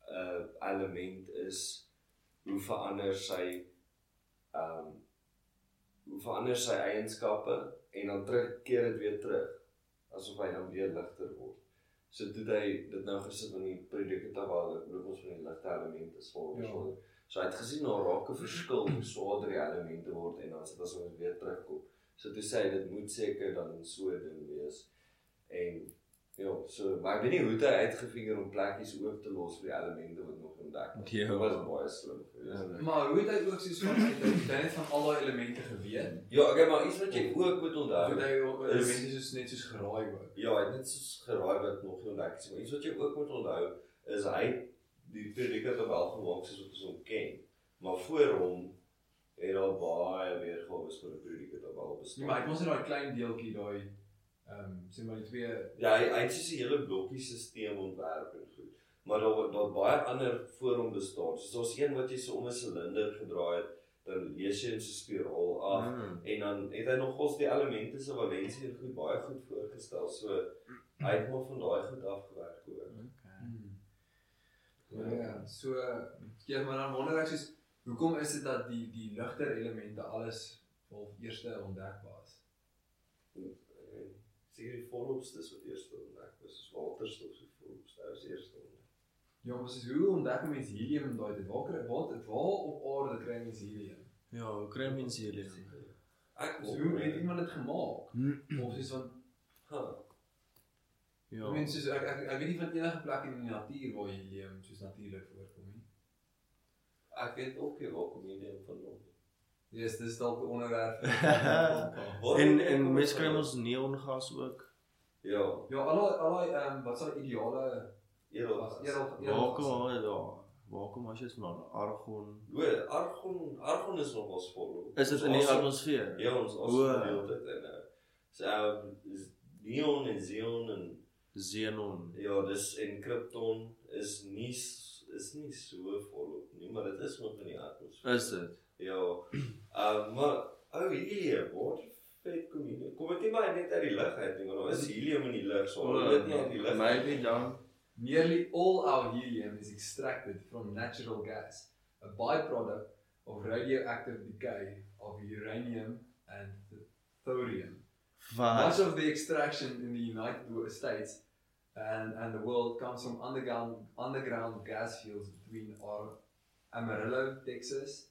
'n uh, element is, hoe verander sy ehm um, hoe verander sy eienskappe en dan terugkeer dit weer terug asof hy dan weer ligter word. So toe hy dit nou gesit in die predikatabel, ek bedoel ons van die ligte elemente swaarder Ja. swaarder. So hy het gesien daar raak 'n verskil hoe swaarder die elemente word en dan sit as ons weer terugkom. So toe sê hy dit moet seker dan so 'n ding wees. En ja, so maar ek weet nie hoe het hy uitgefigure om plekkies oop te los vir die elemente wat nog ontdek is. Ja. Dit was baie slim geweest. Ja. Maar hoe het hy ook soos van het hy net van al daai elemente geweet? Ja, okay, maar iets wat jy ook moet onthou. het hy ook is- elemente soos net soos geraai ook? Ja, hy het net soos geraai wat nog nie ontdek is, maar iets wat jy ook moet onthou is hy het die predikatabel gemaak soos wat ons hom ken. Maar voor hom het daar baie weergawe vir 'n predikatabel bestaan. Nee, maar ek mos net daai klein deeltjie daai ehm um, sê maar die twee Ja, hy hy het soos 'n hele blokkiesisteem ontwerp en goed. Maar daar daar baie ander voor hom bestaan. Soos daar's een wat jy so om 'n silinder gedraai het, dan lees jy in so 'n spiraal af Mm. en dan het hy nogals die elemente se valensie en goed baie goed voorgestel. So hy het maar van daai goed afgewerk ook. Hmm. Ja, ja, so ja, maar dan wonder ek soos hoekom is dit dat die die ligter elemente alles wel eerste? En Seker die volopstes wat eers ontdek is, soos waterstof se volopste is eers ontdek. Ja, maar soos hoe ontdek mense helium en daai dit waar kry waar waar op aarde kry mense helium? Ja, hoe kry mens helium? Ek So hoe het iemand dit gemaak? Of soos van Ha, Ja. mense soos ek, ek ek weet nie van enige plek in die natuur waar helium soos natuurlik voorkom nie. ek weet ook nie waar kom hierdie vandaan. Dis dis dalk 'n onderwerp. En en vandaan? mens kry ons neongas ook. Ja, ja, al al ehm wat sal ideale was eerder Waar kom hy daar? Waar kom as jy van argon? O, argon, argon is nog ons volop. Is dit in die atmosfeer? Ja, ons ons deel dit in. uh, So uh, is neon en xenon en Xenon. ja, dis en krypton is nie is nie so volop nie, maar dit is nog in die atmosfeer. Is dit? Ja. Uh maar ou helium, wat vet kom hier. Kom dit nie maar net uit die lug uit nie, maar daar is helium in die lug, so hulle dit nie uit die lug. Maybe dan. Nearly all our helium is extracted from natural gas, a byproduct of radioactive decay of uranium and thorium. Much Wat? of the extraction in the United States and, and the world comes from underground underground gas fields between our Amarillo, Texas,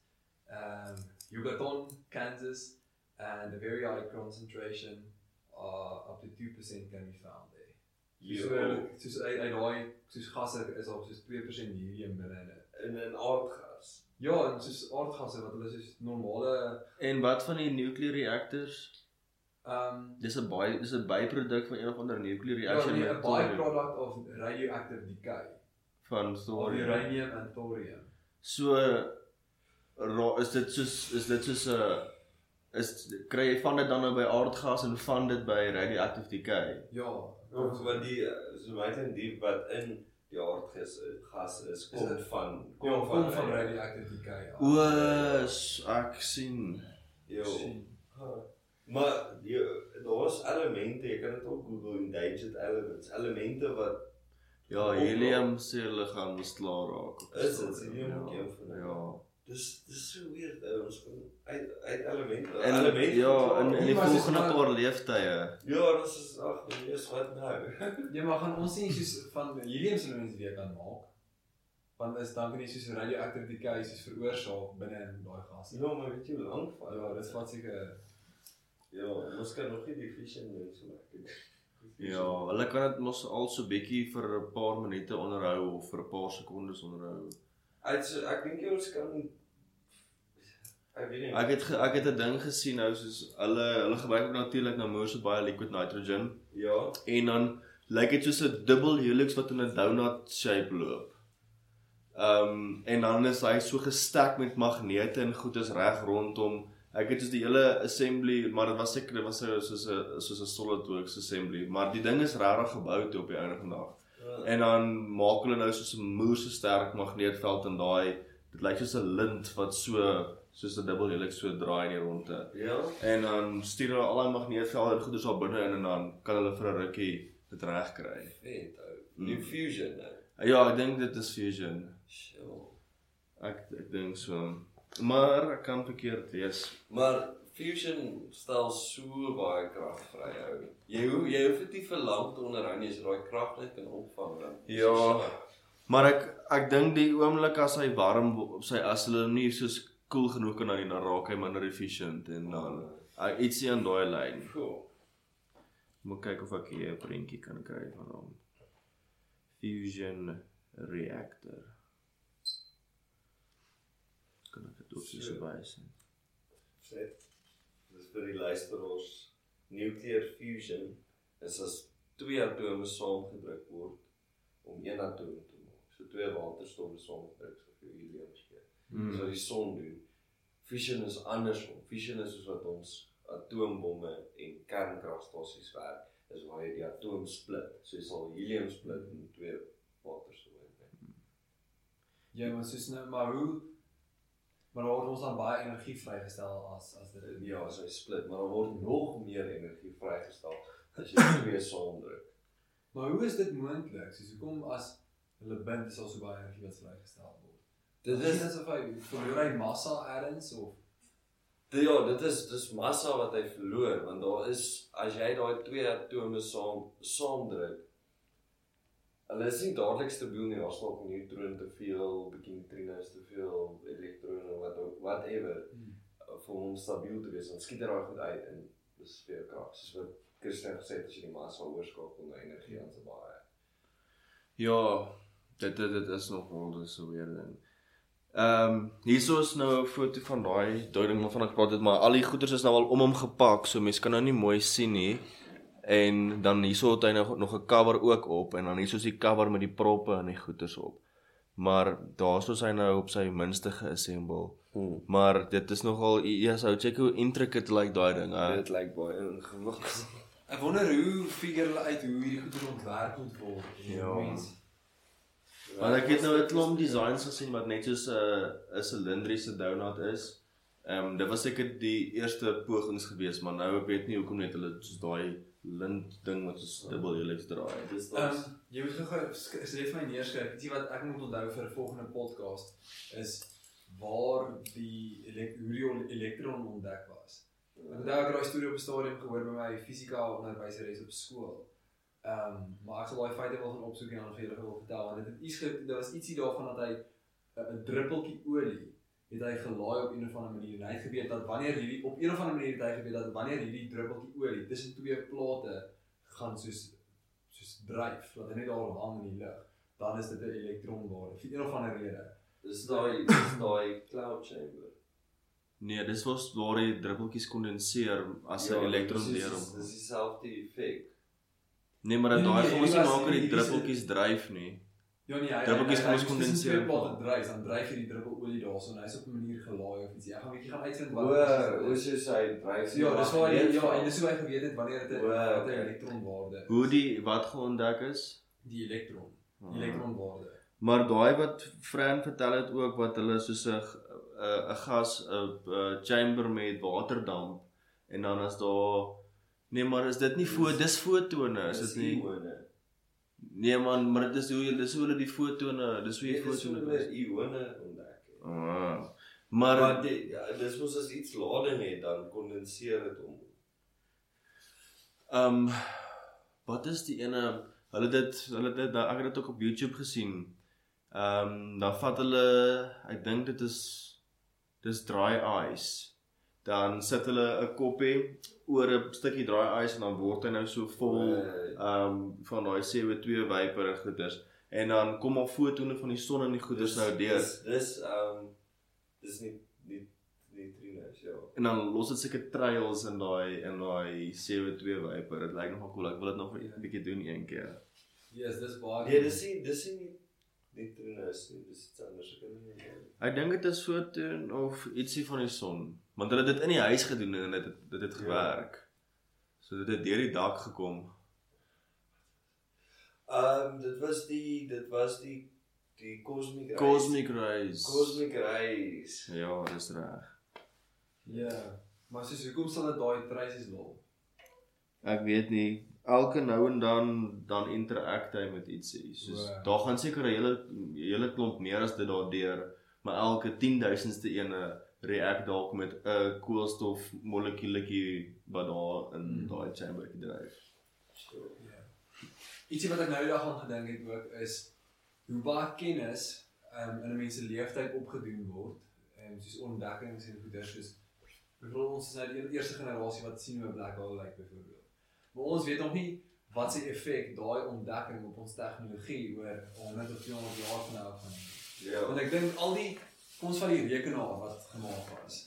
um, Yucatan, Kansas, and a very high concentration uh, up to 2% can be found there. So, Ja, soos uit uit daai soos gasse is daar soos 2% helium binne in in 'n aardgas. Ja, en soos aardgasse wat hulle soos normale En wat van die nuclear reactors? ehm um, Dis 'n baie dis 'n byproduk van een of ander nuclear ja, reaction nee, 'n byproduct of radioactive decay van of thorium. uranium and thorium. So ra- is dit soos is dit soos 'n is kry jy van dit dan nou by aardgas en van dit by radioactive decay? Ja, Of wat die so baie in diep wat in die aardgas gas is Is kom dit- van Kom kom van radioactive decay. af. O, ek sien. Jo. sien. Maar jy daar's elemente, jy kan dit op Google endangered elements, elemente wat Ja, helium se hulle gaan klaar raak. Is dit? Helium ja. ook een van hulle? Ja. Dis dis so weird ou ons van uit uit elemente. En elemente ja, in in die Nee, dis volgende paar leeftye. Ja, dis is ag, nee, is wat nou. Ja, maar gaan ons nie soos van helium se mense weer kan maak? Want is dan kan jy soos radioactive decay soos veroorsaak binne in daai gas. Ja, maar weet jy hoe lank vat? Ja, dit vat seker Ja, ons kan nog nie die vision doen so lekker. Ja, hulle kan dit mos al so bietjie vir 'n paar minute onderhou of vir 'n paar sekondes onderhou. So ek dink jy ons kan ek weet nie. Ek het ge, ek het 'n ding gesien nou soos hulle hulle gebruik ook natuurlik nou moer so baie liquid nitrogen ja, en dan lyk dit soos 'n dubbel helix wat in 'n donut shape loop. Ehm um, en dan is hy so gestek met magnete en goed is reg rondom. Ek het dus die hele assembly, maar dit was seker dit was so- soos 'n soos 'n SolidWorks assembly, maar die ding is regtig gebou toe op die einde van die dag. En dan maak hulle nou soos 'n moer so sterk magneetveld in daai dit lyk soos 'n lint wat so soos 'n dubbel helix so draai in die ronde. Ja. En dan stuur hulle al daai magneetvelde en goeders daar binne in en dan kan hulle vir 'n rukkie dit reg kry. Vet ou. Mm. Die fusion nou. Ja, ek dink dit is fusion. Sjoe. Ek ek dink so. Maar ek kan verkeerd wees. Maar fusion stel so baie krag vry ou. Jy hoe jy hoef dit nie vir lank te onderhou nie as jy daai krag net kan opvang dan. Ja. Maar ek ek dink die oomblik as hy warm op sy as hulle nie soos koel genoeg kan dan dan raak hy minder efficient en dan uh, ietsie aan daai lyn. Cool. Moet kyk of ek hier 'n prentjie kan kry van hom. Fusion reactor. Kan ek dit ook so So. bysit? Sê. Vir die luisteraars. Nuclear fusion is as twee atome saamgedruk word om een atoom te maak. So twee waterstowwe saamgedruk so vir helium gee. Hmm. So die son doen. Fusion is andersom. Fusion is soos wat ons atoombomme en kernkragstasies werk. Is waar jy die atoom split. So jy sal helium split in twee waterstowwe. Ja, maar soos nou maar hoe maar daar word ons dan baie energie vrygestel as as dit Ja, as hy split, maar dan word nog meer energie vrygestel as jy twee saamdruk. Maar hoe is dit moontlik? Soos hoekom as hulle bind is al so baie energie wat vrygestel word? Dit Is is asof hy verloor hy massa ergens of Dit- Ja, dit is dis massa wat hy verloor want daar is as jy daai twee atome saam saamdruk hulle is nie dadelik stabiel nie, daar's dalk 'n neutron te veel, bietjie neutrinos te veel, elektrone wat whatever Hmm. vir hom stabiel te wees, dan skiet hy daai goed uit en dis weer krag. Soos wat Christian gesê het as jy die massa oorskakel na energie dan se baie. Ja, dit dit dit is nog dis so weer ding. Ehm um, hierso is nou 'n foto van daai duiding waarvan ek praat het, maar al die goeders is nou al om hom gepak, so mense kan nou nie mooi sien nie. En dan hierso het hy nou nog 'n cover ook op en dan hierso is die cover met die proppe en die goeders op. Maar daarso is hy nou op sy minste geassemble. Hmm. Maar dit is nogal ja, sou check hoe intricate lyk daai ding. Dit lyk baie ingewikkeld. Ek wonder hoe figure hulle uit hoe hierdie goede ontwerp moet word. Ja. Mens. Want ek het nou 'n klomp designs gesien wat net soos 'n 'n silindriese donut is. Ehm um, dit was seker die eerste pogings gewees, maar nou ek weet nie hoekom net hulle soos daai lint ding wat soos dubbel helix draai. Dis Ehm dan jy moet gou skryf vir my neerskryf. Ietsie wat ek moet onthou vir 'n volgende podcast is waar die elek hoe die elektron ontdek was. Ek onthou ek het daai storie op 'n stadium gehoor by my fisika onderwyseres op skool. Ehm um, maar ek sal daai feite wel gaan opsoek en dan vir julle gou vertel want dit het iets daar was ietsie daarvan dat hy 'n druppeltjie olie het hy gelaai op een of ander manier en hy het geweet dat wanneer hierdie op een of ander manier het hy geweet dat wanneer hierdie druppeltjie olie tussen twee plate gaan soos soos dryf dat hy net daar hang in die lug dan is dit 'n elektronwaarde vir een of ander rede. dis daai dis daai cloud chamber. Nee, dis was waar die druppeltjies kondenseer as 'n ja, elektron deur Dis hom. dis dieselfde effek. Nee, maar dat Nee, daai nee, gaan ons nie hierdie was- maak dat die hierdie is- druppeltjies dryf nie. Ja nee, hy hy- gaan hy- ons tussen kondenseer. Twee plate dryf, dan dryf jy die druppel olie daarso en hy's op 'n manier gelaai of iets. Ek gaan 'n bietjie gaan uitvind O, wat dit hoe is. soos hy dryf. Ja, dis waar hy ja, en dis hoe hy geweet het wanneer dit 'n O, wat 'n elektronwaarde Hoe die wat geontdek is? die elektron. elektronwaarde. Maar daai wat Fran vertel het ook wat hulle soos 'n 'n gas 'n chamber met waterdamp en dan as daar Nee maar is dit nie fo dis fotone is dit nie. Nee man maar dit is hoe jy dis hoe hulle die fotone dis hoe jy is fotone hulle ione ontdek. Ah. Maar, Maar maar die, ja, dis mos as iets lading het dan kondenseer dit om. ehm um, wat is die ene hulle dit hulle dit daar ek het dit ook op YouTube gesien. Ehm um, dan vat hulle ek dink dit is dis dry ice. Dan sit hulle 'n koppie oor 'n stukkie dry ice en dan word hy nou so vol Eh, ehm um, van daai CO2 vapor en goeders en dan kom al fotone van die son en die goeders dis- nou deur Dis dis ehm um, dis nie nie neutrinos ja. en dan los dit seker trails in daai in daai CO2 vapor. Dit lyk nogal cool. Ek wil dit nog 'n bietjie doen een keer. Yes, dis baie. Nee, dis nie dis nie neutrinos nie, dis iets anders. Ek kan nie. Ek dink dit is fotoon of ietsie van die son, want hulle het dit in die huis gedoen en dit het dit het Ja. gewerk. So dit het deur die dak gekom. Ehm um, dit was die dit was die die cosmic rays. Cosmic rays. cosmic rays. Ja, dis reg. Ja. Maar soos hoekom sal dit daai traces lol? Ek weet nie. Elke nou en dan dan interact hy met ietsie. Soos Wow. daar gaan seker 'n hele hele klomp meer as dit daardeur, maar elke 10000ste ene react dalk met 'n koolstof molekuuletjie wat daar in Hmm. daai chambertjie dryf. Ja. Ietsie wat ek nou die dag aan gedink het ook is hoe baie kennis um, in 'n mens se lewenstyd opgedoen word. Ehm um, soos ontdekkings en goeders soos byvoorbeeld ons is nou die eerste generasie wat sien hoe 'n black hole lyk byvoorbeeld. Maar ons weet nog nie wat se effek daai ontdekking op ons tegnologie oor 100 of 200 jaar van nou af gaan hê. Ja. Want ek dink al die kom ons van die rekenaar wat gemaak was.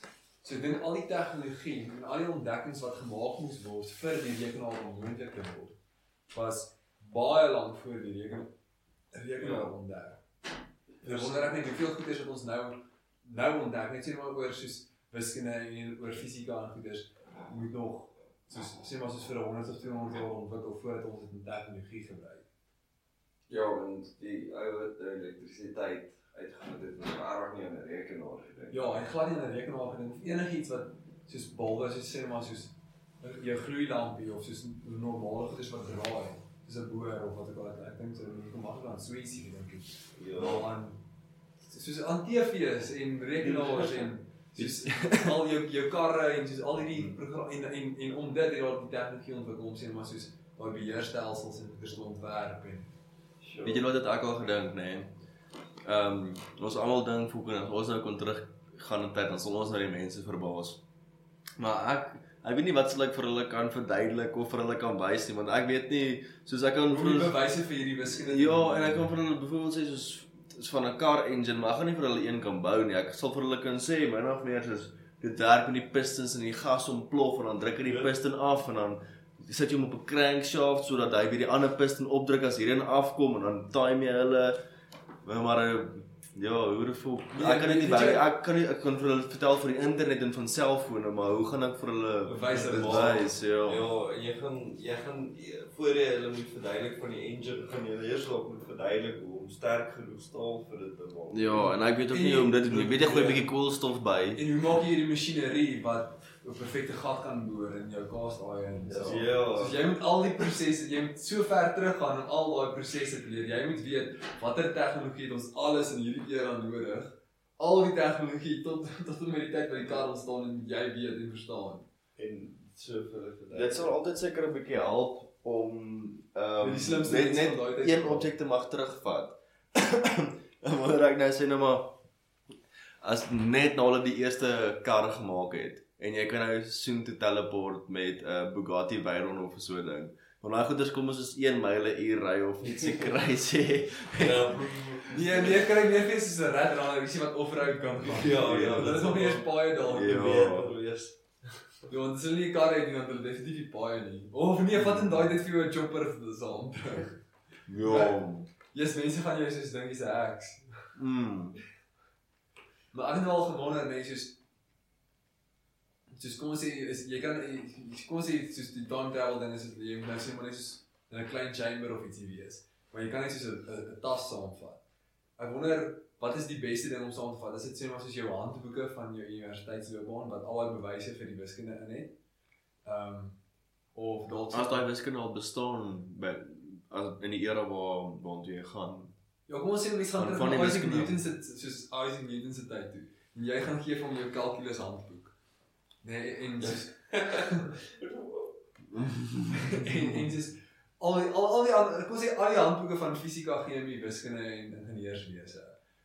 So ek dink al die tegnologie en al die ontdekkings wat gemaak moes word vir die rekenaar om moontlik te word was baie lank voor die rekenaar rekenaar Ja. ontdek. En ek wonder ek net hoeveel goed is wat ons nou nou ontdek net sê maar oor soos wiskunde en oor fisika en goeders moet nog soos sê maar soos vir 100 of 200 jaar ontwikkel voordat ons dit in tegnologie gebruik. Ja, want die ou wat elektrisiteit uitgevind het, het regtig nie aan 'n rekenaar gedink. Ja, hy glad nie aan 'n rekenaar gedink of enigiets wat soos bulbe soos sê maar soos jou gloeilampie of soos normale goeders wat draai, soos 'n boor of wat ook al. Ek dink so nie kom maklik aan Sweetie gedink het. Ja. Aan soos aan TV's en rekenaars en soos al jou jou karre en soos al hierdie program en en en om dit het daar die tegnologie ontwikkel om sê maar soos daai beheerstelsels en te ontwerp en Sure. Weet jy wat dit ek al gedink, nê? Nee? Ehm um, ons almal dink voor as ons nou kon terug gaan in tyd dan sal ons nou die mense verbaas. Maar ek ek weet nie wat sal ek vir hulle kan verduidelik of vir hulle kan wys nie, want ek weet nie soos ek kan vir hulle bewyse vir hierdie wiskunde Ja, en ek kan vir hulle byvoorbeeld sê soos is van 'n car engine, maar ek gaan nie vir hulle een kan bou nie. Ek sal vir hulle kan sê min of meer soos dit werk met die pistons en die gas ontplof en dan druk jy die Ja. piston af en dan sit jy hom op 'n crankshaft sodat hy by die ander piston opdruk as hierin afkom en dan time jy hulle maar, ja, hoe dit voel. Ja, Ek kan dit nie by ek kan nie ek kan vir hulle vertel van die internet en van selfone, maar hoe gaan ek vir hulle Bewys dit wys? Ja. Ja, jy gaan jy gaan voor jy hulle moet verduidelik van die engine, gaan jy eers dalk moet verduidelik hoe om sterk genoeg staal vir dit te maak. Ja, en ek weet ook nie hoe om dit te doen. nie. Weet jy gooi 'n bietjie koolstof by. En hoe maak jy hierdie masjinerie wat 'n perfekte gat kan boor in jou iron en so. Ja. So jy moet al die prosesse, jy moet so ver teruggaan om al daai prosesse te leer. Jy moet weet watter tegnologie het ons alles in hierdie era nodig. Al die tegnologie tot tot en met die tyd wat die kar ontstaan en jy weet en verstaan. En so vir verduidelik. Dit sal altyd seker 'n bietjie help om ehm slimste net net een objek te mag terugvat. En wanneer ek nou sê nou maar as net nou hulle die eerste kar gemaak het en jy kan nou soon te teleport met 'n uh, Bugatti Veyron of so 'n ding. Want daai goeders kom ons is 1 myle uur ry of ietsie crazy. Ja. Nee, nee, kry meer fees soos 'n red runner, ietsie wat off-road kan gaan. Ja, ja, dit is nog nie eens baie dalk. Ja. Ja. Ja, want as hulle nie 'n kar het nie, dan hulle definitief nie baie nie. Of nee, vat in daai tyd vir jou 'n chopper saam. Ja. Yes, mense gaan jou soos dink jy's 'n heks. Mm. Maar ek het nou al gewonder net soos soos kom ons sê is jy kan kom ons sê soos die time travel ding is jy moet nou sê maar net soos in 'n klein chamber of ietsie wees. Maar jy kan net soos 'n tas saamvat. Ek wonder wat is die beste ding om saam te vat? Is dit sê maar soos jou handboeke van jou universiteitsloopbaan wat al die bewyse vir die wiskunde in het? Ehm um, of dalk As daai wiskunde al bestaan by as in die era waar waartoe jy gaan. Ja, kom ons sê mense gaan Van- terug van die na Isaac. Newton se soos Isaac Newton se tyd toe. En jy gaan gee hom jou kalkulus handboek. Nee, en soos en en soos al die, al al die ander kom ons sê al die handboeke van fisika, chemie, wiskunde en ingenieurswese.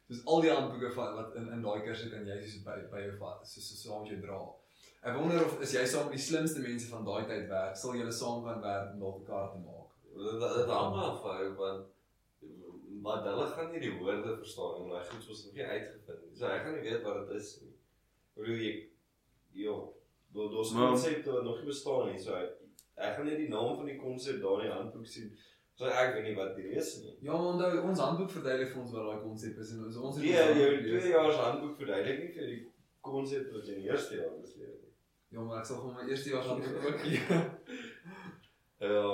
Soos al die handboeke van wat in in daai kursus kan jy soos by by jou vat, soos so saam met jou dra. Ek wonder of is jy saam met die slimste mense van daai tyd werk, sal julle saam kan werk om dalk 'n kaart te maak. Dit hang maar van want maar hulle gaan nie die woorde verstaan en daai goed was nog nie uitgevind nie. So hy gaan nie weet wat dit is nie. Hoe bedoel jy? Ja, daar daar's konsepte wat nog nie bestaan nie. So ek gaan net die naam van die konsep daar in die handboek sien. So ek weet nie wat dit is nie. Ja, maar onthou ons handboek verduidelik vir ons wat daai konsep is en ons ons het Nee, ons jou handboek gelees. twee jaar se handboek verduidelik nie vir die konsep wat jy in die eerste jaar geleer het. nie. Ja, maar ek sal vir my eerste jaar handboek ook gee. Ja,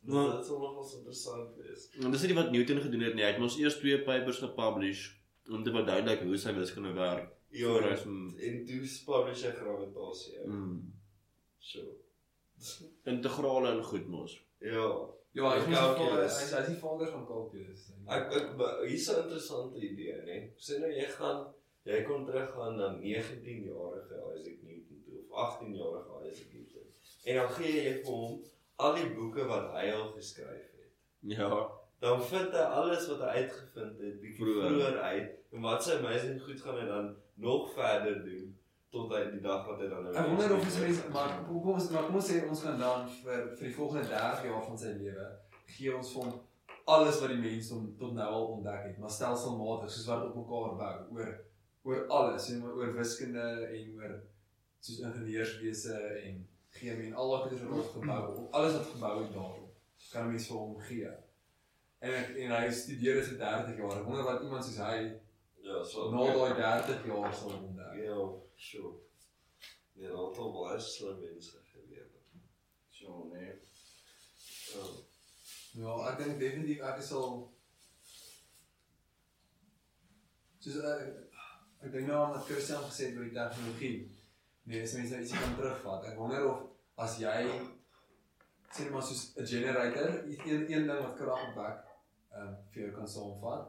Maar- dit sal nogals interessant wees. En dis nie wat Newton gedoen het nie. Hy het mos eers twee papers gepublish om te verduidelik hoe sy wiskunde werk. Ja, Voor hy en is- toe publish hy gravitasie. Mm. So. Integrale en goed mos. Ja. Ja, is Calculus. vader, hy is hy is die vader van kalkulus. Ek ek hier's 'n interessante idee, né? Sê nou jy gaan jy kon teruggaan na 19 jarige Isaac Newton toe of 18 jarige Isaac Newton. En dan gee jy vir hom al die boeke wat hy al geskryf het. Ja. Dan vind hy alles wat hy uitgevind het bietjie Vroeër. uit en wat sy amazing goed gaan hy dan nog verder doen tot hy die dag wat hy dan nou Ek wonder of ons mense maar kom kom ons maar kom ons sê ons gaan dan vir vir die volgende 30 jaar van sy lewe gee ons vir hom alles wat die mens hom tot nou al ontdek het, maar stelselmatig soos wat op mekaar bou oor oor alles en oor wiskunde en oor soos ingenieurswese en chemie en al wat dit er op gebou op alles wat gebou het daarop kan 'n mens vir hom gee. En ek, en hy studeer dit vir 30 jaar. Ek wonder wat iemand soos hy ja, so na daai 30 jaar sal ontdek. Ja, sure. Nee, het al baie slim mense geleef. So nee. Ja. Ja, ek dink definitief ek sal soos ek ek dink nou aan wat Christian gesê het oor die tegnologie. Nee, as mense nou ietsie kan terugvat. Ek wonder of as jy sê net maar soos 'n generator, een een ding wat krag opwek, ehm um, vir jou kan saamvat.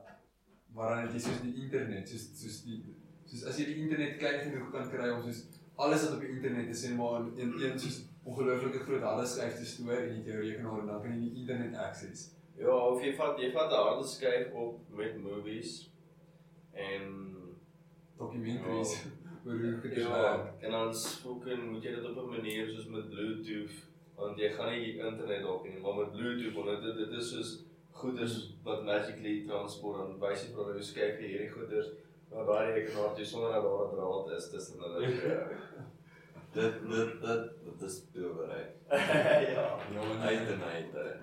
Maar dan het jy soos die internet, soos soos die soos as jy die internet klein genoeg kan kry om soos alles wat op die internet is en maar in een, een soos ongelooflike groot hardeskyf te stoor en jy jou rekenaar en dan kan jy die internet access. Ja, of jy vat jy vat 'n harde skyf op met movies en documentaries oor hoe dit ja, werk. en dan spoken moet jy dit op 'n manier soos met Bluetooth want jy gaan nie die internet dalk nie, maar met Bluetooth want dit dit is soos goeders wat magically transport en wys jy probeer skyf jy hierdie goeders na daai rekenaar toe sonder dat daar 'n draad is tussen hulle. Dit dit dit dit is towerry. ja. Ja, maar Uit nee. en uit. hè.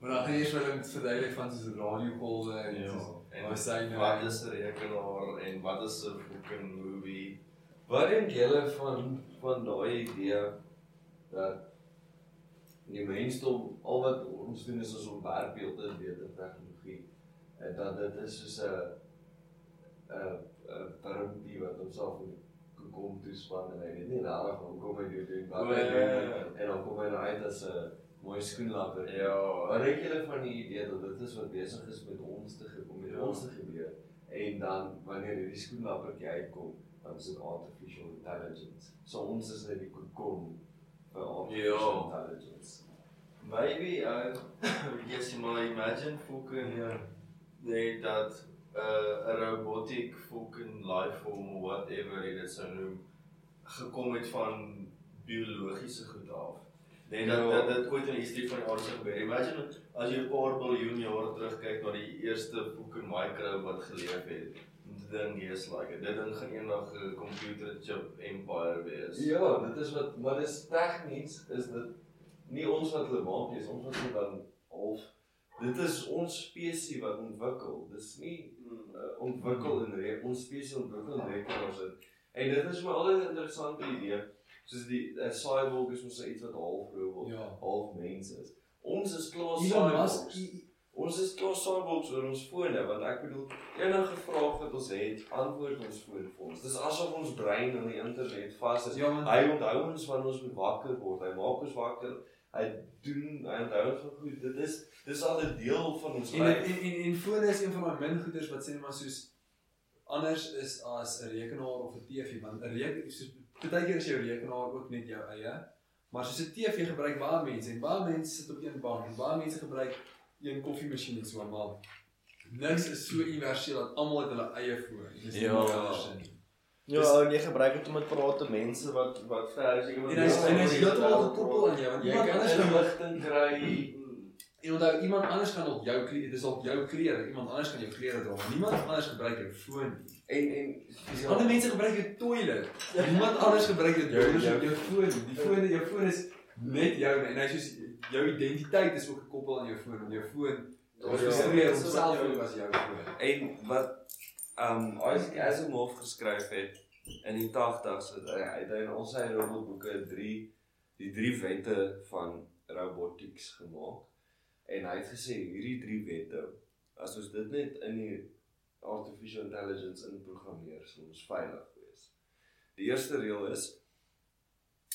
Maar dan gaan jy vir hulle verduidelik van soos radiogolwe en Ja. soos En wat sy nou wat is 'n rekenaar en wat is 'n fucking movie? Wat dink julle van van daai idee dat die mensdom al wat ons doen is ons ontwerp beelde en beter tegnologie en dat dit is soos 'n 'n 'n termpie wat homself moet kom toespan en hy weet nie regtig hoe kom hy dit doen wat hy doen ja, nie. ja. en dan kom hy nou uit as 'n mooi skoenlapper. Ja, Wat dink julle van die idee dat dit is wat besig is met ons te ge- om met Ja. ons te gebeur en dan wanneer hierdie skoenlappertjie uitkom, dan is dit artificial intelligence. So ons is net die kokon vir artificial Ja. intelligence. Maybe uh yes, maar imagine fucking Ja. nee dat uh, 'n robotic fucking life form of whatever jy dit sou noem gekom het van biologiese goed af. Nee, dat Ja. dat dit ooit in die historie van die aarde sou gebeur. Imagine as jy 'n paar biljoen jare terugkyk na die eerste fucking microbe wat geleef het. Dit ding is like dit ding gaan eendag 'n computer chip empire wees. Ja, dit is wat maar dis tegnies is dit nie ons wat hulle maak nie, ons wat hulle dan half dit is ons spesies wat ontwikkel. Dis nie uh, ontwikkel in ons spesies ontwikkel in in. En dit is maar al 'n interessante idee. Soos die 'n cyborg is mos iets wat half robot, Ja. half mens is. Ons is klaar cyborgs. Ons is klaar sandbox oor ons fone want ek bedoel enige vraag wat ons het, antwoord ons foon vir ons. Dis asof ons brein in die internet vas is. Ja, man. Hy onthou ons wanneer ons wakker word. Hy maak ons wakker. Hy doen hy onthou ons van goed. Dit is dis al 'n deel van ons En en lewe. en, en, en fone is een van daai min goeders wat sê net maar soos anders is as 'n rekenaar of 'n TV want 'n rekenaar soos baie keer is jou rekenaar ook net jou eie. Maar soos 'n TV gebruik baie mense en baie mense sit op een bank en baie mense gebruik een koffiemasjien net so maar niks is so universeel dat almal het hulle eie foon. Dis nie Ja. anders nie. Ja, en jy gebruik dit om met praat te mense wat wat ver is. Ek En hy's en hy's heeltemal gekoppel aan jou want Jy iemand kan anders kan nog inligting kry. en onthou iemand anders kan op jou klere, dis op jou klere, iemand anders kan jou klere dra. maar Niemand anders gebruik jou foon nie. En en Dis ander mense gebruik jou toilet. Niemand anders gebruik jou Jou- jou jou- foon. Die foon, jou foon is net jou en hy soos jou identiteit is ook gekoppel aan jou foon. Jou foon Ja, registreer ja. homself ook as jou foon. En wat um Isaac Asimov geskryf het in die 80s het hy het in al sy robotboeke drie die drie wette van robotics gemaak. En hy het gesê hierdie drie wette as ons dit net in die artificial intelligence inprogrammeer, sal ons veilig wees. Die eerste reël is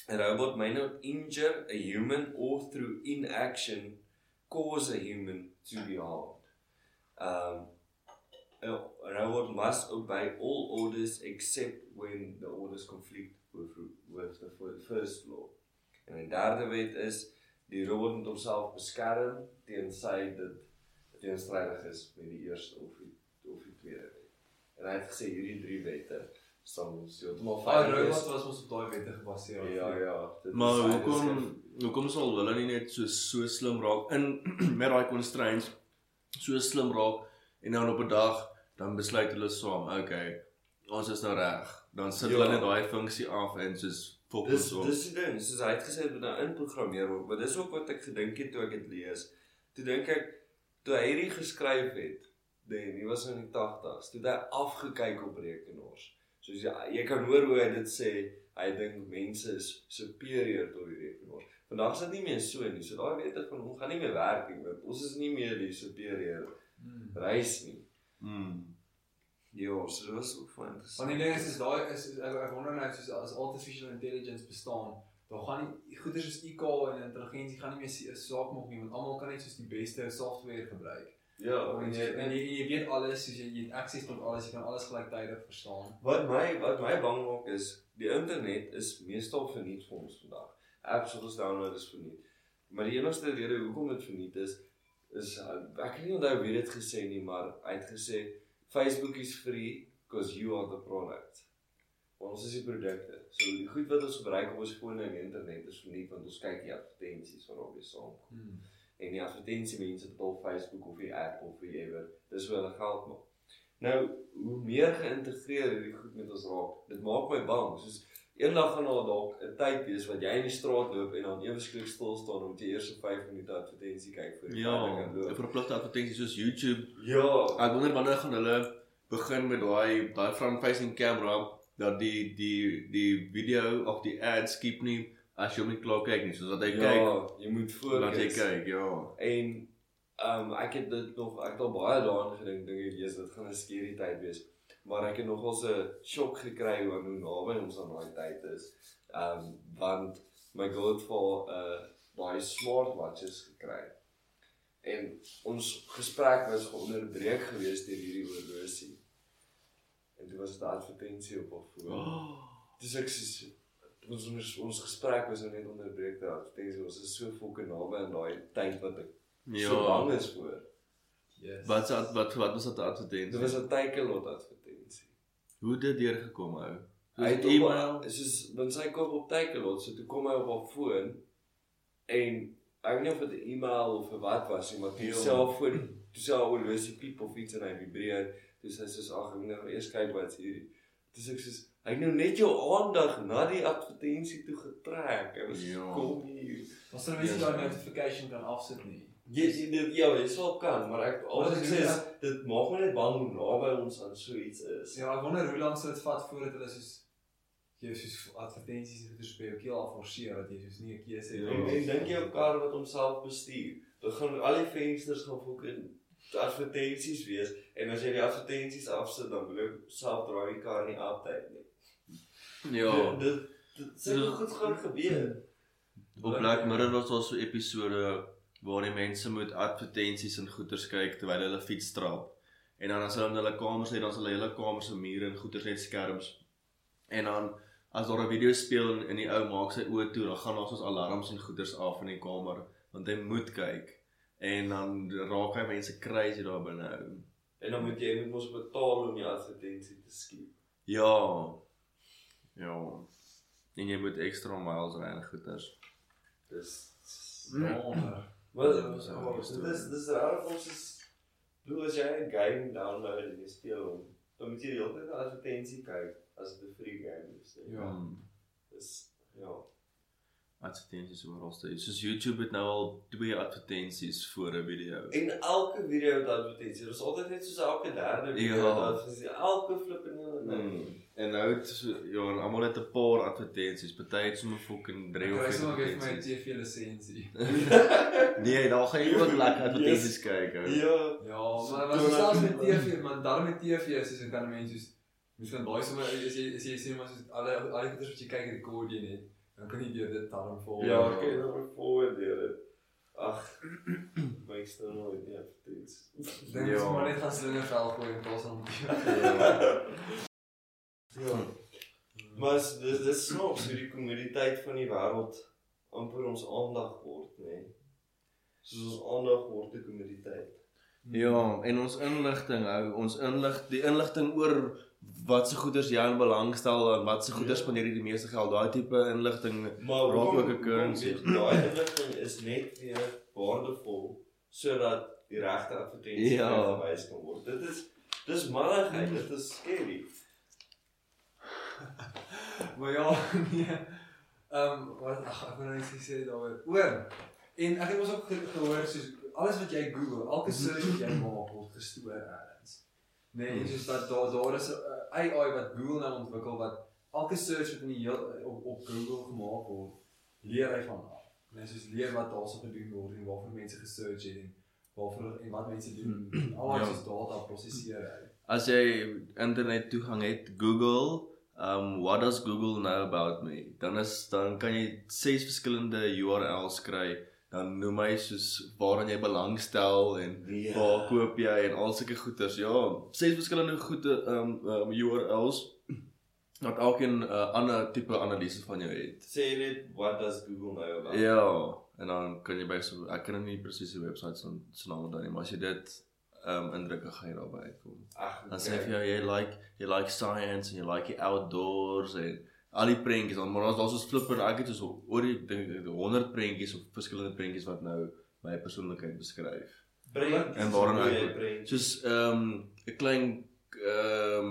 a robot may not injure a human or through inaction cause a human to be harmed. Um a robot must obey all orders except when the orders conflict with with the fir- first law. En die derde wet is die robot moet homself beskerm teen sy dit teenstrydig is met die eerste of die. En hy het gesê hierdie drie wette sal ons heeltemal Daai veilig wees. was ons op daai wette gebaseer. Ja ja, dit Maar hoekom hoekom sal hulle nie net so so slim raak in met daai constraints so slim raak en dan op 'n dag dan besluit hulle saam, okay, ons is nou reg. Dan sit Ja. hulle net daai funksie af en soos Dis fokus op. dis die ding, soos hy het gesê dit moet nou inprogrammeer word, maar dis ook wat ek gedink het toe ek dit lees. Toe dink ek toe hy hierdie geskryf het, dan hy was in die 80s, toe het hy afgekyk op rekenaars. Soos jy, jy kan hoor hoe hy dit sê, hy dink mense is superior tot die rekenaar. Vandag is dit nie meer so nie. So daai wete van ons gaan nie meer werk nie, ons is nie meer die superior Hmm. reis nie. Mm. Ja, so dit was ook van Want die interessant. ding is is daai is, is ek, ek wonder net soos as artificial intelligence bestaan, dan gaan nie goeie soos IQ en intelligensie gaan nie meer saak maak nie want almal kan net soos die beste software gebruik. Ja, En jy en jy, jy weet alles, soos jy, jy het access tot alles, jy kan alles gelyktydig verstaan. Wat my wat my bang maak is die internet is meestal verniet vir ons vandag. Apps wat ons download is verniet. Maar die enigste rede hoekom dit verniet is is uh, ek kan nie onthou wie dit gesê nie, maar hy het gesê Facebook is free because you are the product. Ons is die produkte. So die goed wat ons gebruik op ons fone en internet is verniet want ons kyk die advertensies waarop jy saam Hmm. En die advertensie mense betaal Facebook of die app of whatever. Dis hoe hulle geld maak. Nou, hoe meer geïntegreer hierdie goed met ons raak, dit maak my bang. Soos eendag gaan daar dalk 'n tyd wees wat jy in die straat loop en dan ewesklik stil staan om die eerste 5 minute advertensie kyk vir die Ja, verder kan 'n loop. verpligte advertensie soos YouTube. Ja, Ek wonder wanneer gaan hulle begin met daai daai front facing camera dat die die die video of die ads skip nie as jy hom nie klaar kyk nie, soos dat hy kyk, ja, jy moet laat hy fokus. kyk, ja. En ehm um, ek het dit nog ek het al baie daaraan gedink dink ek Jesus dit gaan 'n skerry tyd wees. Maar ek het nogals 'n shock gekry oor hoe naby ons aan daai tyd is. Ehm um, want my 'n uh, baie smartwatches gekry. En ons gesprek was geonderbreek gewees deur hierdie horlosie. En dit was 'n advertensie op haar foon. Oh, Dis ek sê ons ons ons gesprek was nou net onderbreek deur advertensie. Ons is so fucking naby aan daai tyd wat ek ja. so bang is voor. Yes. Wat wat wat wat was dit advertensie? Dit was 'n teikenlot advertensie. Hoe het dit deurgekom ou? Hy het email. email, soos want sy koop op teikenlot, so toe kom hy op haar foon en ek weet nie of dit 'n e-mail of wat was nie, maar toe Ja. selfoon, toe sê haar horlosie piep of iets en hy vibreer. Toe sê sy soos ag, ek moet nou eers kyk wat's hierdie. Dis ek soos hy het nou net jou aandag na die advertensie toe getrek. Hy was Ja. kom hier. Ons sal mense daai notification kan afsit nie. Jy sien dit ja, dit sal kan, maar ek al wat ek sê is dit maak my net bang hoe naby ons aan so iets is. Ja, ek wonder hoe lank sal dit vat voordat hulle soos jy soos advertensies en goeders by jou keel afforceer dat jy soos nie 'n keuse het En, en dink jou kar wat homself bestuur. gaan al die vensters gaan fucking advertensies wees en as jy die advertensies afsit dan wil ek self draai die kar nie altyd nie. Ja. Dit dit Ja. goed gaan gebeur. Op Black Mirror was daar so episode waar die mense moet advertensies en goeders kyk terwyl hulle fiets strap. En dan as hulle in hulle kamers lê, dan is hulle hele kamer se mure en goeders net skerms. En dan as daar 'n video speel en, en die ou maak sy oë toe, dan gaan daar soos alarms en goeders af in die kamer want hy moet kyk. En dan raak hy mense crazy daar binne. En dan moet jy moet mos betaal om die advertensie te skiep. Ja. Ja. En jy moet extra miles ry en goeders. Dis Ja. Maar Ja, dit dis 'n harde is storie. dis dis raar ons is bedoel as jy 'n game download en jy speel hom, dan moet jy die hele tyd 'n advertensie kyk as dit 'n free game is. nee. Ja. Hmm. Dis ja. Advertensies oral steeds. Soos YouTube het nou al twee advertensies voor 'n video. En elke video het advertensie. Dit is altyd net soos elke derde video Ja. het advertensie. Elke flippende ding. Mm. En nou het so, ja, en almal het 'n paar advertensies. Party het sommer fucking 3 Ek of kry 4 sommer weer my advertensies. TV lisensie. Nee, daar gaan jy ook lekker advertensies kyk. ou. Ja. Ja, maar maar so selfs met TV, maar daar met TV soos 'n kan mens soos miskien baie sommer as jy as jy sê maar soos alle al die goeders wat jy kyk rekord jy net, dan kan jy deur dit darm vol. Ja, ek kan nog voordeel dit. Ag, my stel nooit die advertensies. Dink Ja. jy maar net gaan slingervel gooi in plaas van Ja. Maar is- dis dis snaaks hoe die kommoditeit van die wêreld amper ons aandag word, nê. Nee. Soos ons aandag word 'n kommoditeit. Ja, en ons inligting hou, ons inlig die inligting oor wat se goeders jy aan belangstel en wat se goeders Ja. spandeer jy die meeste geld. Daai tipe inligting Maar Raak ook 'n currency. Daai inligting is net weer waardevol sodat die regte advertensie Ja. gewys kan word. Dit is dis malligheid, dit is scary. Maar ja, nee. Ehm wat ag ek wil net sê daaroor. Oor. En ek het ons ook ge- gehoor soos alles wat jy Google, elke search wat jy maak word gestoor ergens. Nee, en soos dat daar daar is 'n uh, AI wat Google nou ontwikkel wat elke search wat in die heel op, op Google gemaak word, leer hy van af. En soos leer wat daarso gedoen word en waarvoor mense gesearch het en waarvoor en wat mense doen. Al Ja. soos data prosesseer hy. as jy internet toegang het, Google, um what does Google know about me? Dan is dan kan jy ses verskillende URLs kry. Dan noem hy soos waaraan jy belangstel en Ja. waar koop jy en al sulke goeders. Ja, ses verskillende goede um, um URLs wat elkeen 'n uh, ander tipe analise van jou het. Sê net what does Google know about? Ja, en dan kan jy by so ek kan nie presies die webwerf se se naam onthou nie, maar as jy dit um indruk, dan gaan jy daarby uitkom. Ag, Dan sê vir jou jy like jy like science en jy like die outdoors en al die prentjies dan maar ons daar's soos flipper ek het so oor die ding 100 prentjies of verskillende prentjies wat nou my persoonlikheid beskryf. Prent. En Hoe ek-. Soos ehm 'n klein ehm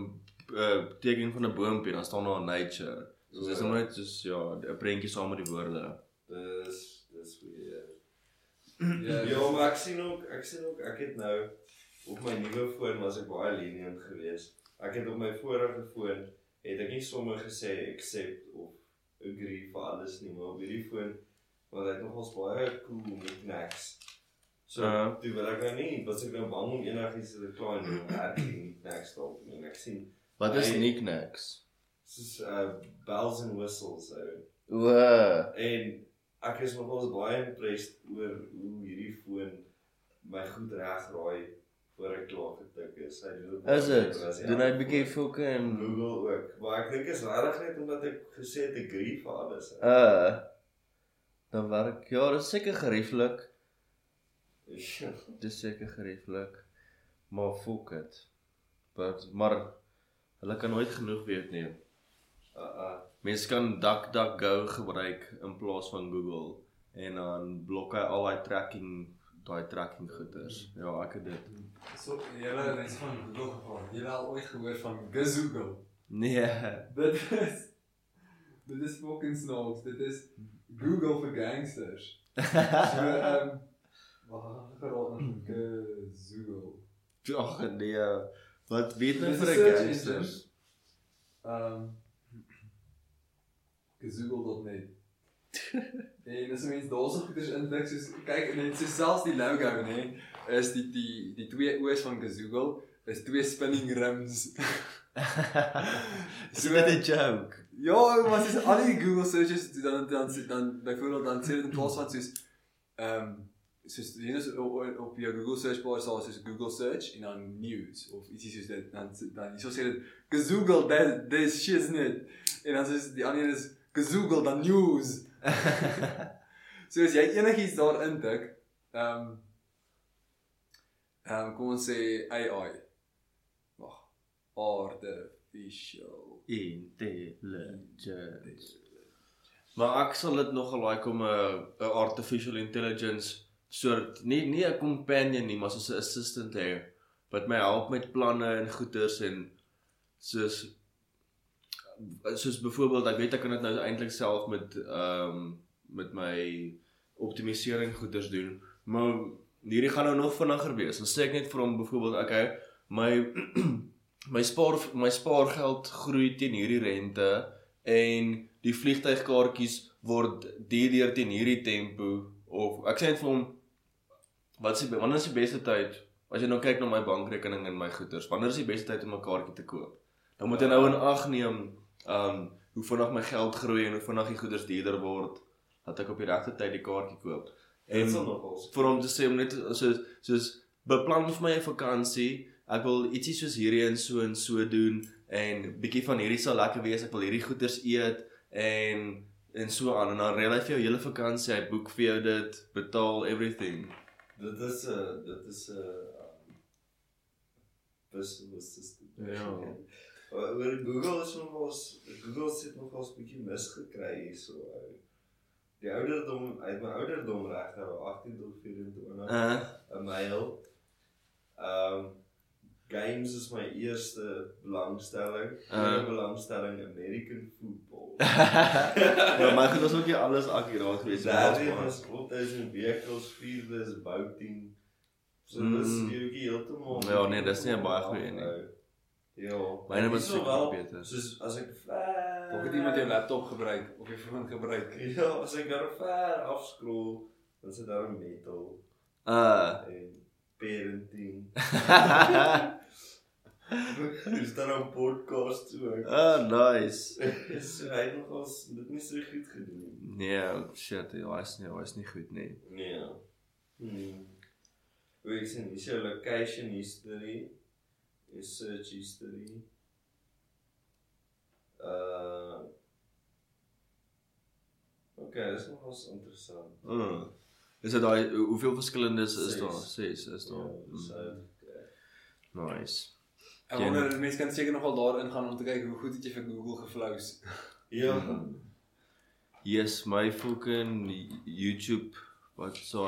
uh, teken van 'n boompie dan staan daar nature. Soos dis Ja. nooit soos ja 'n prentjie saam met die woorde. Dis dis weird. Ja, Ja, maar ek sien ook ek sien ook ek het nou op my nuwe foon was ek baie lenient geweest. Ek het op my vorige foon het ek nie sommer gesê accept of agree vir alles nie, maar op hierdie foon want hy het nogals baie cool met knacks. So, Ja. toe wil ek nou nie, was ek nou bang om enigiets te klein doen, ek nie knacks dalk nie. Ek sien Wat is Hy- knickknacks? soos uh bells and whistles so. O, En ek is nogals baie impressed oor hoe hierdie foon my goed reg raai voor ek klaar getik is. Hy doen dit is dit? Doen hy ander bietjie fucking Google ook. Maar ek dink is regtig net omdat ek gesê het agree vir alles. uh dan werk ja, dis seker gerieflik. Dis seker gerieflik. Maar fuck it. Maar maar hulle kan nooit genoeg weet nie. Uh, uh, Mense kan DuckDuckGo gebruik in plaas van Google en dan blok hy al daai tracking daai tracking goeders. Ja, ek het dit. So, julle het van Google gepraat. Julle al ooit gehoor van Gazoogle? Nee. Dit is Dit is fucking snaaks. Dit is Google vir gangsters. So ehm um, wag, geraad nog Gazoogle. Ag nee. Wat weet nou vir 'n gangsters? Ehm um, Gazoogle.net. En as mens daarso goeders indruk soos kyk net so selfs die logo nê is die die die twee o's van Google is twee spinning rims. Is dit 'n joke? Ja, maar dis al die Google searches dan dan dan, dan byvoorbeeld dan sê dit in plaas van soos ehm um, soos jy is op, jou Google search bar sal soos Google search en dan news of ietsie soos dit dan dan jy sê dit Google that this shit net en dan is die ander is Google dan news. so as jy enigiets daar intik, ehm um, ehm um, kom ons sê AI. Wag. Artificial Intelligence. Maar ek sal dit nogal like om 'n 'n artificial intelligence soort nie nie 'n companion nie, maar soos 'n assistant hê wat my help met planne en goeders en soos soos byvoorbeeld ek weet ek kan dit nou eintlik self met ehm um, met my optimalisering goeders doen, maar hierdie gaan nou nog vinniger wees. Dan sê ek net vir hom byvoorbeeld okay, my my spaar my spaargeld groei teen hierdie rente en die vliegtuigkaartjies word duurder teen hierdie tempo of ek sê net vir hom wat is die wanneer is die beste tyd as jy nou kyk na my bankrekening en my goederes wanneer is die beste tyd om 'n kaartjie te koop? Dan moet jy nou in ag neem um hoe vinnig my geld groei en hoe vinnig die goederes duurder word dat ek op die regte tyd die kaartjie koop en vir hom te sê om net soos soos beplan vir my 'n vakansie. Ek wil ietsie soos hierdie en so en so doen en bietjie van hierdie sal lekker wees. Ek wil hierdie goeders eet en en so aan en dan reël hy vir jou hele vakansie. Hy boek vir jou dit, betaal everything. Dit is 'n uh, dit is 'n uh, personal assistant. Ja. Oor Google is nogals Google sit nogals bietjie misgekry hierso. ou. Die ouderdom, uit my ouderdom reg nou 18 tot 24 Uh 'n mail. Ehm um, games is my eerste belangstelling. Uh. Uh, belangstelling American football. ja, maar dit was ook nie alles akkuraat geweest nie. Derde was opduisend vehicles, vierde is boating. So dis Mm. bietjie heeltemal. Ja, nee, dis nie baie goeie nie. Ja, Myne was seker wel, beter. Soos as ek ver Of het iemand jou laptop gebruik of jou foon gebruik? Ja, as ek daar ver afskrol, dan sit daar 'n metal Uh en parenting. Dis daar 'n podcast ek. Ah, nice. so hy het nogals dit nie so goed gedoen nie. Nee, shit, hy was nie, hy was nie goed nie. Nee. Hmm. Hoe ek sien, is jou location history, is search history. Uh Okay, dis nogals interessant. Mm. Is dit daai hoeveel verskillendes is Ses. daar? 6 is daar. Ja, so Mm. Nice. Ek wonder mense kan seker nogal daarin gaan om te kyk hoe goed het jy vir Google geflous. ja. Yes, my fucking YouTube wat sou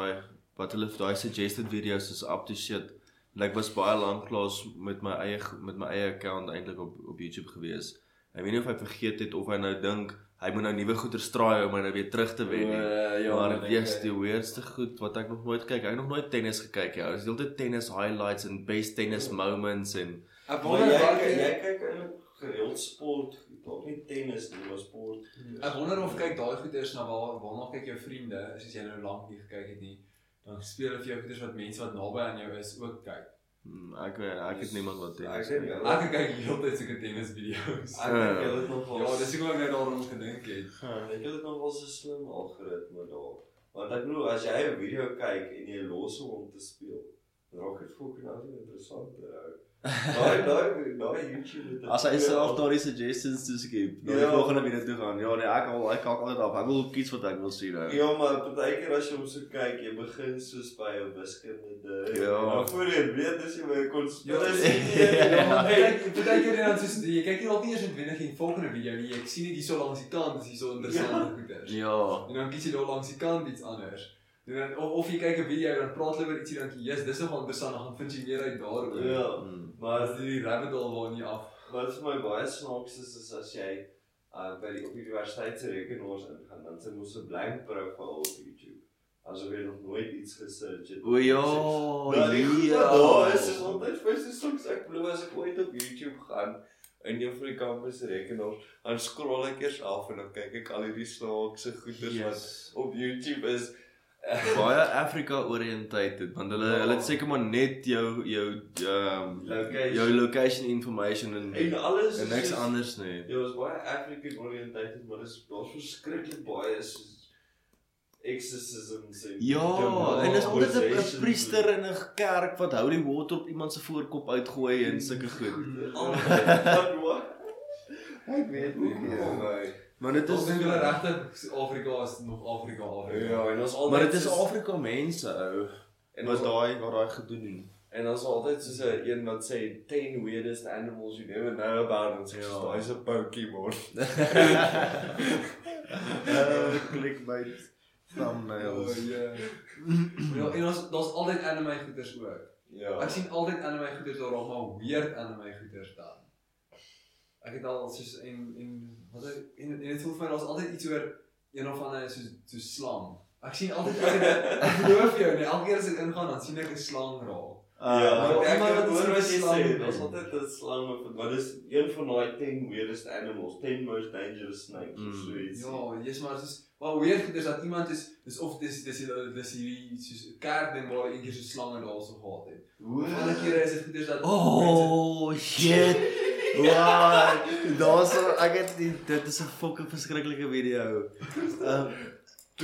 wat hulle vir daai suggested videos is up to shit. En ek was baie lank klaas met my eie met my eie account eintlik op op YouTube gewees. Ek weet nie of hy vergeet het of hy nou dink hy moet nou nuwe goeie straai om my nou weer terug te wen nie. ja, maar maar dit is die weirdste goed wat ek nog nooit kyk. Ek het nog nooit tennis gekyk ja. Dit is heeltyd tennis highlights en best tennis moments en Ek wonder jy kyk- jy kyk eintlik gereeld sport, dalk nie tennis nie, maar sport. Ek wonder of kyk daai goeders na waar waarna kyk jou vriende as jy nou lank nie gekyk het nie. Dan speel hulle vir jou goeders wat mense wat naby aan jou is ook kyk. mm, ek ek het niemand wat tennis. Ek hulle- Ek kyk heeltyd sulke tennis video's. Ek dink hulle het nog Ja, dis ek net daarom gedink het. Ek het nog wel so slim algoritme daar. Want ek bedoel as jy 'n video kyk en jy los hom om te speel, raak dit fucking nou interessanter. ou. Daai daai daai YouTube As hy self daardie suggestions toeskep, dan die Ja. volgende video toe gaan. Ja nee, ek al ek kyk altyd af. Ek wil kies wat ek wil sien nou. Ja, maar partykeer as jy hom so kyk, jy begin soos by 'n wiskunde ding. Ja. Maar voor jy weet as jy by 'n Ja, konspirasie. ja, maar kyk, baie keer dan soos jy kyk nie dalk nie eers noodwendig die volgende video nie. Ek sien net hier so langs die kant is hier so interessante goeders. Ja. En dan kies jy daar langs die kant iets anders. En dan of, of jy kyk 'n video en dan praat hulle oor ietsie dan jy, "Jesus, dis nogal interessant." Dan gaan vind jy meer uit daaroor. Ja. Mm. Maar as jy die rabbit hole waar nie af. Wat vir my baie snaaks is is as jy uh by die op die universiteit se rekenaars ingaan, dan sien mos 'n blank profiel op YouTube. Asof jy nog nooit iets gesearch het. O ja, ja. wat daar is altyd vir so soms ek glo as ek ooit op YouTube gaan in een van die kampus rekenaars, dan scroll ek eers af en dan kyk ek al hierdie snaakse goeders wat Yes. op YouTube is. Baie Afrika oriented want hulle Ja. hulle het seker maar net jou jou ehm Location. jou location information en En alles en is niks soos- anders nie. Ja, ons baie African oriented, maar dis daar's verskriklik baie soos exorcisms en Ja, en dis altyd 'n- priester in 'n kerk wat holy water op iemand se voorkop uitgooi en sulke goed. Ek weet nie. Ja. My. Maar dit Ons is dink hulle regtig Afrika is nog Afrika Afrika. Ja, en ons altyd maar dit is Afrika mense ou en wat ons daai wat daai gedoen doen. en ons altyd soos 'n een wat sê 10 weirdest animals you never know about ons Ja. ja. daai's 'n Pokémon. Uh clickbait thumbnails. Oh, ja. Ja, en ons daar's altyd anime goeders ook. Ja. Ek sien altyd anime goeders daar raak maar weird anime goeders dan. Ek het al soos en en wat ek en, en dit voel vir my daar's altyd iets oor een of ander soos so slang. Ek sien altyd ek, ek geloof jou nie elke keer as ek ingaan dan sien ek 'n slang raak. Uh, ja, maar ek het wat hoor so wat jy slang sê, doen. daar's altyd 'n slang of maar dis een van daai 10 weirdest animals, 10 most dangerous snakes of Mm. so iets. Ja, jy's maar soos maar weird goeders dat iemand is dis of dis dis dis, dis hierdie soos 'n kerk ding waar hulle eendag so slange daarso gehad het. Of ander kere is dit goeders dat Oh shit. Wow, daar's ek het die, dit is 'n fucking verskriklike video. Ehm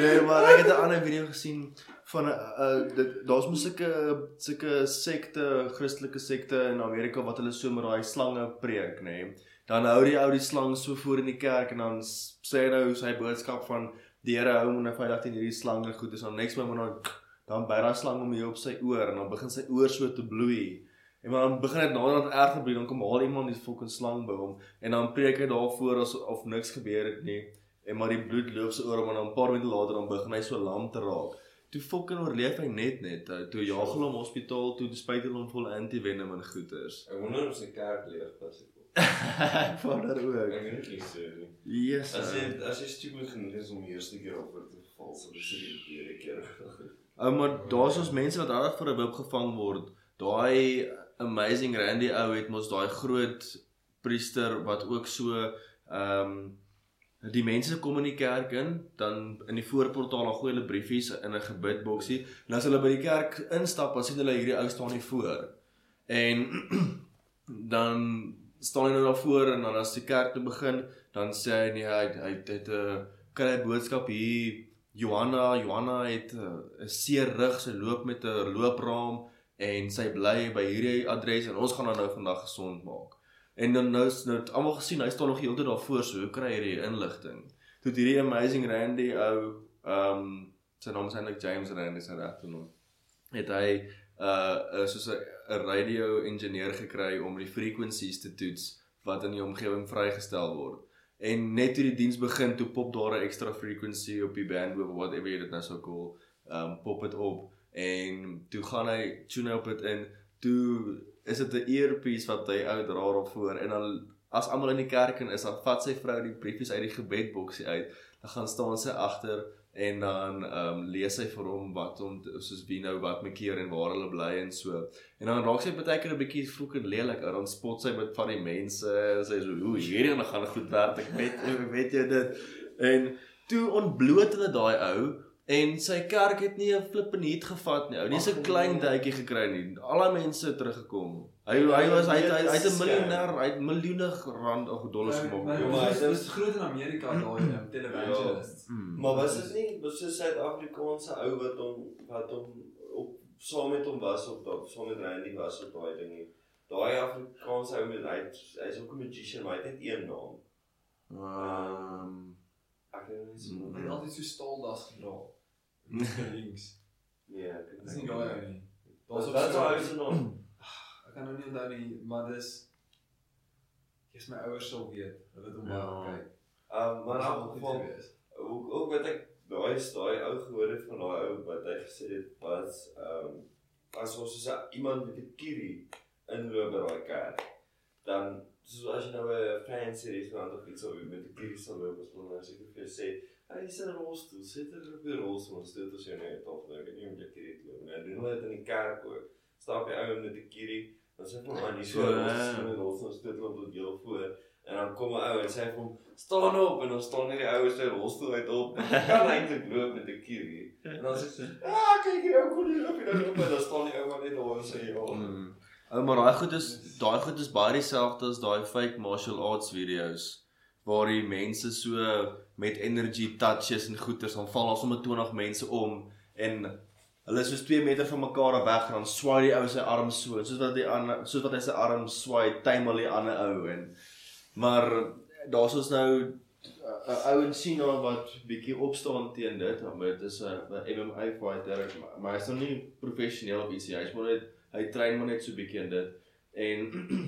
Nee, maar ek het 'n ander video gesien van 'n uh, dit daar's mos sulke sulke sekte, Christelike sekte in Amerika wat hulle so met daai slange preek, nê. Nee. Dan hou die ou die slang so voor in die kerk en dan sê hy nou sy boodskap van die Here hou hom nou veilig teen hierdie slange goed is dan next moment dan dan byt daai slang hom hier op sy oor en dan begin sy oor so te bloei. En maar dan begin dit naderhand erger bloei, dan kom haal iemand die fucking slang by hom en dan preek hy daarvoor asof niks gebeur het nie. En maar die bloed loop so oor hom en dan 'n paar minute later dan begin hy so lam te raak. Toe fucking oorleef hy net net. uh, Toe jaag hulle hom hospitaal toe, spuit hulle hom vol antivenom en goeters. Ek wonder of sy kerk leeg was. Ek wonder Ek ook. weet nie so nie. Yes. As jy as jy stupid genoeg is om die eerste keer op te val, sal jy die tweede keer. Ou maar daar's ons mense wat regtig vir 'n wip gevang word. Daai amazing Randy ou het mos daai groot priester wat ook so ehm die mense kom in die kerk in, dan in die voorportaal dan gooi hulle briefies in 'n gebidboksie. En as hulle by die kerk instap, dan sien hulle hierdie ou staan hier voor. En dan staan hy nou daar voor en dan as die kerk te begin, dan sê hy nee, hy hy het- 'n uh, kry 'n boodskap hier. Johanna, Johanna het 'n uh, seer rug, sy loop met 'n loopraam en sy bly by hierdie adres en ons gaan haar nou vandag gesond maak. En dan nou nou het almal gesien, hy staan nog heeltyd daar voor, so hoe kry hy die inligting? Toe hierdie amazing Randy ou ehm um, sy naam is eintlik James Randy sy regte naam. Het hy uh, soos 'n radio ingenieur gekry om die frequencies te toets wat in die omgewing vrygestel word. En net toe die diens begin, toe pop daar 'n extra frequency op die bandwidth of whatever jy dit nou sou call, um pop dit op en toe gaan hy tune op dit in. Toe is dit 'n earpiece wat hy ou dra daar voor en dan as almal in die kerk in is, dan vat sy vrou die briefies uit die gebedboksie uit. Dan gaan staan sy agter en dan ehm um, lees hy vir hom wat hom soos wie nou wat maak keer en waar hulle bly en so. En dan raak sy baie keer 'n bietjie fucking lelik. ou. Dan spot sy met van die mense en sy so, "Hoe hierdie gaan goed werk. Ek weet weet jy dit." En toe ontbloot hulle daai ou en sy kerk het nie 'n flippin hit gevat nie. Ou, dis 'n klein nee. duitjie gekry nie. Al die mense het teruggekom. Hy hy was hy hy, hy het 'n miljonair, hy het miljoene rand of dollars gemaak. maar Ja, dit hy- Dit is groot in Amerika daai um, televangelists. Hmm. Maar was dit nie was so 'n Suid-Afrikaanse ou wat hom wat hom op saam met hom was op daai saam met Randy was op daai ding nie. Daai Afrikaanse ou met hy hy's ook 'n magician, maar hy het net een naam. Ehm Ek weet nie so. Hy het altyd so staaldas gedra. Links. Nee, ek weet Dis nie daai nie. Wat op wat so- sou hy se naam? Ek kan nou nie onthou nie, maar dis Eers my ouers sal weet, hulle het hom Ja. baie gekyk. Ehm maar in elk geval ook ook wat ek daai is daai ou gehoor het van daai ou wat hy gesê het was ehm as ons soos 'n- iemand met 'n kierie inloop by daai kerk dan soos as jy nou 'n fancy restaurant of iets of met 'n kierie sal loop as hulle nou seker vir jou sê hy is 'n rolstoel sit er op die rolstoel en stoot ons jou net op nou weet nie om jy te loop nou doen hulle dit in die kerk ook stap jy ou met 'n kierie Dan van hier so Ja. ons is in ons stoot op tot heel voor. En dan kom 'n ou en sê vir hom, "Staan op." En dan staan net die ou sy rolstoel uit op. Hy kan eintlik loop met 'n kierie. En dan sê hy, "Ah, kyk hier, ou kon nie loop nie." Dan loop hy, dan staan die ou maar net daar en sê, "Ja." Mm. Ou maar daai goed is daai goed is baie dieselfde as daai fake martial arts video's waar die mense so met energy touches en goeters dan val daar sommer 20 mense om en hulle is soos 2 meter van mekaar weg en dan swaai die ou sy arm so en soos wat die ander soos wat hy sy arm swaai, tuimel die ander ou en maar daar's ons nou 'n ou in China wat bietjie opstaan teen dit, maar dit is 'n MMA fighter, maar- maar hy's nog nie professioneel of ietsie. Hy's maar net hy train maar net so bietjie in dit. En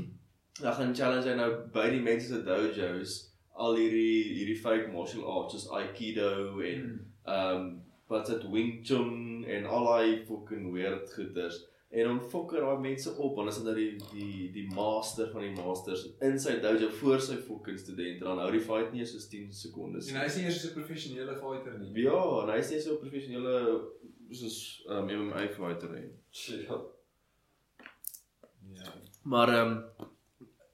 dan gaan challenge hy nou by die mense se dojos al hierdie hierdie fake martial arts soos aikido en ehm um, wat dit Wing Chun en al daai fucking weird goeters. En dan fokker daai mense op want as dit nou die die die master van die masters in sy dojo voor sy fucking studente dan hou die fight nie eens soos 10 sekondes. En hy is nie eers 'n professionele fighter nie. Ja, en hy is nie so 'n professionele soos um, MMA fighter nie. Ja. Ja. Maar ehm um,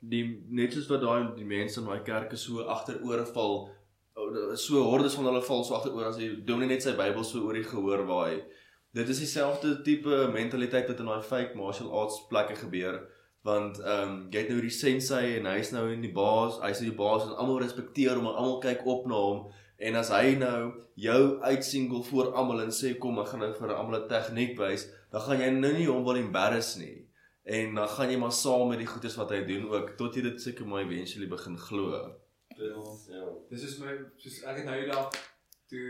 die net soos wat daai die mense in daai kerke so agteroor val, o, so hordes van hulle val so agteroor as die dominee net sy Bybel so oor die gehoor waai. Dit is dieselfde tipe mentaliteit wat in daai fake martial arts plekke gebeur want ehm um, jy het nou die sensei en hy's nou in die baas, hy's die baas en almal respekteer hom en almal kyk op na hom en as hy nou jou uitsingel voor almal en sê kom ek gaan nou vir almal 'n tegniek wys, dan gaan jy nou nie hom wil embarrass nie. En dan gaan jy maar saam met die goedes wat hy doen ook tot jy dit seker maar eventually begin glo. Ja. Dis is my soos ek het nou die dag toe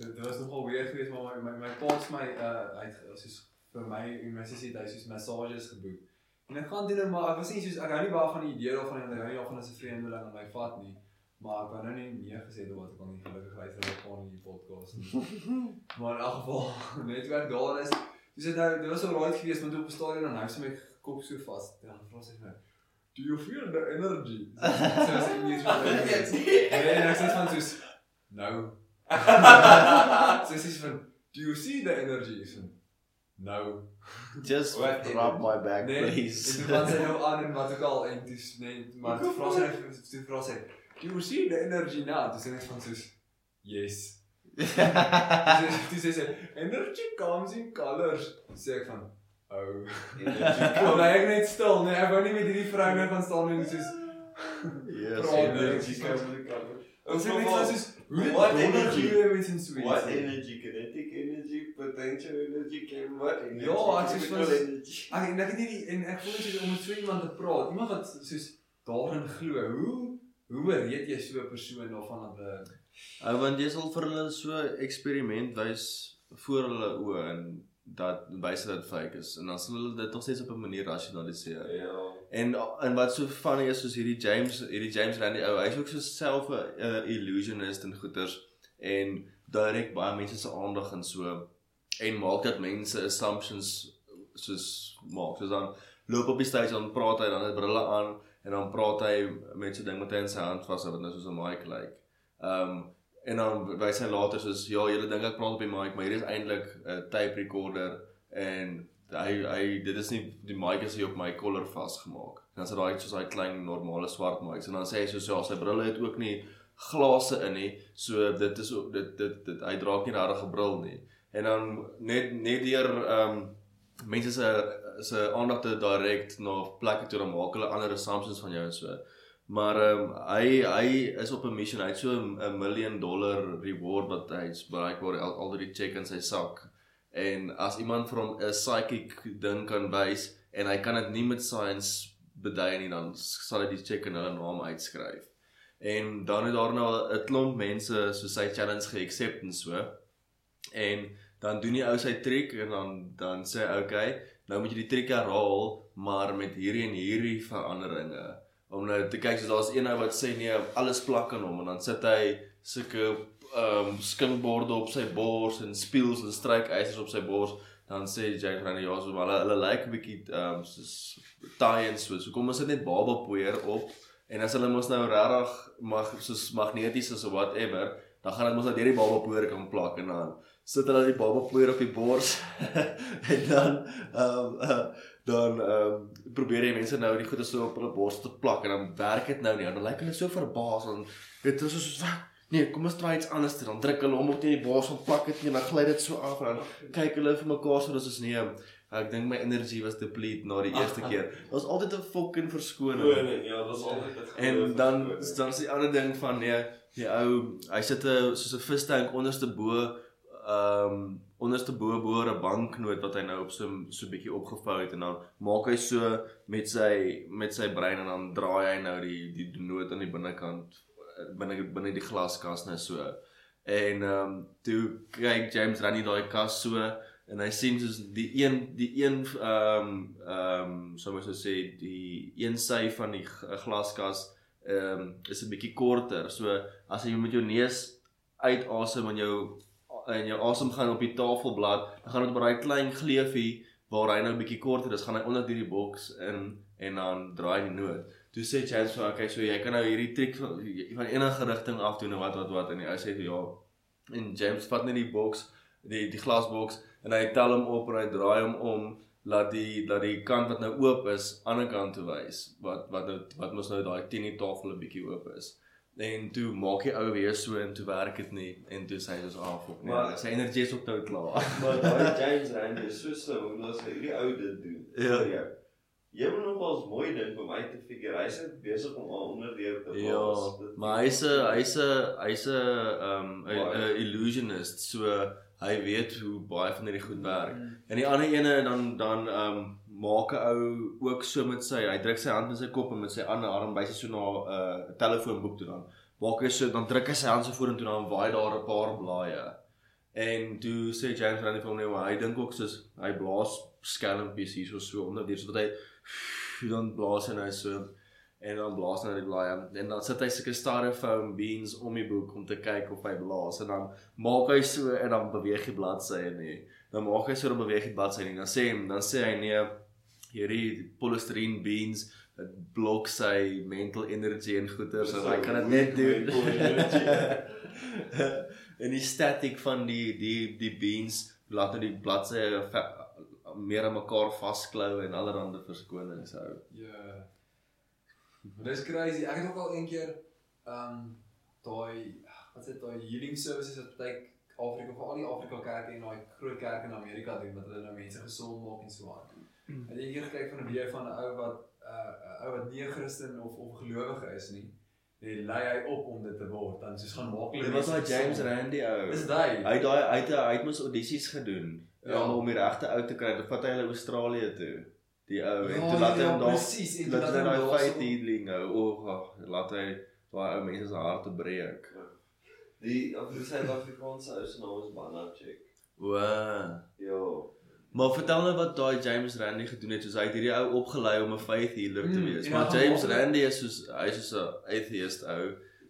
dit was nogal weer geweest maar my my, my pa's my uh hy het soos vir my en my sussie het hy soos massages geboek. En ek gaan doen nou maar ek was nie soos ek hou nie baie van die idee daarvan en ek hou nie daarvan as 'n vreemdeling aan my vat nie. Maar ek wou nou nie nee gesê het wat ek al nie gelukkig luister na van die podcast nie. maar in elk geval net werk daar is. Dis dit nou dit was so right geweest want toe op die stadion en hy het my kop so vas. Dan vra sy vir my Do you feel the energy? So as ek nie eens Nee, en ek sê van soos no. so sy sê van do you see the energy? Sê no. Just What rub my back Nee, please. en van sy nou aan en wat ook al en toe s- nee, maar toe vra sy toe vra sy do you see the energy now? Toe sê ek van soos yes. Sê- Toe sê sy energy comes in colors. Sê ek van oh. Kon hy net stil, nee, ek wou nie met hierdie vrou net van staan en soos yes. Praat Energy comes with the. Ons sê net van soos hoe What energy? so iets? What energy? Kinetic energy, potential energy, chem what energy? Ja, ek sê chemical soos- energy. Ag en ek het nie die, en ek voel soos om met so iemand te praat. Iemand wat soos daarin glo. Hoe hoe bereed jy so 'n persoon daarvan dat hulle Ou want jy sal vir hulle so 'n eksperiment wys voor hulle oë en dat wys dat fake is en dan sal hulle dit nog steeds op 'n manier rasionaliseer. Ja. En en wat so funny is soos hierdie James hierdie James Randi ou, hy's ook so self 'n uh, illusionist en goeters en direk baie mense se aandag en so en maak dat mense assumptions soos maak. Soos dan loop op die stage dan praat hy dan het brille aan en dan praat hy met so 'n ding wat hy in sy hand vashou wat nou soos 'n mic lyk. Ehm um, en dan wys hy later soos ja, julle dink ek praat op die mic, maar hier is eintlik 'n tape recorder en hy hy dit is nie die mic is hier op my kollar vasgemaak. En dan sit daai soos daai klein normale swart mics en dan sê hy soos ja, sy brille het ook nie glase in nie. So dit is dit dit dit hy dra ook nie regtig 'n bril nie. En dan net net deur ehm um, mense se se aandag te direk na plekke toe dan maak hulle ander assumptions van jou en so. Maar ehm um, hy hy is op 'n mission. Hy het so 'n miljoen dollar reward wat hy's bereikbaar al, al die check in sy sak. En as iemand vir hom 'n psychic ding kan wys en hy kan dit nie met science bedui nie, dan sal hy die check in hulle naam uitskryf. En dan het daar nou 'n klomp mense so sy challenge ge-accept en so. En dan doen die ou sy trick en dan dan sê hy okay, nou moet jy die trick herhaal, maar met hierdie en hierdie veranderinge. Om nou te kyk soos daar's een ou wat sê nee, alles plak aan hom en dan sit hy sulke ehm um, skinkborde op sy bors en speels en strykysters op sy bors. Dan sê Jake van ja, so hulle hulle lyk 'n bietjie ehm um, soos taai en so. So kom ons sit net babapoeier op en as hulle mos nou regtig mag soos magneties is of whatever, dan gaan dit mos nou deur die babapoeier kan plak en dan sit hulle die babapoeier op die bors en dan ehm um, uh, dan ehm um, probeer jy mense nou die goede so op hulle bors te plak en dan werk dit nou nie. Dan lyk hulle so verbaas en dit is soos wat Nee, kom ons try iets anders. Dan druk hulle hom op teen die bors en plak dit en dan gly dit so af en dan kyk hulle vir mekaar so dis is nee. Ek dink my energie was deplete na die eerste keer. Dit was altyd 'n fucking verskoning. O nee, ja, dit is altyd 'n En dan dan is die ander ding van nee, die ou, hy sit 'n soos 'n vistank onderste bo ehm um, onderste bo bo 'n banknoot wat hy nou op so so bietjie opgevou het en dan maak hy so met sy met sy brein en dan draai hy nou die die noot aan die binnekant binne binne die glaskas nou so. En ehm um, toe kyk James Rani daai kas so en hy sien soos die een die een ehm um, ehm um, sou mens sê die een sy van die glaskas ehm um, is 'n bietjie korter. So as jy met jou neus uitasem en jou en jou asem gaan op die tafelblad, dan gaan dit op daai klein gleufie waar hy nou 'n bietjie korter is, gaan hy onder hierdie boks in en dan draai die noot. Toe sê James vir okay, so jy kan nou hierdie triek van, van enige rigting af doen en wat wat wat en hy sê ja. En James vat net die boks, die die glasboks en hy tel hom op en hy draai hom om laat die laat die kant wat nou oop is aan die kant toe wys wat wat nou wat mos nou daai teen die tafel 'n bietjie oop is. En toe maak hy ou weer so en toe werk dit nie en toe sê hy soos af op nee. Maar- Sy energie is ook nou klaar. Maar daai James Rand is so slim hoe as hy hierdie ou dit doen. Ja. vir jou. Jy moet nogals mooi dink om uit te figure. Hy's net besig om al onder deur te Ja, blaas. Dit- maar hy's 'n hy's 'n hy's 'n um 'n illusionist. So hy weet hoe baie van hierdie goed werk. En die ander ene dan dan um maak 'n ou ook so met sy hy druk sy hand in sy kop en met sy ander arm wys hy so na 'n uh, telefoonboek toe dan. Maak hy so dan druk hy sy hand so vorentoe dan waai daar 'n paar blaaie. En toe sê James Randi vir hom nee, hy dink ook soos hy blaas skelmpies hier so so onder deur sodat hy dan blaas hy nou so en dan blaas hy na die blaaie en dan sit hy sulke styrofoam beans om die boek om te kyk of hy blaas en dan maak hy so en dan beweeg die bladsye nie. Dan maak hy so dan beweeg die bladsye nie. Dan sê hy dan sê hy nee hierdie polystyrene beans dit blok sy mental energy en goeters en hy kan dit net doen. en die static van die die die beans laat nou die bladsye meer aan mekaar vasklou en allerlei verskonings hou. Ja. Maar dis crazy. Ek het ook al een keer ehm um, daai wat sê daai healing services wat baie Afrika vir al die Afrika kerke en daai groot kerke in Amerika doen wat hulle nou mense gesond maak en so aan. Hmm. En jy hier gekyk van 'n video van 'n ou wat 'n uh, ou wat nie 'n Christen of of gelowige is nie. En lei hy op om dit te word. Dan soos gaan maak hulle Dit was daai James. Randi ou. Dis daai. Hy het daai hy het hy het mos audisies gedoen. Ja, Ja. om die regte ou te kry. Dit vat hy hulle Australië toe. Die ou en Ja, toe laat hy ja, hom daar presies, en toe laat hy daai fight healing nou. O, ag, laat hy daai ou mense se harte breek. Die Afri- Suid-Afrikaanse ou se naam is Banachek. O. Ja. Maar vertel nou wat daai James Randi gedoen het. Soos hy het hierdie ou opgelei om 'n faith healer te Mm, wees. en Maar dan gaan James maak- Randi is soos hy is soos 'n atheist ou.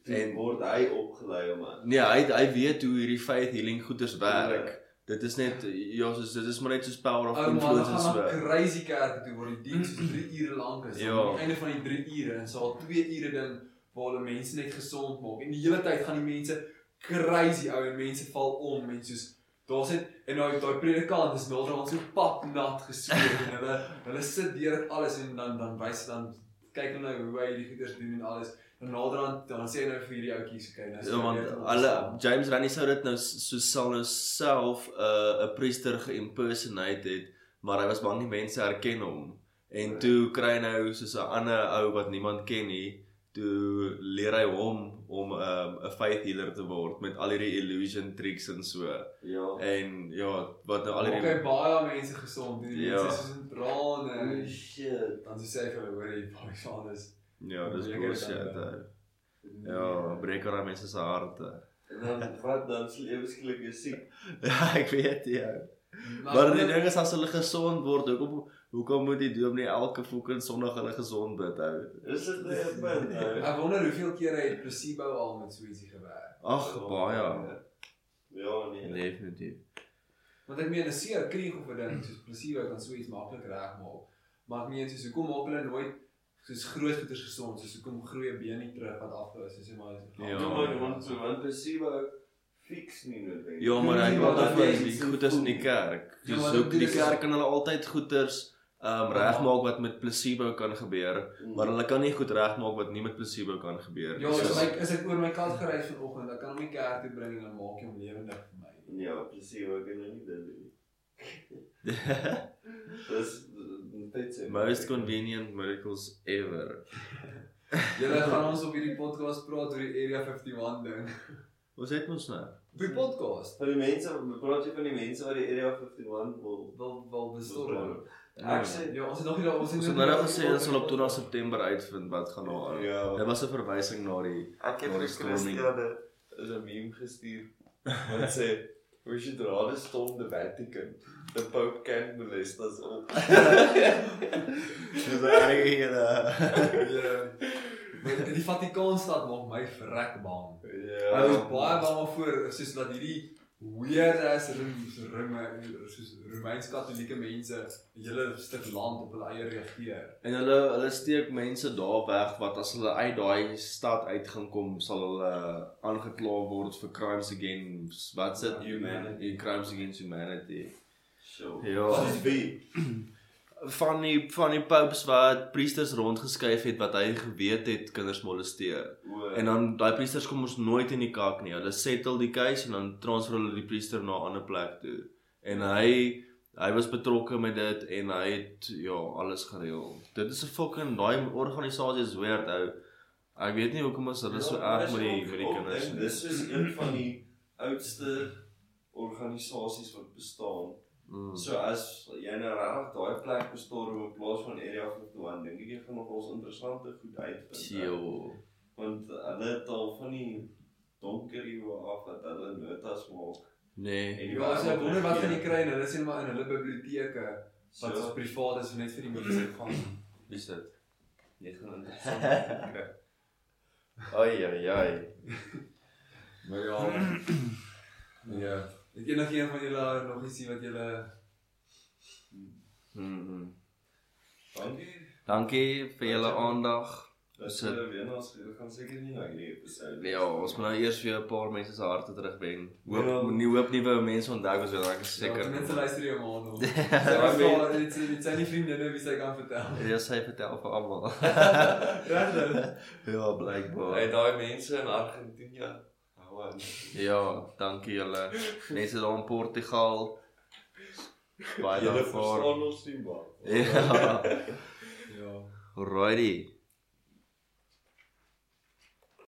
En word hy opgelei om aan. nee, hy hy weet hoe hierdie faith healing goeders werk. Dit is net ja, soos dit is maar net soos power of Ou man, influence en so. na crazy kerke toe waar die diens so 3 ure lank is. Ja. Aan die einde van die 3 ure en so al 2 ure ding waar hulle mense net gesond maak. En die hele tyd gaan die mense crazy ou en mense val om en soos daar's net en daai daai predikant is naderhand so pap nat gesweet en hulle hulle sit deur dit alles en dan dan wys dan kyk hulle nou hoe hy die goeders doen en alles. En naderhand dan sê hy nou vir hierdie ouetjies okay, nou is Ja, want alle James Randi sou dit nou so sal nou self 'n uh, 'n priester geïmpersonate het, maar hy was bang die mense herken hom. En toe kry hy nou soos 'n ander ou wat niemand ken nie, toe leer hy hom om 'n um, 'n faith healer te word met al hierdie illusion tricks en so. Ja. En ja, wat nou al hierdie okay, baie mense gesond. Die Ja. mense is soos in trane. Holy shit. Dan sê hy vir hulle hoor jy baie van is. ja, dis bullshit. dan, ou. Ja, breek aan mense se harte. En dan wat dan se lewe skielik is siek. Ja, ek weet ja. Maar die ding is as hulle gesond word, hoekom hoekom moet die dominee elke fucking Sondag hulle gesond bid hou? Is dit nie 'n punt nou? Ek wonder hoeveel kere het placebo al met so ietsie gewerk. Ag, baie. Ja, nee. Definitief. Want ek meen 'n seer krieg of 'n ding soos placebo kan so iets maklik regmaak. Maar ek meen soos hoekom maak hulle nooit soos groot goeders gesond, soos hoekom groei 'n been nie terug wat afgehou is, soos maar. Ja. Ja, maar want so want placebo fix nie noodwendig. Ja, maar hy praat oor jy- die goeders in die kerk. Ja, Dis maar so dit die is- kerk kan hulle altyd goeders um regmaak wat met placebo kan gebeur, maar hulle kan nie goed regmaak wat nie met placebo kan gebeur Ja, nie. as So- ek as ek oor my kat gereis vanoggend, dan kan hom nie kerk toe bring en dan maak jy hom lewendig vir my. Ja, ek kan nie dit doen. Dis net sê. Most convenient miracles ever. Julle gaan ons op hierdie podcast praat oor die Area 51 ding. Ons het mos nou. Die podcast Van die mense, praat jy van die mense wat die Area 51 wil wil wil bestorm. Ek sê Ja, ons het nog nie ons het nou net gesê ons sal op 20 September uitvind wat gaan daar aan. Ja. Dit was 'n verwysing na die Ek het vir. Christiane is 'n meme gestuur wat sê we should rather storm the Vatican. The Pope can molest us all. Dis reg hier. Ja. Maar die Vatikaanstad maak my verrek bang. Ja. Hy is baie bang voor soos dat hierdie weird as Rome soos Romeins-Katolieke mense 'n hele stuk land op hulle eie regeer. En hulle hulle steek mense daar weg wat as hulle uit daai stad uit gaan kom, sal hulle aangekla word vir crimes against wat's dit? Humanity. Crimes against humanity. Sure. Ja. Wat is wie? Van die van die popes wat priesters rondgeskuif het wat hy geweet het kinders molesteer. O, En dan daai priesters kom ons nooit in die kak nie. Hulle settle die case en dan transfer hulle die priester na 'n ander plek toe. En hy hy was betrokke met dit en hy het ja, alles gereël. Dit is 'n fucking daai organisasie is weird ou. Ek weet nie hoekom is hulle so Ja, erg met die met die kinders. Dis is een van die oudste organisasies wat bestaan. Mm. So as jy nou regtig daai plek bestorm in plaas van Area 51, dink ek jy gaan nog ons interessante goed uitvind. Jo. Want hulle het al van die donker eeue af dat hulle notas maak. Nee. En Ja, jy wonder wat gaan jy kry en hulle sê maar in hulle biblioteke wat So, so privaat is net vir die mense gaan. Wie's dit? jy gaan interessante goed kry. Ai ai ai. Maar ja. ja. Het enige een van julle nog ietsie wat julle Mm. Dankie. Dankie vir julle aandag. Dis Sit. uh, weer ons gaan seker nie na hierdie episode. Ja, ons moet nou eers weer 'n paar mense se harte terugwen. Hoop Ja. nie hoop nuwe mense onthou as wat ek is seker mense luister jou maar nog. Ja, Ja, men- dit dit zijn nie vriendinne wie sy kan vertel. Ja, sy vertel vir almal. Regtig. ja, blykbaar. Hey, daai mense in Argentinië. Aan. Ja, dankie julle. Mense daar in Portugal. Baie Julle daarvoor. verstaan ons nie maar. Ja. Ja. Alrighty.